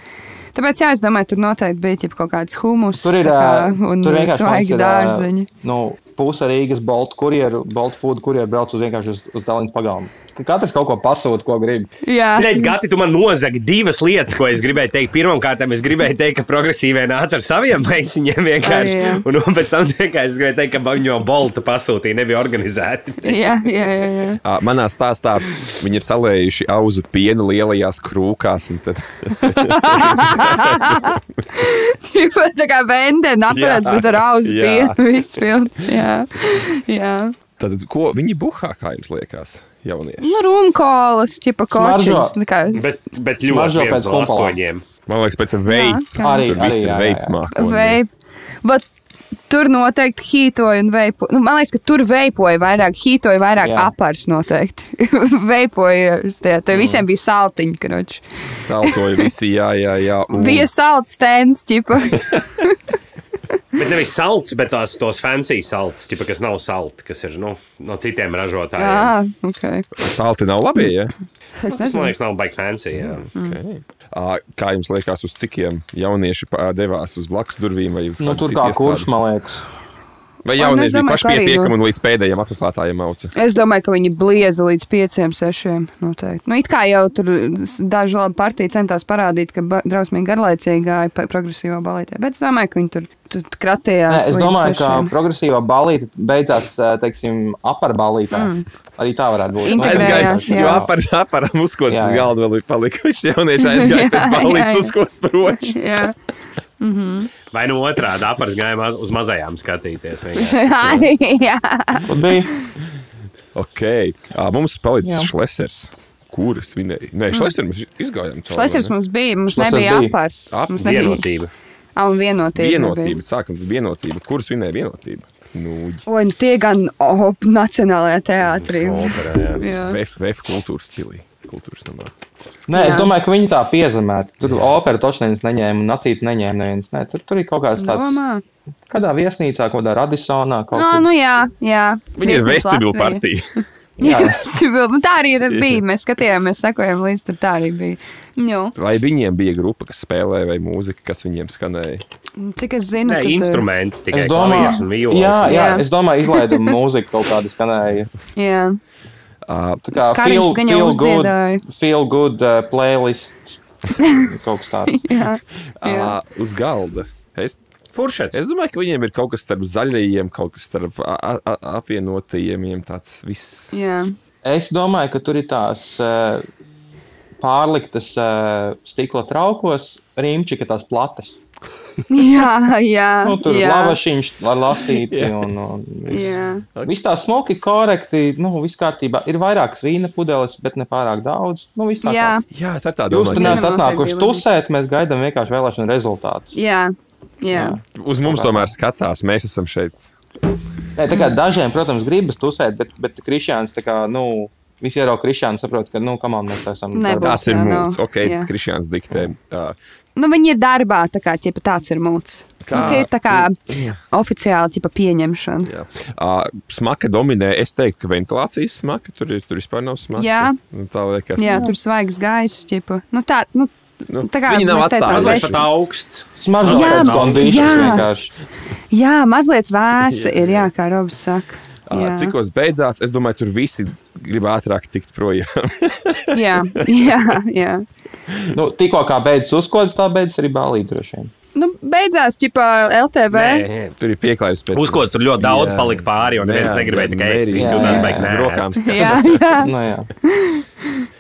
[SPEAKER 1] Tāpēc, jā, es domāju, tur noteikti bija kaut kāds humus
[SPEAKER 3] Tur ir,
[SPEAKER 1] kā, un
[SPEAKER 3] tur vienkārši
[SPEAKER 1] svaigi dārziņi.
[SPEAKER 3] Nu, puse Rīgas Bolt kurjeru, Bolt food kurjeru brauc uz vienkārši uz, uz Tallinas pagalmu. Katrs kaut ko pasūta, ko grib.
[SPEAKER 1] Jā,
[SPEAKER 5] Nē, Gati, tu man nozagi divas lietas, ko es gribēju teikt. Pirmkārt, es gribēju teikt, ka progresīvie nāca ar saviem maisiņiem vienkārši.
[SPEAKER 1] Ai, jā.
[SPEAKER 5] un, un pēc tam vienkārši es gribēju teikt, ka viņu bolta pasūtīja, nebija organizēti.
[SPEAKER 1] jā, jā, jā, jā.
[SPEAKER 4] Uh, manā stāstā viņi ir salējuši auzu pienu lielajās krūkās. un Tad,
[SPEAKER 1] tā kā vendena aparāts,
[SPEAKER 4] Jā,
[SPEAKER 1] bet ar auzu pienu viss films. Jā, jā.
[SPEAKER 4] tad, ko viņi buhā, kā jums liekas, jaunieši?
[SPEAKER 1] Nu, rumkolas,
[SPEAKER 3] Smaržo.
[SPEAKER 1] kočiņas. nu
[SPEAKER 5] Bet, bet ļoti viens
[SPEAKER 3] pēc
[SPEAKER 5] astoņiem.
[SPEAKER 4] Man liekas, pēc veipa.
[SPEAKER 3] Arī,
[SPEAKER 4] Tur viss
[SPEAKER 3] arī
[SPEAKER 4] ir
[SPEAKER 3] jā, jā,
[SPEAKER 4] veipa
[SPEAKER 3] jā.
[SPEAKER 1] Veip. Bet tur noteikti hītoja un veipoja. Nu, man liekas, ka tur veipoja vairāk, hītoja vairāk
[SPEAKER 3] Jā.
[SPEAKER 1] apars noteikti. veipoja, uz tie,
[SPEAKER 3] Mm.
[SPEAKER 1] te visiem bija saltiņi, kroči.
[SPEAKER 4] Saltoja visi, jā, jā, jā. un-
[SPEAKER 1] Bija salds stends, ķipa.
[SPEAKER 5] Bet nevis salds, bet tās tos fancy salds, ķipa, kas nav salti, kas ir nu, no citiem ražotājiem.
[SPEAKER 1] Jā, ok.
[SPEAKER 4] Salti nav labi, ja?
[SPEAKER 1] Es
[SPEAKER 5] Tas, man
[SPEAKER 1] nezinu.
[SPEAKER 5] liekas, nav baigi fancy. Jā.
[SPEAKER 4] Okay. Uh, kā jums liekas, uz cikiem jaunieši devās uz blakus durvīm?
[SPEAKER 3] Nu, tur kā kurš, man liekas.
[SPEAKER 4] Vai
[SPEAKER 1] Ai, nu,
[SPEAKER 4] jaunieši
[SPEAKER 1] es
[SPEAKER 4] bija
[SPEAKER 1] ka
[SPEAKER 4] pašpietiekami
[SPEAKER 1] nu.
[SPEAKER 4] un līdz pēdējiem apmeklētājiem auca?
[SPEAKER 1] Es domāju, ka viņi blieza līdz pieciem, sešiem. Noteikti. Nu, it kā jau tur daži labi partija centās parādīt, ka drausmīgi garlaicīgi gāja pa progresīvo balītē. Bet es domāju, ka viņi tur, tur
[SPEAKER 3] Nē,
[SPEAKER 1] kratījās.
[SPEAKER 3] es
[SPEAKER 1] līdz
[SPEAKER 3] domāju, ka
[SPEAKER 1] sešiem.
[SPEAKER 3] progresīvā balīte beidzās, teiksim, aparbalītā. Mm. Arī tā varētu būt.
[SPEAKER 1] Integrējās, jā.
[SPEAKER 4] jo apar, aparam uzkodas galda vēl ir palikuši jaunieši aizgājis pēc
[SPEAKER 1] Jā, jā,
[SPEAKER 4] prošas.
[SPEAKER 1] Jā,
[SPEAKER 5] Vai nu otrādi apars gāja maz- uz mazajām skatīties. vienkārši.
[SPEAKER 1] arī. Jā.
[SPEAKER 3] Tur bija.
[SPEAKER 4] Ok, uh, mums palicis šlesers. Kuru svinēja? Nē, šlesers mēs izgājām cauri.
[SPEAKER 1] Šlesers mums bija, mums
[SPEAKER 3] Šlesers
[SPEAKER 1] nebija
[SPEAKER 3] bija.
[SPEAKER 1] apars.
[SPEAKER 4] Ap-
[SPEAKER 1] Mums nebija
[SPEAKER 5] Vienotība.
[SPEAKER 1] Ah, un vienotība.
[SPEAKER 4] Vienotība. Sākam ar vienotību. Kuru svinēja vienotība? Nu,
[SPEAKER 1] Oi, nu tie gan op, Nacionālajā teātrī.
[SPEAKER 5] Operā, jā.
[SPEAKER 1] Jā.
[SPEAKER 4] VF, VF kultūras stilī. Kultūras namā.
[SPEAKER 3] Nē, es
[SPEAKER 1] Jā.
[SPEAKER 3] domāju, ka viņi tā piezemēti. Tur opera točs neviens neņēma, un nacīti neņēma neviens. Nē, tur, tur ir kaut kāds tāds.
[SPEAKER 1] Domā?
[SPEAKER 3] Kādā viesnīcā, kaut kādā Radisonā. Kaut
[SPEAKER 1] No,
[SPEAKER 3] kur.
[SPEAKER 1] nu jā, jā.
[SPEAKER 4] Viņa ir
[SPEAKER 1] Latvija.
[SPEAKER 4] partija.
[SPEAKER 1] Jā, vestibilu. Nu, tā arī ir bija. Mēs skatījāmies, sekojām līdz tur. Tā arī bija. Nu,
[SPEAKER 4] Vai viņiem bija grupa, kas spēlēja, vai mūzika, kas viņiem skanēja?
[SPEAKER 1] cik es zinu, tad,
[SPEAKER 5] instrumenti tikai
[SPEAKER 3] Es domāju,
[SPEAKER 5] klavieres un violas.
[SPEAKER 3] jā, jā,
[SPEAKER 1] Jā.
[SPEAKER 3] es domāju, izlaidām mūziku kaut kādu skanēju.
[SPEAKER 1] Jā,
[SPEAKER 4] Uh,
[SPEAKER 3] Tā kā feel, feel good, feel good uh, playlist. kaut kas tāds.
[SPEAKER 1] jā. jā.
[SPEAKER 4] uh, uz galda. Es,
[SPEAKER 5] Furšets.
[SPEAKER 4] es domāju, ka viņiem ir kaut kas starp zaļajiem, kaut kas starp apvienotajiem. Tāds viss.
[SPEAKER 1] jā.
[SPEAKER 3] Es domāju, ka tur ir tās uh, pārliktas uh, stikla traukos, rīmčika tās plates.
[SPEAKER 1] Jā, jā.
[SPEAKER 3] Nu, tur
[SPEAKER 1] jā.
[SPEAKER 3] lavašiņš ar lasīti un, un viss.
[SPEAKER 1] Jā.
[SPEAKER 3] Viss tā smuki, korekti, nu, viss kārtībā. Ir vairākas vīna pudeles, bet ne pārāk daudz. Nu, viss tā
[SPEAKER 1] Jā,
[SPEAKER 3] kā.
[SPEAKER 4] Jā, es ar tā
[SPEAKER 3] Jūs tur
[SPEAKER 4] domāju.
[SPEAKER 3] neesat atnākuši tusēt, mēs gaidām vienkārši vēlēšanu rezultātus.
[SPEAKER 1] jā. jā.
[SPEAKER 4] ka Uz mums tomēr skatās, mēs esam šeit.
[SPEAKER 3] Nē, tā kā dažiem, protams, gribas tusēt, bet, bet Krišjāns, tā kā, nu, visi ierauga Krišjānu, saprot, ka, nu, kamā mēs esam.
[SPEAKER 1] Nebūs.
[SPEAKER 4] Tāds ir
[SPEAKER 1] jā, nav.
[SPEAKER 4] Ok,
[SPEAKER 1] Jā.
[SPEAKER 4] Krišjāns diktē. Uh,
[SPEAKER 1] Nu, viņi ir darbā, tā kā ķipa, tāds ir mūks.
[SPEAKER 4] Kā?
[SPEAKER 1] Nu, ir tā kā oficiāli ķipa, pieņemšana.
[SPEAKER 4] jā. uh, smaka dominē. Es teiktu, ka ventilācijas smaka tur, ir, tur vispār nav smaka.
[SPEAKER 1] Jā.
[SPEAKER 4] Nu, tā liekas.
[SPEAKER 1] Jā, tur svaigs gaiss. Nu, tā, nu,
[SPEAKER 4] Nu,
[SPEAKER 1] tā kā
[SPEAKER 4] viņi nav atstājuši.
[SPEAKER 5] Mazliet
[SPEAKER 1] veš-
[SPEAKER 5] pat augsts.
[SPEAKER 3] Smaržo
[SPEAKER 1] Jā,
[SPEAKER 3] pēc kondīcijas
[SPEAKER 1] jā.
[SPEAKER 3] vienkārši.
[SPEAKER 1] jā, mazliet vēsa
[SPEAKER 4] Jā,
[SPEAKER 1] ir,
[SPEAKER 4] jā.
[SPEAKER 1] jā, kā Robs saka. Jā,
[SPEAKER 4] cikos beidzās, es domāju, tur visi grib ātrāk tikt projām.
[SPEAKER 1] jā, jā, jā.
[SPEAKER 3] Nu, tikko kā beidzas uzkodas, tā beidzas arī balīt droši vien.
[SPEAKER 1] Nu, beidzās, ķipa, LTV.
[SPEAKER 5] Nē,
[SPEAKER 4] tur ir pieklājības pēc
[SPEAKER 5] Uzkodas tur ļoti daudz
[SPEAKER 4] Jā.
[SPEAKER 5] palika pāri, un neviens negribēja tikai ēst. Visi
[SPEAKER 3] jā,
[SPEAKER 5] baigi
[SPEAKER 4] uz
[SPEAKER 5] nē.
[SPEAKER 4] rokām.
[SPEAKER 1] Jā, jā.
[SPEAKER 3] Nu, jā.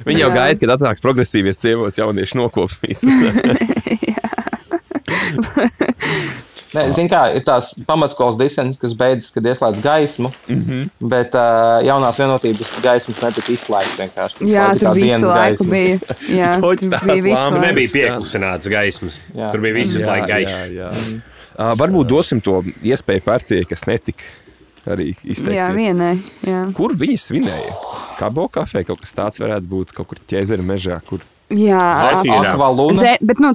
[SPEAKER 4] Viņi jau gaida, kad atnāks progresīvie ciemos jaunieši nokops visu.
[SPEAKER 3] Nē, zin kā, ir tās pamatskolas disens, kas beidzas, kad ieslēdz gaismu, mm
[SPEAKER 1] Mhm.
[SPEAKER 3] -hmm. bet uh, jaunās vienotības gaismas netika izslēgts vienkārši.
[SPEAKER 1] jā tur
[SPEAKER 3] kā
[SPEAKER 1] visu laiku
[SPEAKER 3] gaisma.
[SPEAKER 1] bija. Jā, tur bija visu laiku.
[SPEAKER 5] Nebija pieklusināts gaismas.
[SPEAKER 3] Jā.
[SPEAKER 5] Tur bija
[SPEAKER 4] jā,
[SPEAKER 5] gaišs.
[SPEAKER 4] jā. Uh, varbūt dosim to iespēju partijai, kas netika arī izteikties.
[SPEAKER 1] Jā, vienai. Jā.
[SPEAKER 4] Kur viņi svinēja? kabo kafejnīca, kaut kas tāds varētu būt kaut kur ķēzera mežā, kur
[SPEAKER 1] Jā.
[SPEAKER 3] Akvalūna.
[SPEAKER 1] Bet nu,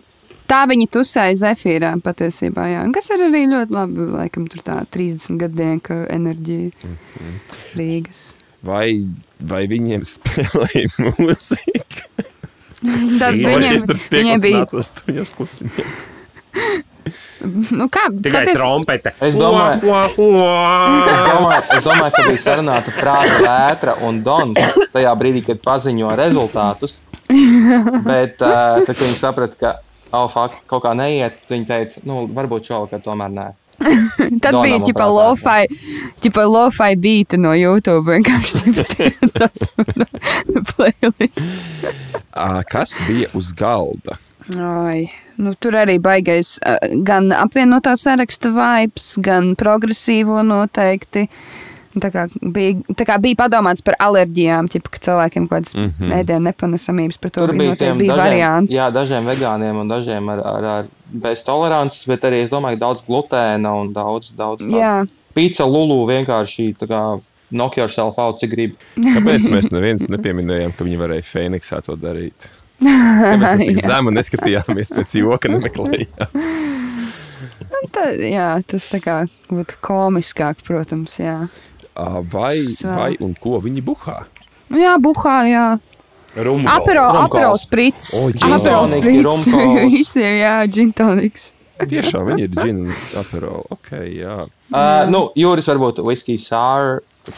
[SPEAKER 1] tā viņi tusēja Zefīrā patiesībā. Jā. Un Kas ir arī ļoti labi, laikam, tur tā 30 gadu enerģija Rīgas.
[SPEAKER 4] vai, vai viņiem spēlēja mūziku.
[SPEAKER 1] Tad viņiem, viņiem bija.
[SPEAKER 4] pieklusinātos tuņas klusiņiem.
[SPEAKER 1] Nu, kā,
[SPEAKER 5] Tikai
[SPEAKER 1] paties-
[SPEAKER 5] trompete.
[SPEAKER 3] Es domāju-
[SPEAKER 5] Ua, ua,
[SPEAKER 3] Es
[SPEAKER 5] ua.
[SPEAKER 3] domāju, es domāju, ka bija sarunāta prāta vētra un dons tajā brīdī, kad paziņo rezultātus. Bet uh, tad, kad viņi saprata, ka oh, fuck, kaut kā neiet, viņi teica, nu, varbūt šovakar tomēr nē.
[SPEAKER 1] Tad
[SPEAKER 3] Donam
[SPEAKER 1] bija
[SPEAKER 3] prātā.
[SPEAKER 1] lo-fi, ģipa lo-fi beati no YouTube. Vienkārši tas playlists.
[SPEAKER 4] Ā, Kas bija uz galda?
[SPEAKER 1] Ai, nu, tur arī baigais ā, gan apvienotā saraksta vibes, gan progresīvo noteikti. Tā kā bija, tā kā bija padomāts par alerģijām, ķipa, ka cilvēkiem kaut kādas mm. -hmm. ēdienu nepanesamības, par to
[SPEAKER 3] Tur
[SPEAKER 1] bija,
[SPEAKER 3] tiem
[SPEAKER 1] bija
[SPEAKER 3] dažiem,
[SPEAKER 1] varianti.
[SPEAKER 3] jā, dažiem vegāniem un dažiem ar, ar, ar bez tolerances, bet arī es domāju, ka daudz glutēna un daudz, daudz pizza lulu vienkārši knock yourself out, cik grib.
[SPEAKER 4] Kāpēc mēs neviens nepieminējām, ka viņi varēja Fēniksā to darīt? Kāpēc mēs tik zemu neskatījāmies pēc joka, nemeklējām?
[SPEAKER 1] tā, jā, tas tā kā būtu komiskāk, protams, jā.
[SPEAKER 4] Vai, vai un ko viņi buhā?
[SPEAKER 1] Nu, jā, buhā, jā. Apero sprits.
[SPEAKER 3] Tonic,
[SPEAKER 1] sprits. Visiem, jā, džintoniks.
[SPEAKER 4] Tiešām viņi ir džina un apero. Ok, jā.
[SPEAKER 3] Uh, nu, Jūris varbūt whisky sour.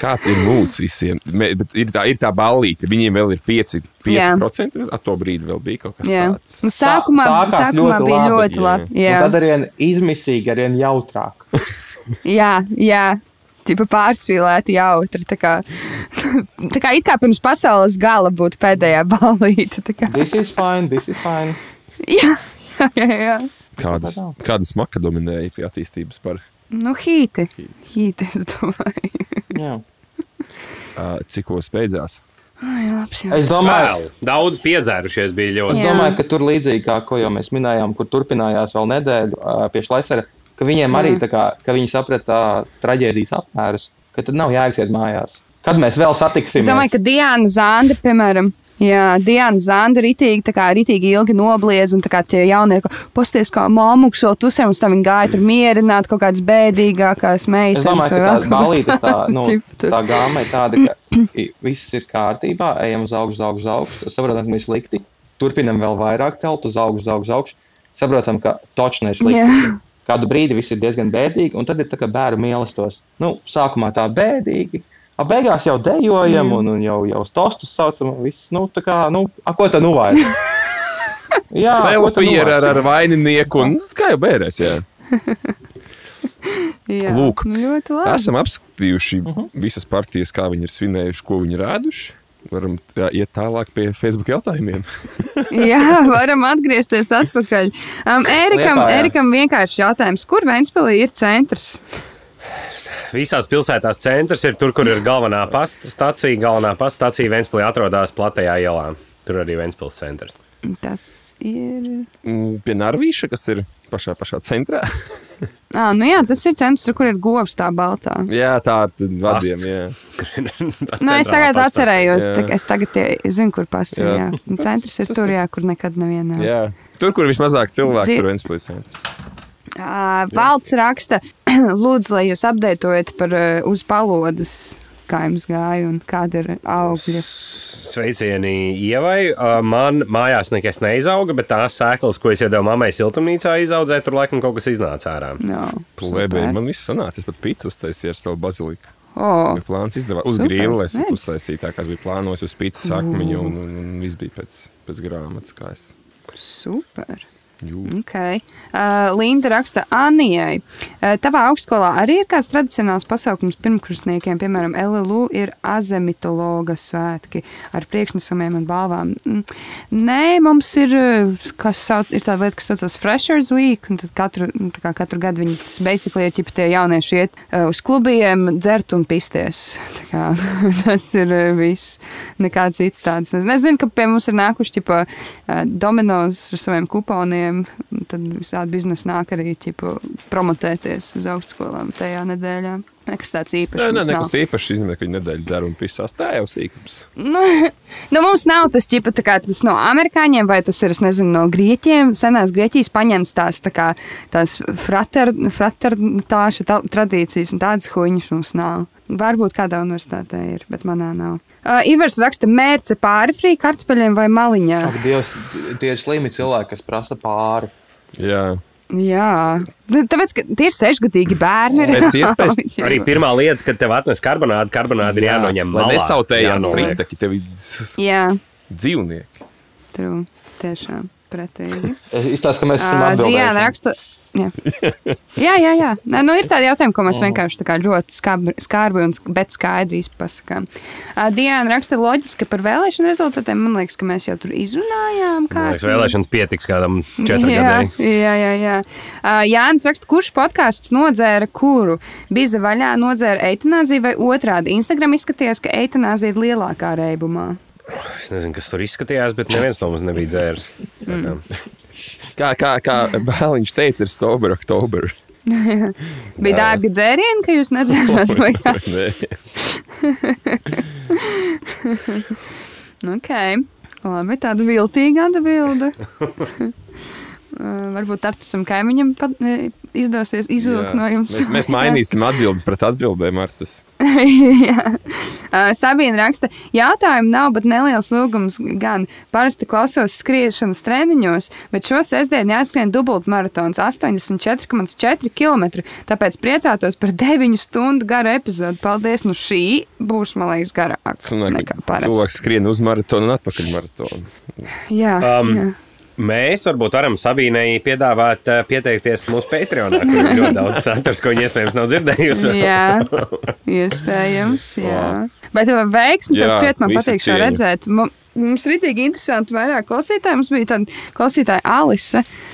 [SPEAKER 4] Kāds ir mūts visiem? Ir tā, ir tā ballīte, viņiem vēl ir 5%. 5% ap to brīdi vēl bija kaut kas
[SPEAKER 1] Jā.
[SPEAKER 4] tāds.
[SPEAKER 1] Nu, sākumā,
[SPEAKER 3] sākās
[SPEAKER 1] sākumā
[SPEAKER 3] ļoti
[SPEAKER 1] bija
[SPEAKER 3] labi,
[SPEAKER 1] ļoti
[SPEAKER 4] jā.
[SPEAKER 1] labi.
[SPEAKER 3] Un
[SPEAKER 1] Jā,
[SPEAKER 3] tad arvien izmisīgi, arvien jautrāk.
[SPEAKER 1] jā, jā. Tipa pārspīlēti jautri. Tā kā, tā kā it kā pirms pasaules gala būtu pēdējā balīte. tā kā.
[SPEAKER 3] This is fine, this is fine.
[SPEAKER 1] Jā, jā, jā.
[SPEAKER 4] Kādas, kādas maka dominēja pie attīstības par
[SPEAKER 1] Nu, hīti. Hīti, es domāju.
[SPEAKER 3] Jā.
[SPEAKER 4] uh, cikos beidzās?
[SPEAKER 1] Ai, labs, jā.
[SPEAKER 3] Es domāju,
[SPEAKER 5] Vēl. Daudz piedzērušies bija
[SPEAKER 3] Es
[SPEAKER 5] ļoti.
[SPEAKER 1] Jā.
[SPEAKER 3] domāju, ka tur līdzīgi kā ko jau mēs minējām, kur turpinājās vēl nedēļu ā, pie Šlesera, ka viņiem arī
[SPEAKER 1] Jā.
[SPEAKER 3] tā kā, ka viņi saprata ā, traģēdijas apmērus, ka tad nav jāiziet mājās. Kad mēs vēl satiksimies?
[SPEAKER 1] Es domāju, ka Diana Zanda, piemēram, Jā, Diana Zanda ritīgi, tā kā ritīgi ilgi nobliez, un tā kā tie jaunie, ka pasties kā māmukso tusē, un tā viņi gāja tur mierināt kaut kādas bēdīgākās meitenes.
[SPEAKER 3] Es domāju, ka
[SPEAKER 1] vai
[SPEAKER 3] tā
[SPEAKER 1] vēl kaut
[SPEAKER 3] balītes, tā, nu, tā gāma ir tāda, ka viss ir kārtībā, ejam uz augšu, uz augšu, uz augšu. Saprotam, ka mēs slikti. Turpinam vēl vairāk celt uz augšu, uz augšu, uz augšu. Saprotam, ka točni ir slikti.
[SPEAKER 1] Jā.
[SPEAKER 3] Kādu brīdi viss ir diezgan bēdīgi, un tad ir tā kā bērnu mīlestos. Nu, sākumā tā bēdīgi. A beigās jau dejojam, un, un jau, jau stostus saucam, un viss, nu, tā kā, nu, a, ko tad nu vajag? Jā, nu
[SPEAKER 4] Selfija ar, ar, vaininieku, un kā jau bērēs, jā.
[SPEAKER 1] Jā,
[SPEAKER 4] Lūk,
[SPEAKER 1] nu, ļoti labi.
[SPEAKER 4] Esam apskatījuši uh
[SPEAKER 3] Mhm.
[SPEAKER 4] -huh. visas partijas, kā viņi ir svinējuši, ko viņi ir ēduši. Varam jā, iet tālāk pie Facebook jautājumiem.
[SPEAKER 1] Jā, varam atgriezties atpakaļ. Um, Ērikam,
[SPEAKER 3] Liepājā.
[SPEAKER 1] Ērikam vienkārši jautājums, kur Ventspēlī ir centrs?
[SPEAKER 5] Visās pilsētās centrs ir tur, kur ir galvenā pasta stacija. Galvenā pasta stacija Vēnspilī atrodas platajā ielā. Tur arī Vēnspils centrs.
[SPEAKER 1] Tas ir.
[SPEAKER 4] Mm, Pie Narvīša, kas ir pašā, pašā centrā.
[SPEAKER 1] Ah, nu jā, tas ir centrs, tur, kur ir govs tā baltā.
[SPEAKER 4] jā, tā ir vadiem.
[SPEAKER 1] Nu, es tagad atcerējos,
[SPEAKER 4] jā.
[SPEAKER 1] ka es tagad tie, zinu, kur.
[SPEAKER 4] Jā.
[SPEAKER 1] Un Centrs ir tur, jā, kur nekad nevienā.
[SPEAKER 4] Jā. Tur, kur vismazāk cilvēku,
[SPEAKER 1] Dzi-
[SPEAKER 4] tur viens pēc centra.
[SPEAKER 1] Uh, Valds raksta, lūdzu, lai jūs apdeitojat par uh, uz palodas, kā jums gāja un kāda ir augļa.
[SPEAKER 5] Sveicieni Ievai. Man mājās nekas neizauga, bet tās sēklas, ko es iedevu mammai siltumnīcā izaudzēt, tur laikam kaut kas iznāca ārā.
[SPEAKER 1] No,
[SPEAKER 4] Plēbēji, man viss sanāca. Es pat pīcis uztaisīju ar savu baziliku.
[SPEAKER 1] oh,
[SPEAKER 4] plāns izdevās. Uz
[SPEAKER 1] Super,
[SPEAKER 4] grīla es uztaisīju tā, kā es biju plānojis uz pīcis sakmiņu, un, un, un viss bija pēc, pēc grāmatas,
[SPEAKER 1] super. Okay. Uh, Linda raksta, Anijai, uh, tavā augstskolā arī ir kāds tradicionāls pasākums pirmkursniekiem, piemēram, LLU ir azemitologa svētki ar priekšnesumiem un balvām. Mm, Nē, mums ir, uh, kas sauc, ir tāda lieta, kas saucas Freshers Week, un tad katru, nu, kā katru gadu viņi, tas basically ir, ķipa, tie jaunieši iet uh, uz klubiem, dzert un pisties. Tā kā, tas ir viss. Nekā cits tāds. Es nezinu, ka pie mums ir nākuši, ķipa, uh, dominos ar saviem kuponiem un Tad visādi biznesa nāk arī ķipu, promotēties uz augstskolām tajā nedēļā. Nekas tāds īpašs.
[SPEAKER 4] Nē, nē,
[SPEAKER 1] mums nav.
[SPEAKER 4] nekas īpašs. Izņemot, ka viņi nedēļu dzer un pisās. Tā jau sīkums.
[SPEAKER 1] Nu, nu, mums nav tas ķipa, kā tas no amerikāņiem, vai tas ir es nezinu, no grieķiem. Senās Grieķijas paņemts tās, tā kā, tās frater, fraternitāša tā- tradīcijas, un tādas huņas mums nav. Varbūt kādā universitātē ir, bet manā nav. Uh, Ivars raksta, mērce pāri frī kartupeļiem vai maliņā.
[SPEAKER 3] Ak, Dievs, tie ir slimi cilvēki, kas prasa pāri.
[SPEAKER 4] Jā.
[SPEAKER 1] Jā, Nu, tāpēc, ka tie ir sešgadīgi bērni.
[SPEAKER 4] Pēc iespējas
[SPEAKER 1] Jā.
[SPEAKER 5] Arī pirmā lieta, kad tev atnes karbonātu, karbonātu ir jānoņem.
[SPEAKER 4] Lai
[SPEAKER 5] malā.
[SPEAKER 4] nesautējās
[SPEAKER 5] Jānoliek.
[SPEAKER 4] sprintaki, tev ir
[SPEAKER 1] Jā,
[SPEAKER 4] dzīvnieki.
[SPEAKER 1] true, tiešām pretīgi.
[SPEAKER 3] Izstāsta, ka mēs esam
[SPEAKER 1] Diana
[SPEAKER 3] atbildējuši.
[SPEAKER 1] raksta. Jā, jā, jā. jā. Nē, nu, ir tādi jautājumi, ko mēs vienkārši tā kā ļoti skarbri, skarbi un bet skaidri pasakām. Ā, Diana raksta loģiski par vēlēšanu rezultātiem. Man liekas, ka mēs jau tur izrunājām.
[SPEAKER 5] Man liekas, vēlēšanas pietiks kādam četriem gadiem.
[SPEAKER 1] jā, jā. jā. Uh, Jānis raksta, kurš podkāsts nodzēra kuru? Bija vaļā nodzēra eitanāziju vai otrādi? Instagram izskatījās, ka eitanāzija ir lielākā reibumā.
[SPEAKER 5] Es nezinu, kas tur izskatījās, bet neviens no mums nebija dzērs. Mm.
[SPEAKER 4] Kā, kā, kā Bāliņš teica, ir sober oktober.
[SPEAKER 1] Bija dārgi dzērieni, ka jūs nedzērat vai kas? Ok, labi, tāda viltīga atbilde. Uh, varbūt ar tam kaimiņam eh, izdosies izvilkt no jums.
[SPEAKER 4] Mēs, mēs mainīsim atbildes pret atbildēm, Artas.
[SPEAKER 1] Jā. Uh, Sabīna raksta, jautājumu nav, bet neliels lūgums gan. Parasti klausos skriešanas treniņos, bet šo sestdienu jāskrien dubult maratons 84,4 km. Tāpēc priecātos par 9 stundu garu epizodu. Paldies! Nu šī būs, man liekas, garāka nekā parasti.
[SPEAKER 4] Cilvēks skrien uz maratonu un atpakaļ maratonu.
[SPEAKER 1] Jā,
[SPEAKER 5] Um,
[SPEAKER 1] jā.
[SPEAKER 5] Mēs varbūt varam Sabīnai piedāvāt uh, pieteikties mūsu Patreonā, kur ir ļoti daudz saturs, ko viņa iespējams nav dzirdējusi.
[SPEAKER 1] Jā, iespējams. Jā. Bet veiksmi,
[SPEAKER 4] Jā,
[SPEAKER 1] skriet, man patīk šo redzēt. Mu- Mums ir rītīgi interesanti vairāk klausītāji. Mums bija tāda klausītāja Alise, uh,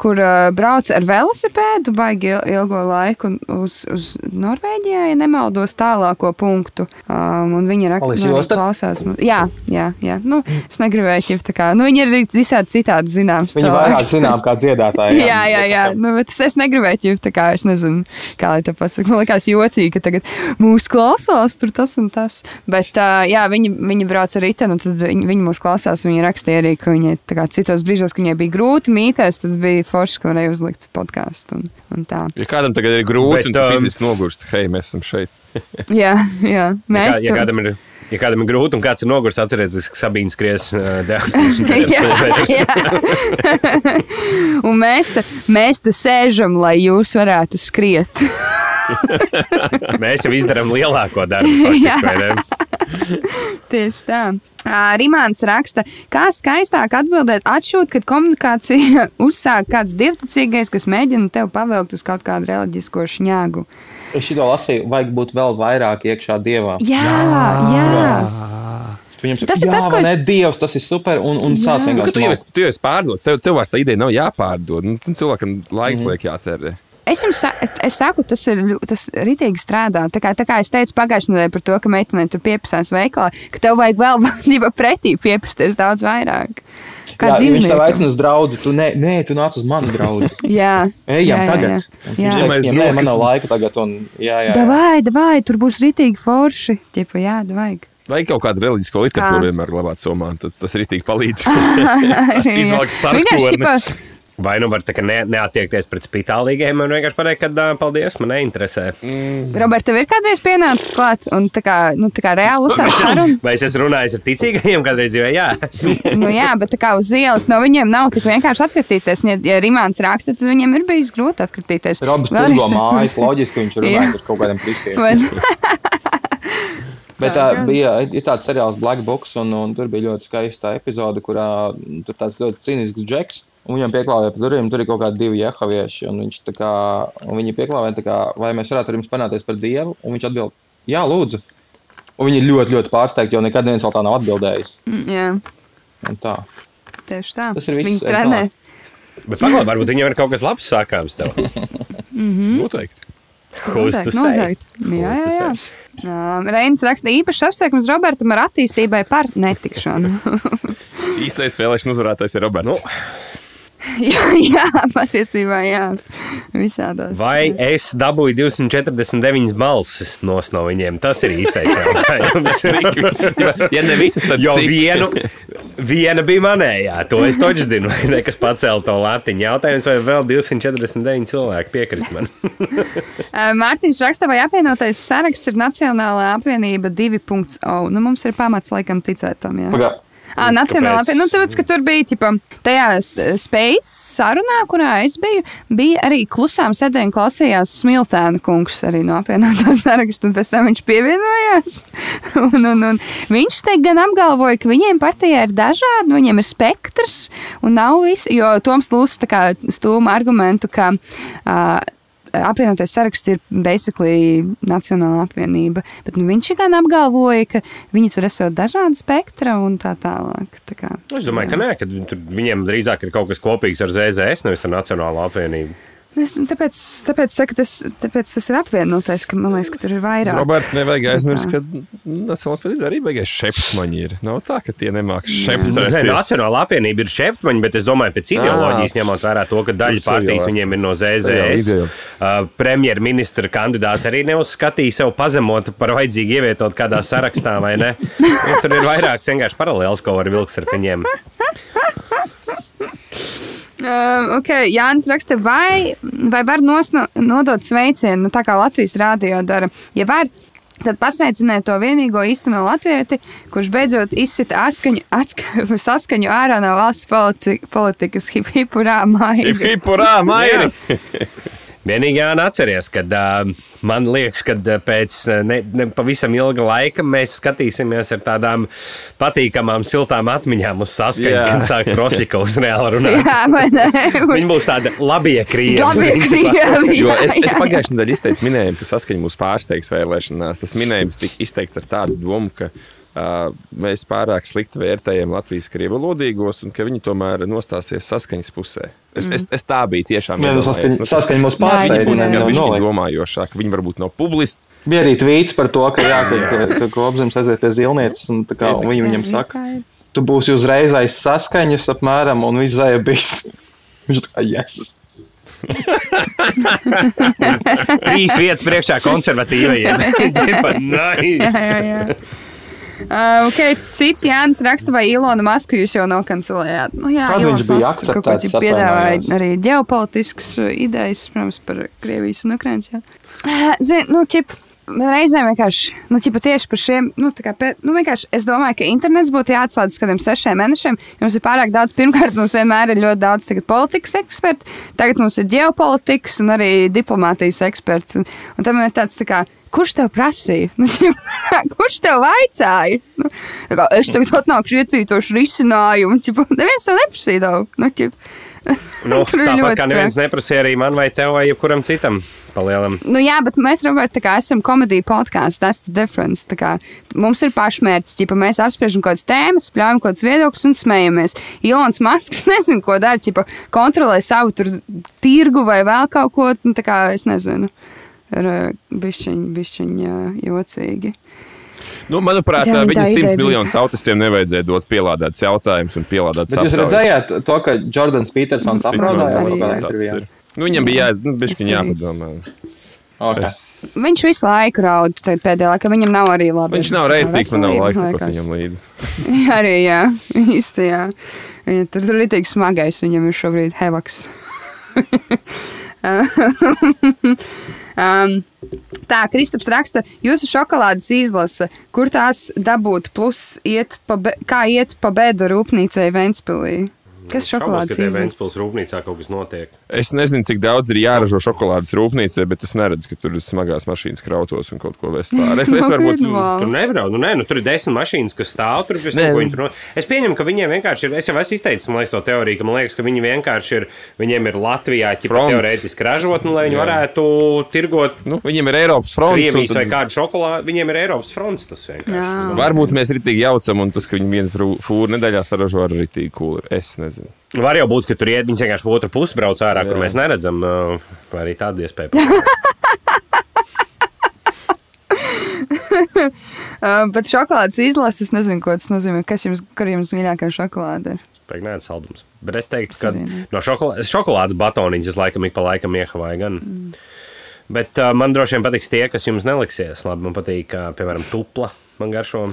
[SPEAKER 1] kur brauca ar velosipēdu baigi il- ilgo laiku uz, uz Norvēģijā, ja nemaldos, tālāko punktu. Un viņa rak-
[SPEAKER 3] Alise
[SPEAKER 1] nu, klausās. Jā, jā, jā. Nu, es negribēju ķipt tā kā. Nu, viņi ir arī visādi citādi zināms.
[SPEAKER 3] Vairāk
[SPEAKER 1] cilvēks.
[SPEAKER 3] zinām kā dziedātāji.
[SPEAKER 1] Jā, jā, jā. Nu, bet es, es negribēju ķipt tā kā, es nezinu, kā lai to pasaktu. Man liekas jocīgi, ka tagad mūsu klausās tur tas un tas. Bet, jā, viņi, viņi brauc ar riteni, un tad viņi, viņi mūs klausās. Viņi rakstīja arī, ka viņi tā kā citos brīžos, ka viņai bija grūti mītēs, tad bija forši, ka varēja uzlikt podkāstu un, un tā.
[SPEAKER 4] Ja kādam tagad ir grūti
[SPEAKER 5] Bet,
[SPEAKER 4] un tu
[SPEAKER 5] um,
[SPEAKER 4] fiziski nogurst, hei, mēs esam šeit.
[SPEAKER 1] Jā, jā.
[SPEAKER 5] Ja, kā,
[SPEAKER 1] Mēs
[SPEAKER 5] ja, kādam ir, ja kādam ir grūti un kāds ir nogurs, atcerieties, ka Sabīna skries uh, 84
[SPEAKER 1] Jā,
[SPEAKER 5] km.
[SPEAKER 1] jā. Un mēs te, mēs te sēžam, lai jūs varētu skriet.
[SPEAKER 5] Mēs jau izdarām lielāko darbu.
[SPEAKER 1] Jā.
[SPEAKER 5] Faktiski, vai ne?
[SPEAKER 1] Tieši tā. Ā, Rimāns raksta, kā skaistāk atbildēt, atšūt, kad komunikācija uzsāk kāds divticīgais, kas mēģina tev pavilkt uz kaut kādu reliģisko šņāgu.
[SPEAKER 3] Es šo lasīju, vajag būt vēl vairāk iekšā dievā.
[SPEAKER 1] Jā, jā. jā.
[SPEAKER 3] Viņam
[SPEAKER 1] Tas
[SPEAKER 3] tas
[SPEAKER 1] ir
[SPEAKER 3] ir
[SPEAKER 1] tas, ko es-
[SPEAKER 3] es... Dievs, tas ir super, un, un sāc
[SPEAKER 1] Jā.
[SPEAKER 4] Nu,
[SPEAKER 3] vienkārši
[SPEAKER 4] tu jau esi, tu jau esi pārdots, tev, tev vairs tā ideja nav jāpārdod. Nu, cilvēkam laiks liek jācerē.
[SPEAKER 1] Es jums es, es saku, tas ir tas rītīgi strādā. Tā kā, tā kā es teicu pagājušajā nedēļā par to, ka meitenei tur pieprasās veikalā, ka tev vajag vēl jau pretī pieprasties daudz vairāk. Kā
[SPEAKER 3] Jā, ja viņš tev aicina uz draugu, tu ne, nē, tu nāc uz mani draugu.
[SPEAKER 1] Jā,
[SPEAKER 3] Ejam
[SPEAKER 1] jā,
[SPEAKER 3] tagad.
[SPEAKER 1] Jā,
[SPEAKER 3] Un
[SPEAKER 1] jā.
[SPEAKER 3] Viņš
[SPEAKER 1] jā.
[SPEAKER 3] teiks, nē, man nav laika tagad. Un, jā, jā, jā.
[SPEAKER 1] Davai, davai, tur būs rītīgi forši. Ķipa, jā, davai.
[SPEAKER 4] Vai kaut kādu reliģisko literatūru
[SPEAKER 1] Kā?
[SPEAKER 4] vienmēr glabāt somā, tad tas arī tik palīdz.
[SPEAKER 1] Arī, jā.
[SPEAKER 5] Vai nu var ne, neattiekties pret spitālīgiem un vienkārši pateikt, ka paldies, man neinteresē.
[SPEAKER 1] Robert, tev ir kādreiz pienācis klāt un tā kā, nu, tā kā reāli uzsākt sarunu?
[SPEAKER 5] Vai es esmu runājis ar ticīgajiem kādreiz dzīvē? Jā.
[SPEAKER 1] Nu, jā, bet tā kā uz ielas no viņiem nav tik vienkārši atkritīties. Ja, ja Rimāns raksta, tad viņiem ir bijis grūti atkritīties.
[SPEAKER 3] Robs
[SPEAKER 1] Vēlreiz-
[SPEAKER 3] turbo mājas, loģiski viņš runā
[SPEAKER 1] Jā.
[SPEAKER 3] par kaut kādiem kristiem. Bet
[SPEAKER 1] Tā
[SPEAKER 3] tā bija tāds seriāls Black Box, un, un tur bija ļoti skaista epizode, kurā mm, tur tāds ļoti cīnisks džeks. Un viņam pieklāvēja pie durvīm, tur ir kaut kādi divi jehavieši. Un viņš kā, un viņi pieklāvēja, kā, vai mēs varētu ar jums panāties par dievu. Un viņš atbild, jā, lūdzu. Un viņi ir ļoti, ļoti pārsteigti, jo nekad neviens vēl tā nav atbildējis.
[SPEAKER 1] Mm, Jā,
[SPEAKER 3] Un tā.
[SPEAKER 1] tieši tā.
[SPEAKER 3] Tas ir viss,
[SPEAKER 1] Viņas
[SPEAKER 3] ej
[SPEAKER 1] trenē.
[SPEAKER 5] Bet pagaidi, varbūt viņam ir kaut kas labs sākāms tev.
[SPEAKER 4] Noteikti.
[SPEAKER 5] Who's to
[SPEAKER 1] Noteikti,
[SPEAKER 5] say?
[SPEAKER 1] noteikti. Jā, jā, jā. Um, Reinis raksta īpaši apsveikums Robertam ar attīstībai par netikšanu.
[SPEAKER 4] Īstais vēlēšana uzvarētājs ir Roberts.
[SPEAKER 5] Nu,
[SPEAKER 1] jā, jā, patiesībā, jā. Visādos.
[SPEAKER 5] Vai es dabūju 249 balsis no viņiem? Tas ir īstais jautājums.
[SPEAKER 4] ja ne visas, tad
[SPEAKER 5] Jo
[SPEAKER 4] cik?
[SPEAKER 5] vienu, viena bija manējā, to es toķis zinu, vai ne, kas pacēla to latiņu. Jautājums, vai vēl 249 cilvēki piekrīt man?
[SPEAKER 1] Mārtiņš raksta, vai apvienotais saraksts ir Nacionālā apvienība 2.0. Nu, mums ir pamats laikam ticēt tam. Jā.
[SPEAKER 3] Pagā,
[SPEAKER 1] À, Nacionālā
[SPEAKER 5] Kāpēc?
[SPEAKER 1] apvienība. Nu, tāpēc, ka tur bija ķipa, tajā spējas sarunā, kurā es biju, bija arī klusām sēdēja un klausījās Smiltēna kungs arī no apvienotā saraksta, un pēc tam viņš pievienojās. un, un, un viņš te gan apgalvoja, ka viņiem partijā ir dažādi, viņiem ir spektrs un nav visi, jo Toms Lūsis tā kā stūma argumentu, ka uh, apvienotais saraksts ir basically Nacionāla apvienība. Bet nu, viņš gan apgalvoja, ka viņi tur esot dažādi spektra un tā tālāk. Tā kā,
[SPEAKER 5] Es domāju, ka nē, ka viņiem drīzāk ir kaut kas kopīgs ar ZZS, nevis ar Nacionālo apvienību.
[SPEAKER 1] Es, tāpēc, tāpēc, saku, tas, tāpēc tas ir apvienotais, ka man liekas, ka tur ir vairāk.
[SPEAKER 4] Roberts, nevajag aizmirst,
[SPEAKER 1] Tā.
[SPEAKER 4] ka Nacionālā apvienība arī beigās šeptmaņi ir. Nav tā, ka tie nemāk šept.
[SPEAKER 5] Nē, Nacionāla apvienība ir šeptmaņa, bet es domāju, pēc ideoloģijas, ņemot vērā to, ka daļa partijas viņiem ir no ZZS. Premjerministra kandidāts arī neuzskatīja sev pazemot par vajadzīgu ievietot kādā sarakstā, vai ne? Nu, tur ir vairākas vienkārši paralēlas, ko var vilkt ar viņiem.
[SPEAKER 1] Uh, okay, Jānis raksta, vai, vai var nosno, nodot sveicienu, nu, tā kā Latvijas rādio dara. Ja var, tad pasveiciniet to vienīgo īsteno latvieti, kurš beidzot izsita atskaņu, atska, saskaņu ārā no valsts politi politikas hip hip urā māja.
[SPEAKER 5] Vienīgi jāatcerās, ka uh, man liekas, ka pēc ne, ne pavisam ilga laika mēs skatīsimies ar tādām patīkamām, siltām atmiņām uz saskaņu,
[SPEAKER 4] Jā.
[SPEAKER 5] kad sāks Rosļikovs reāli runāt.
[SPEAKER 1] Jā, vai ne?
[SPEAKER 5] Viņi būs tādi labie krievi.
[SPEAKER 4] Es, es
[SPEAKER 1] jā.
[SPEAKER 4] pagājušajā nedēļā izteicu minējumu, ka saskaņa mūs pārsteigs vēlēšanās. Tas minējums tika izteikts ar tādu domu, ka uh, mēs pārāk slikti vērtējam Latvijas krievu lodīgos un ka viņi tomēr nostāsies saskaņas pusē. Es, mm. es, es tā biju tiešām.
[SPEAKER 3] Jā, tas saskaņa, saskaņa mūs pārsteidz.
[SPEAKER 1] viņi
[SPEAKER 4] ir domājošāki, viņi varbūt nav publiski.
[SPEAKER 3] Bija arī tvīts par to, ka, jā, ka, ka, ka Kopzems aiziet pie zilnietes, un tā kā, un viņi viņam saka, tu būsi uzreiz aiz saskaņas apmēram, un viņš zēja bijis. Viņš tā kā, yes.
[SPEAKER 5] Trīs vietas priekšā konservatīvajiem. Nice.
[SPEAKER 1] Jā, jā, jā. Uh, okay, cits Jānis raksta, vai Ilona Masku jūs jau nokancelējāt. Nu, jā,
[SPEAKER 3] Kad
[SPEAKER 1] Ilonas
[SPEAKER 3] viņš bija
[SPEAKER 1] Masks tur kaut ko piedāvāja
[SPEAKER 3] atvainojos.
[SPEAKER 1] arī ģeopolitiskas uh, idejas, protams, par Krievijas un Ukrainas. Uh, Zini, nu, ķip, reizēm vienkārši, nu, tieši par šiem, nu, tā kā, nu, vienkārši es domāju, ka internets būtu jāatslēdz uz kādiem sešiem mēnešiem. Jums ir pārāk daudz, pirmkārt, mums vienmēr ir ļoti daudz tagad politikas eksperti, tagad mums ir ģeopolitikas un arī diplomātijas eksperts. Un, un tam ir tāds, tā kā, Kurš tev prasīja? Nu, kurš tev vaicāja? Nu, kā, es tagad atnākšu iecītošu risinājumu. Ķip, neviens tev neprasīja. Nu, ķip,
[SPEAKER 5] Nu, tāpat kā neviens neprasīja arī man vai tev vai jebkuram citam palielam.
[SPEAKER 1] Nu, jā, bet mēs, kā esam komēdija podkāsts, tas ir difference. Kā Mums ir pašmērķis, ja mēs apspriežam kaut kādas tēmas, spļaujam kaut kādas viedokļus un smejamies. Ilons Masks nezinu, ko dara, ķipa, kontrolē savu tur tirgu vai vēl kaut ko. Nu, kā es nezinu, ir bišķiņ, bišķiņ jā, jocīgi.
[SPEAKER 4] Nu, manuprāt,
[SPEAKER 1] Jā,
[SPEAKER 4] 100
[SPEAKER 1] bija.
[SPEAKER 4] miljonus autistiem nevajadzēja dot pielādētas jautājumus un pielādētas
[SPEAKER 3] Bet jūs
[SPEAKER 4] aptaujas.
[SPEAKER 3] redzējāt to, ka Jordans Petersons kaut
[SPEAKER 1] jā.
[SPEAKER 3] kādā intervijā?
[SPEAKER 4] ir. Nu, viņam bija jāiz, nu, bišķiņ jāpadomā.
[SPEAKER 3] Okay.
[SPEAKER 4] Es,
[SPEAKER 1] Viņš visu laiku raud pēdējā laikā, viņam nav arī labi.
[SPEAKER 4] viņš nav rēcīgs, man nav laiks
[SPEAKER 1] liekas.
[SPEAKER 4] viņam līdzi.
[SPEAKER 1] Jā, arī jā, īsti jā. Tur tur ir tik smagais, viņam ir šobrīd hevaks. um, tā, Kristaps raksta, jūsu šokolādes izlase, kur tās dabūt, plus iet pa, be, kā iet pa bēdu rūpnīcai Ventspilī. Kas šokolādes izlase?
[SPEAKER 5] Ventspils rūpnīcā kaut kas notiek.
[SPEAKER 4] Es nezinu, cik daudz ir jāražo šokolādes rūpnīcā, bet es neredzu, ka tur ir smagās mašīnas krautos un kaut ko vēstā. Es, es varbūt.
[SPEAKER 1] Nu.
[SPEAKER 5] Tur nebrauc, nu, nē, nu, tur ir desmit mašīnas, kas stāv tur. Nē,
[SPEAKER 4] Nē.
[SPEAKER 5] nu. tur no... Es pieņemu, ka viņiem vienkārši ir. Es jau esmu izteicis man liekas, to teoriju, ka man liekas, ka viņi vienkārši ir. Viņiem ir Latvijā ķipa teorētiski ražot, nu, lai viņi
[SPEAKER 4] Jā.
[SPEAKER 5] varētu tirgot
[SPEAKER 4] Nu, viņiem ir Eiropas fronts. un
[SPEAKER 5] Krievijas vai
[SPEAKER 4] tad-
[SPEAKER 5] kādu šokolādi. Viņiem ir Eiropas fronts. Tas vienkārši.
[SPEAKER 1] Jā.
[SPEAKER 5] Nu,
[SPEAKER 4] Varbūt mēs ritīgi jaucam, un tas, ka viņi vienu fūru nedēļā saražo ar ritīgi kūlu. Es nezinu.
[SPEAKER 5] Var jau būt, ka tur iet viņi vienkārši otru pusi brauc ārā, kur
[SPEAKER 4] Jā.
[SPEAKER 5] mēs neredzam. Vai arī tāda iespēja.
[SPEAKER 1] bet šokolādes izlases, es nezinu, ko tas nozīmē. Kas jums, kur jums mīļākā šokolāde ir?
[SPEAKER 5] Pēkšņi saldums. Bet es teiktu, ka no šokolādes, šokolādes batoniņas laikam ik pa laikam iekavāju. Gan. Mm. Bet uh, man droši vien patiks tie, kas jums neliksies. Labi, man patīk, uh, piemēram, tupla. Man garšo.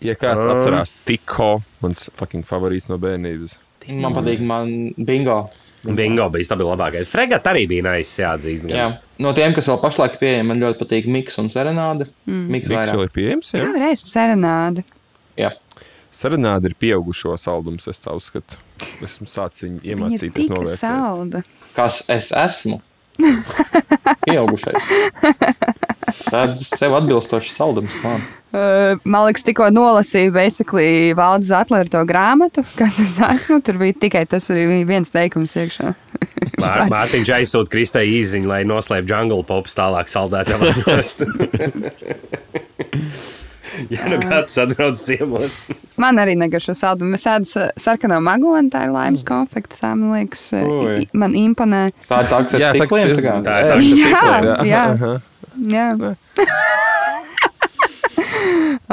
[SPEAKER 4] Ja kāds
[SPEAKER 5] Ah.
[SPEAKER 4] atcerās tikko, mans fucking favorīts no bērnības.
[SPEAKER 3] Man patīk, man bingo.
[SPEAKER 5] Bingo bija tas labākais. Fregat arī bija nice, jāatzīst. gan.
[SPEAKER 3] Jā. No tiem, kas vēl pašlaik ir pieejami, man ļoti patīk miks un serenāde. Mm. Miks
[SPEAKER 4] Miks vēl ir pieejams, jā.
[SPEAKER 1] Reiz serenāde.
[SPEAKER 3] Jā.
[SPEAKER 4] Serenāde ir pieaugušo saldums, es tā uzskatu. Esmu sācis viņu iemācīties
[SPEAKER 1] tik
[SPEAKER 4] novērtēt.
[SPEAKER 1] salda.
[SPEAKER 3] Kas es esmu? Pieaugušais. Tas sev atbilstošs saldums. Man.
[SPEAKER 1] Uh, man liekas, tikko nolasīju basically Valdis Atlera to grāmatu, kas es esmu. Tur bija tikai tas arī viens teikums iekšā.
[SPEAKER 5] Mār- Mārtiņš aizsūta Kristai īziņu, lai noslēptu jungle pops tālāk saldētā. Jā, nu kāds atbrauc ciemos.
[SPEAKER 1] Man arī negaršo saldumu. Es ēdu sa- sarkano magonu, tā ir laimes konfekta. Tā man liekas,
[SPEAKER 3] Ui.
[SPEAKER 1] i- man imponē.
[SPEAKER 3] Tā ir tā, kas
[SPEAKER 4] Jā,
[SPEAKER 3] ir
[SPEAKER 4] tā, kas
[SPEAKER 3] stikliem.
[SPEAKER 4] ir-
[SPEAKER 3] tā.
[SPEAKER 5] Tā ir tā, kas
[SPEAKER 1] Jā,
[SPEAKER 5] tikos,
[SPEAKER 1] jā. Jā.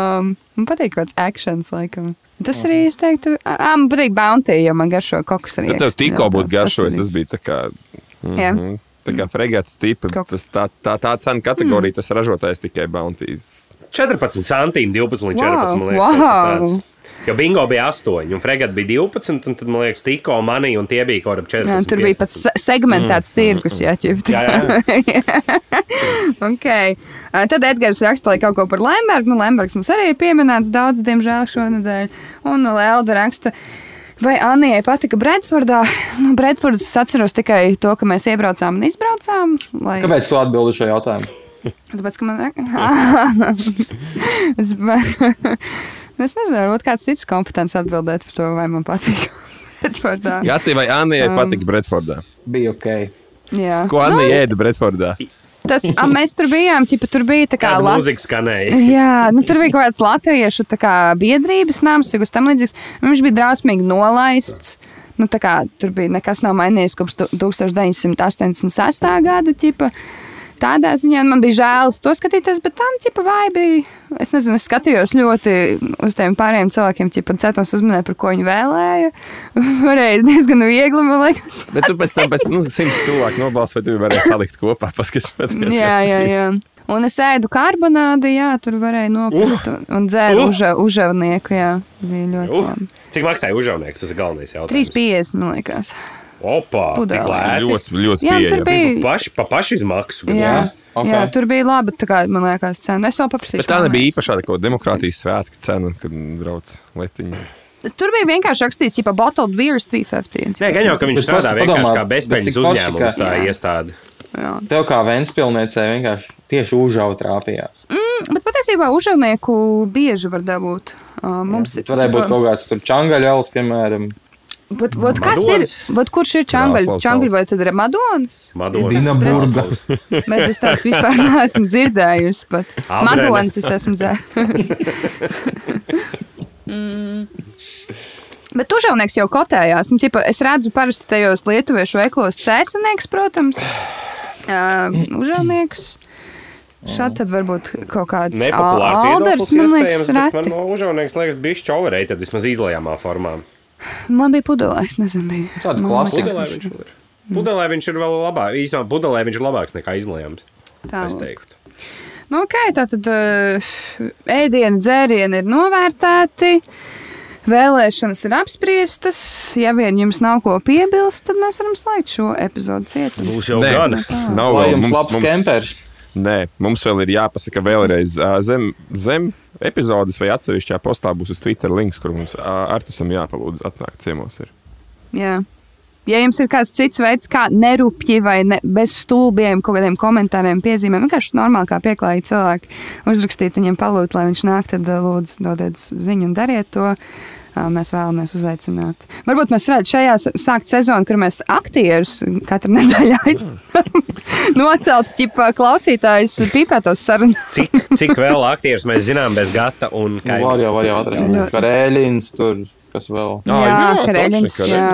[SPEAKER 1] um, man patīk kaut kāds akcents, laikam. Tas arī, es teiktu, ah, man patīk bounty, jo man garšo kokus arī.
[SPEAKER 4] Tad tev tikko būtu garšojis,
[SPEAKER 1] Tas
[SPEAKER 4] bija tā kā.
[SPEAKER 1] Jā.
[SPEAKER 4] Mhm. Tā kā fregāts tipa, tas tā, tā, tā cena kategorija, tas ražotājs tikai bounties.
[SPEAKER 5] 14 centīmi, 12 līdz 14.
[SPEAKER 1] Wow,
[SPEAKER 5] man liekas, kaut
[SPEAKER 1] wow.
[SPEAKER 5] Jo bingo bija 8, un fregat bija 12, un tad, man liekas, tikko manī, un tie bija kaut kādi 14.
[SPEAKER 1] Jā, tur bija pat
[SPEAKER 5] 15.
[SPEAKER 1] se- segmentēts tirgus, jā, ķipt.
[SPEAKER 5] Jā, jā.
[SPEAKER 1] okay. Tad Edgars raksta lai kaut ko par Lembergu. Nu, Lembergs mums arī ir pieminēts daudz, diemžēl, šonadēļ. Un Lelda raksta. Vai Anijai patika Bredfordā? Nu, Bredfords es atceros tikai to, ka mēs iebraucām un izbraucām. Lai...
[SPEAKER 3] Kāpēc tu atbildi šo jautājumu?
[SPEAKER 1] Tāpēc, ka man es, es nezinu, varbūt kāds cits kompetents atbildēt par to, vai man patīk. Bredfordā.
[SPEAKER 4] Jā, tie vai Annijai
[SPEAKER 1] Um.
[SPEAKER 4] patika Bredfordā?
[SPEAKER 3] Bija ok.
[SPEAKER 1] Jā.
[SPEAKER 4] Ko Annija ēda Bredfordā?
[SPEAKER 1] Tas, a, mēs tur bijām, ķipa, tur bija tā kā
[SPEAKER 5] Kāda
[SPEAKER 1] la-
[SPEAKER 5] mūzika skanēja?
[SPEAKER 1] Jā, nu, tur bija kaut kāds latviešu kā, biedrības nams, kas tam līdzīgs. Viņš bija drausmīgi nolaists. Nu, kā, tur bija nekas nav mainījies kopš tu- 1986. gada. Ķipa. Tādā ziņā man bija žēl uz to skatīties, bet tam ķipa vai bija. Es nezinu, es skatījos ļoti uz tiem pārējiem cilvēkiem, ķipa centos uzminēt, par ko viņi vēlēja. Varēja diezgan viegli, man liekas.
[SPEAKER 4] Bet tu pēc tam pēc nu, simts cilvēku nobalsoji, tu varēji salikt kopā, paskatīties.
[SPEAKER 1] Jā, jā, jā. Un es ēdu karbonādi, jā, tur varēja nopirkt un, un dzēru
[SPEAKER 5] Uh!
[SPEAKER 1] uh. užavnieku, jā, bija ļoti
[SPEAKER 5] Uh,
[SPEAKER 1] labi.
[SPEAKER 5] cik maksāja užaunieks? Tas ir galvenais jautājums.
[SPEAKER 1] 3,50 man liekas.
[SPEAKER 5] Opa.
[SPEAKER 4] Ļoti, ļoti
[SPEAKER 1] Jā, tur
[SPEAKER 4] pieejami.
[SPEAKER 1] bija.
[SPEAKER 5] Paši, pa pašu izmaksu. gan
[SPEAKER 1] Jā,
[SPEAKER 5] jā.
[SPEAKER 3] Ok.
[SPEAKER 1] okay. jā, tur bija laba, tā kā man liekas, cena. Es vēl paprasīšu.
[SPEAKER 4] Bet tā nebija īpašā kaut kāda demokrātijas svētka cena, kad brauc letiņa.
[SPEAKER 1] Tur bija vienkārši rakstīts, ka bottled beer ir 350.
[SPEAKER 5] Nē, gan jau, ka viņš strādā vienkārši kā bezpēļņas uzņēmums, tā
[SPEAKER 1] Jā.
[SPEAKER 5] iestāde.
[SPEAKER 1] Jā.
[SPEAKER 3] Tev kā Vēnspilsniecei vienkārši tieši užauga trāpījās.
[SPEAKER 1] Bet patiesībā užavnieku bieži var dabūt. Uh, mums ir.
[SPEAKER 3] Tur varēja būt kaut kāds tur čangaļauls, piemēram.
[SPEAKER 1] Bet, bet kas ir?
[SPEAKER 5] Madonas?
[SPEAKER 1] Bet kurš ir Čangaļi
[SPEAKER 4] valsts.
[SPEAKER 1] vai tad ir Madonas?
[SPEAKER 5] Madona.
[SPEAKER 3] Dinaburga.
[SPEAKER 1] Bet es tādu vispār neesmu dzirdējusi. Pat
[SPEAKER 5] Abrene.
[SPEAKER 1] Madonas es esmu dzērusi. Mm. Bet užaunieks jau kotējās. Nu, ķipa, es redzu parasti tajos lietuviešu veiklos cēsanieks, protams. Uh, užaunieks. Šādi tad varbūt kaut kāds
[SPEAKER 5] Nepopulārs
[SPEAKER 1] alders, man liekas,
[SPEAKER 5] bet man
[SPEAKER 1] reti.
[SPEAKER 5] no užaunieks liekas bišķi overrated, tad vismaz izlējamā formā.
[SPEAKER 1] Man bija pudelē, es nezinu, bija.
[SPEAKER 3] Tāda klasika.
[SPEAKER 5] Pudelē
[SPEAKER 1] viņš-
[SPEAKER 5] ir. Pudelē viņš ir vēl labāk. Īsumā pudelē viņš ir labāks nekā izlējams.
[SPEAKER 1] Tā,
[SPEAKER 5] Es teiktu.
[SPEAKER 1] Nu, ok, tā tad uh, ēdienu, dzērieni ir novērtēti. Vēlēšanas ir apspriestas. Ja vien jums nav ko piebilst, tad mēs varam slēgt šo epizodu cietumu.
[SPEAKER 5] Būs jau
[SPEAKER 4] Nē.
[SPEAKER 5] gan.
[SPEAKER 4] Nav
[SPEAKER 3] Lai
[SPEAKER 4] vēl
[SPEAKER 3] jums
[SPEAKER 4] mums,
[SPEAKER 3] labs
[SPEAKER 4] mums,
[SPEAKER 3] kempers.
[SPEAKER 4] nē, mums vēl ir jāpasaka vēlreiz zem, zem epizodes vai atsevišķā postā būs uz Twitter links, kur mums Artusam jāpalūdz atnākt ciemos. Ir.
[SPEAKER 1] Jā. Ja jums ir kāds cits veids, kā nerupji vai ne, bez stulbiem, kaut kādiem komentāriem, piezīmēm, vienkārši normāli kā pieklājīgi cilvēki uzrakstīt viņiem palūgt, lai viņš nāk, tad lūdzu dodiet ziņu un dariet to. Ā, Mēs vēlamies uzaicināt. Varbūt mēs varētu šajā sākt sezonu, kur mēs aktierus katru nedēļu aicinām. Nocelt, ķipā, klausītājus pīpētos sarunu.
[SPEAKER 5] Cik, cik vēl aktierus mēs zinām bez gata un
[SPEAKER 3] Nu, Var jau, var jau atrast.
[SPEAKER 1] Ļoti.
[SPEAKER 3] Karēlins tur, kas vēl.
[SPEAKER 1] Jā,
[SPEAKER 4] točni,
[SPEAKER 1] Kareļins, jā.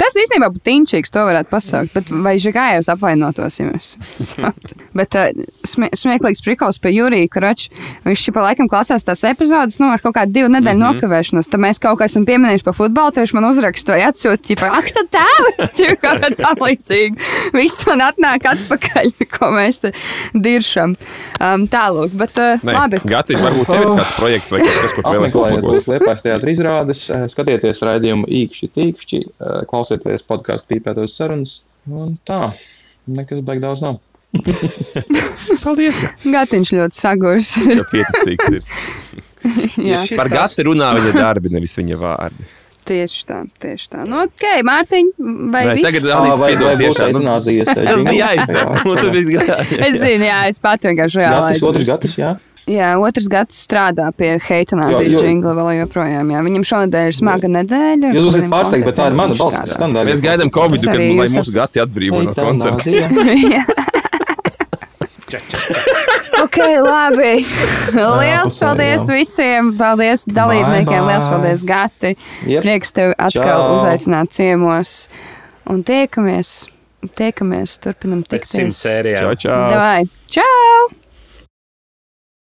[SPEAKER 1] Tas īstenībā būtu tinčīgs, to varētu pasaukt. Bet vai Žigājos apvainotos, ja mēs saukt? Bet uh, smie smieklīgs prikals pie Jurija Karača. Viņš šī pa laikam klasās tās epizodes, nu, ar kaut kādu divu nedēļu mm -hmm. nokavēšanos. Tad mēs kaut kā esam pieminējuši par futbolu, tad viņš man uzrakstīja, atsūta, ķipa, ak, tā tēva, ķipa, kā tā līdzīgi. Viss man atnāk atpakaļ, ko mēs te diršam. Um, tālūk, bet uh,
[SPEAKER 4] Nē,
[SPEAKER 1] labi.
[SPEAKER 4] Gati, varbūt tev ir kāds projekts vai kaut kas, ko tu vēlēsies
[SPEAKER 3] liepais teātris izrādes, eh, skatieties raidījumu īkšķi, tīkšķi, eh, klausieties podkāstu pīpētos sarunas. Un tā, nekas baig daudz nav.
[SPEAKER 4] Paldies!
[SPEAKER 1] Gatiņš ļoti sagurs.
[SPEAKER 4] Viņš jau pieticīgs ir.
[SPEAKER 1] Jā,
[SPEAKER 4] Par gati runā viņa darbi, nevis viņa vārdi.
[SPEAKER 1] tieši tā, tieši tā. Nu, ok, Mārtiņ, vai viss?
[SPEAKER 4] tagad Alīts,
[SPEAKER 3] vai, vai
[SPEAKER 4] tiešām, nu,
[SPEAKER 3] eh,
[SPEAKER 4] Tas bija jāizdara.
[SPEAKER 1] Es zinu, jā, es pat vienkārši reāli
[SPEAKER 3] Gatis, otrs gatis, jā.
[SPEAKER 1] Jā, otrs gads strādā pie heitanāzijas jingla vēl joprojām. Jā. Viņam šonadēļ ir smaga nedēļa.
[SPEAKER 3] Jūs
[SPEAKER 1] Viņam
[SPEAKER 3] pārsteigti, bet tā ir mana balss.
[SPEAKER 4] Mēs gaidām Covid, kad
[SPEAKER 1] arī
[SPEAKER 4] lai
[SPEAKER 1] jūs-
[SPEAKER 4] mūsu gati atbrīvo no koncerta.
[SPEAKER 1] Jā. ok, labi. Lielas paldies
[SPEAKER 3] jā.
[SPEAKER 1] visiem. Paldies dalībniekiem. Lielas paldies, Gati.
[SPEAKER 3] Jep.
[SPEAKER 1] Prieks tevi atkal
[SPEAKER 3] Čau.
[SPEAKER 1] uzaicināt ciemos. Un tiekamies. Tiekamies, turpinam tikties.
[SPEAKER 4] Čau, čau!
[SPEAKER 1] Davai. Čau!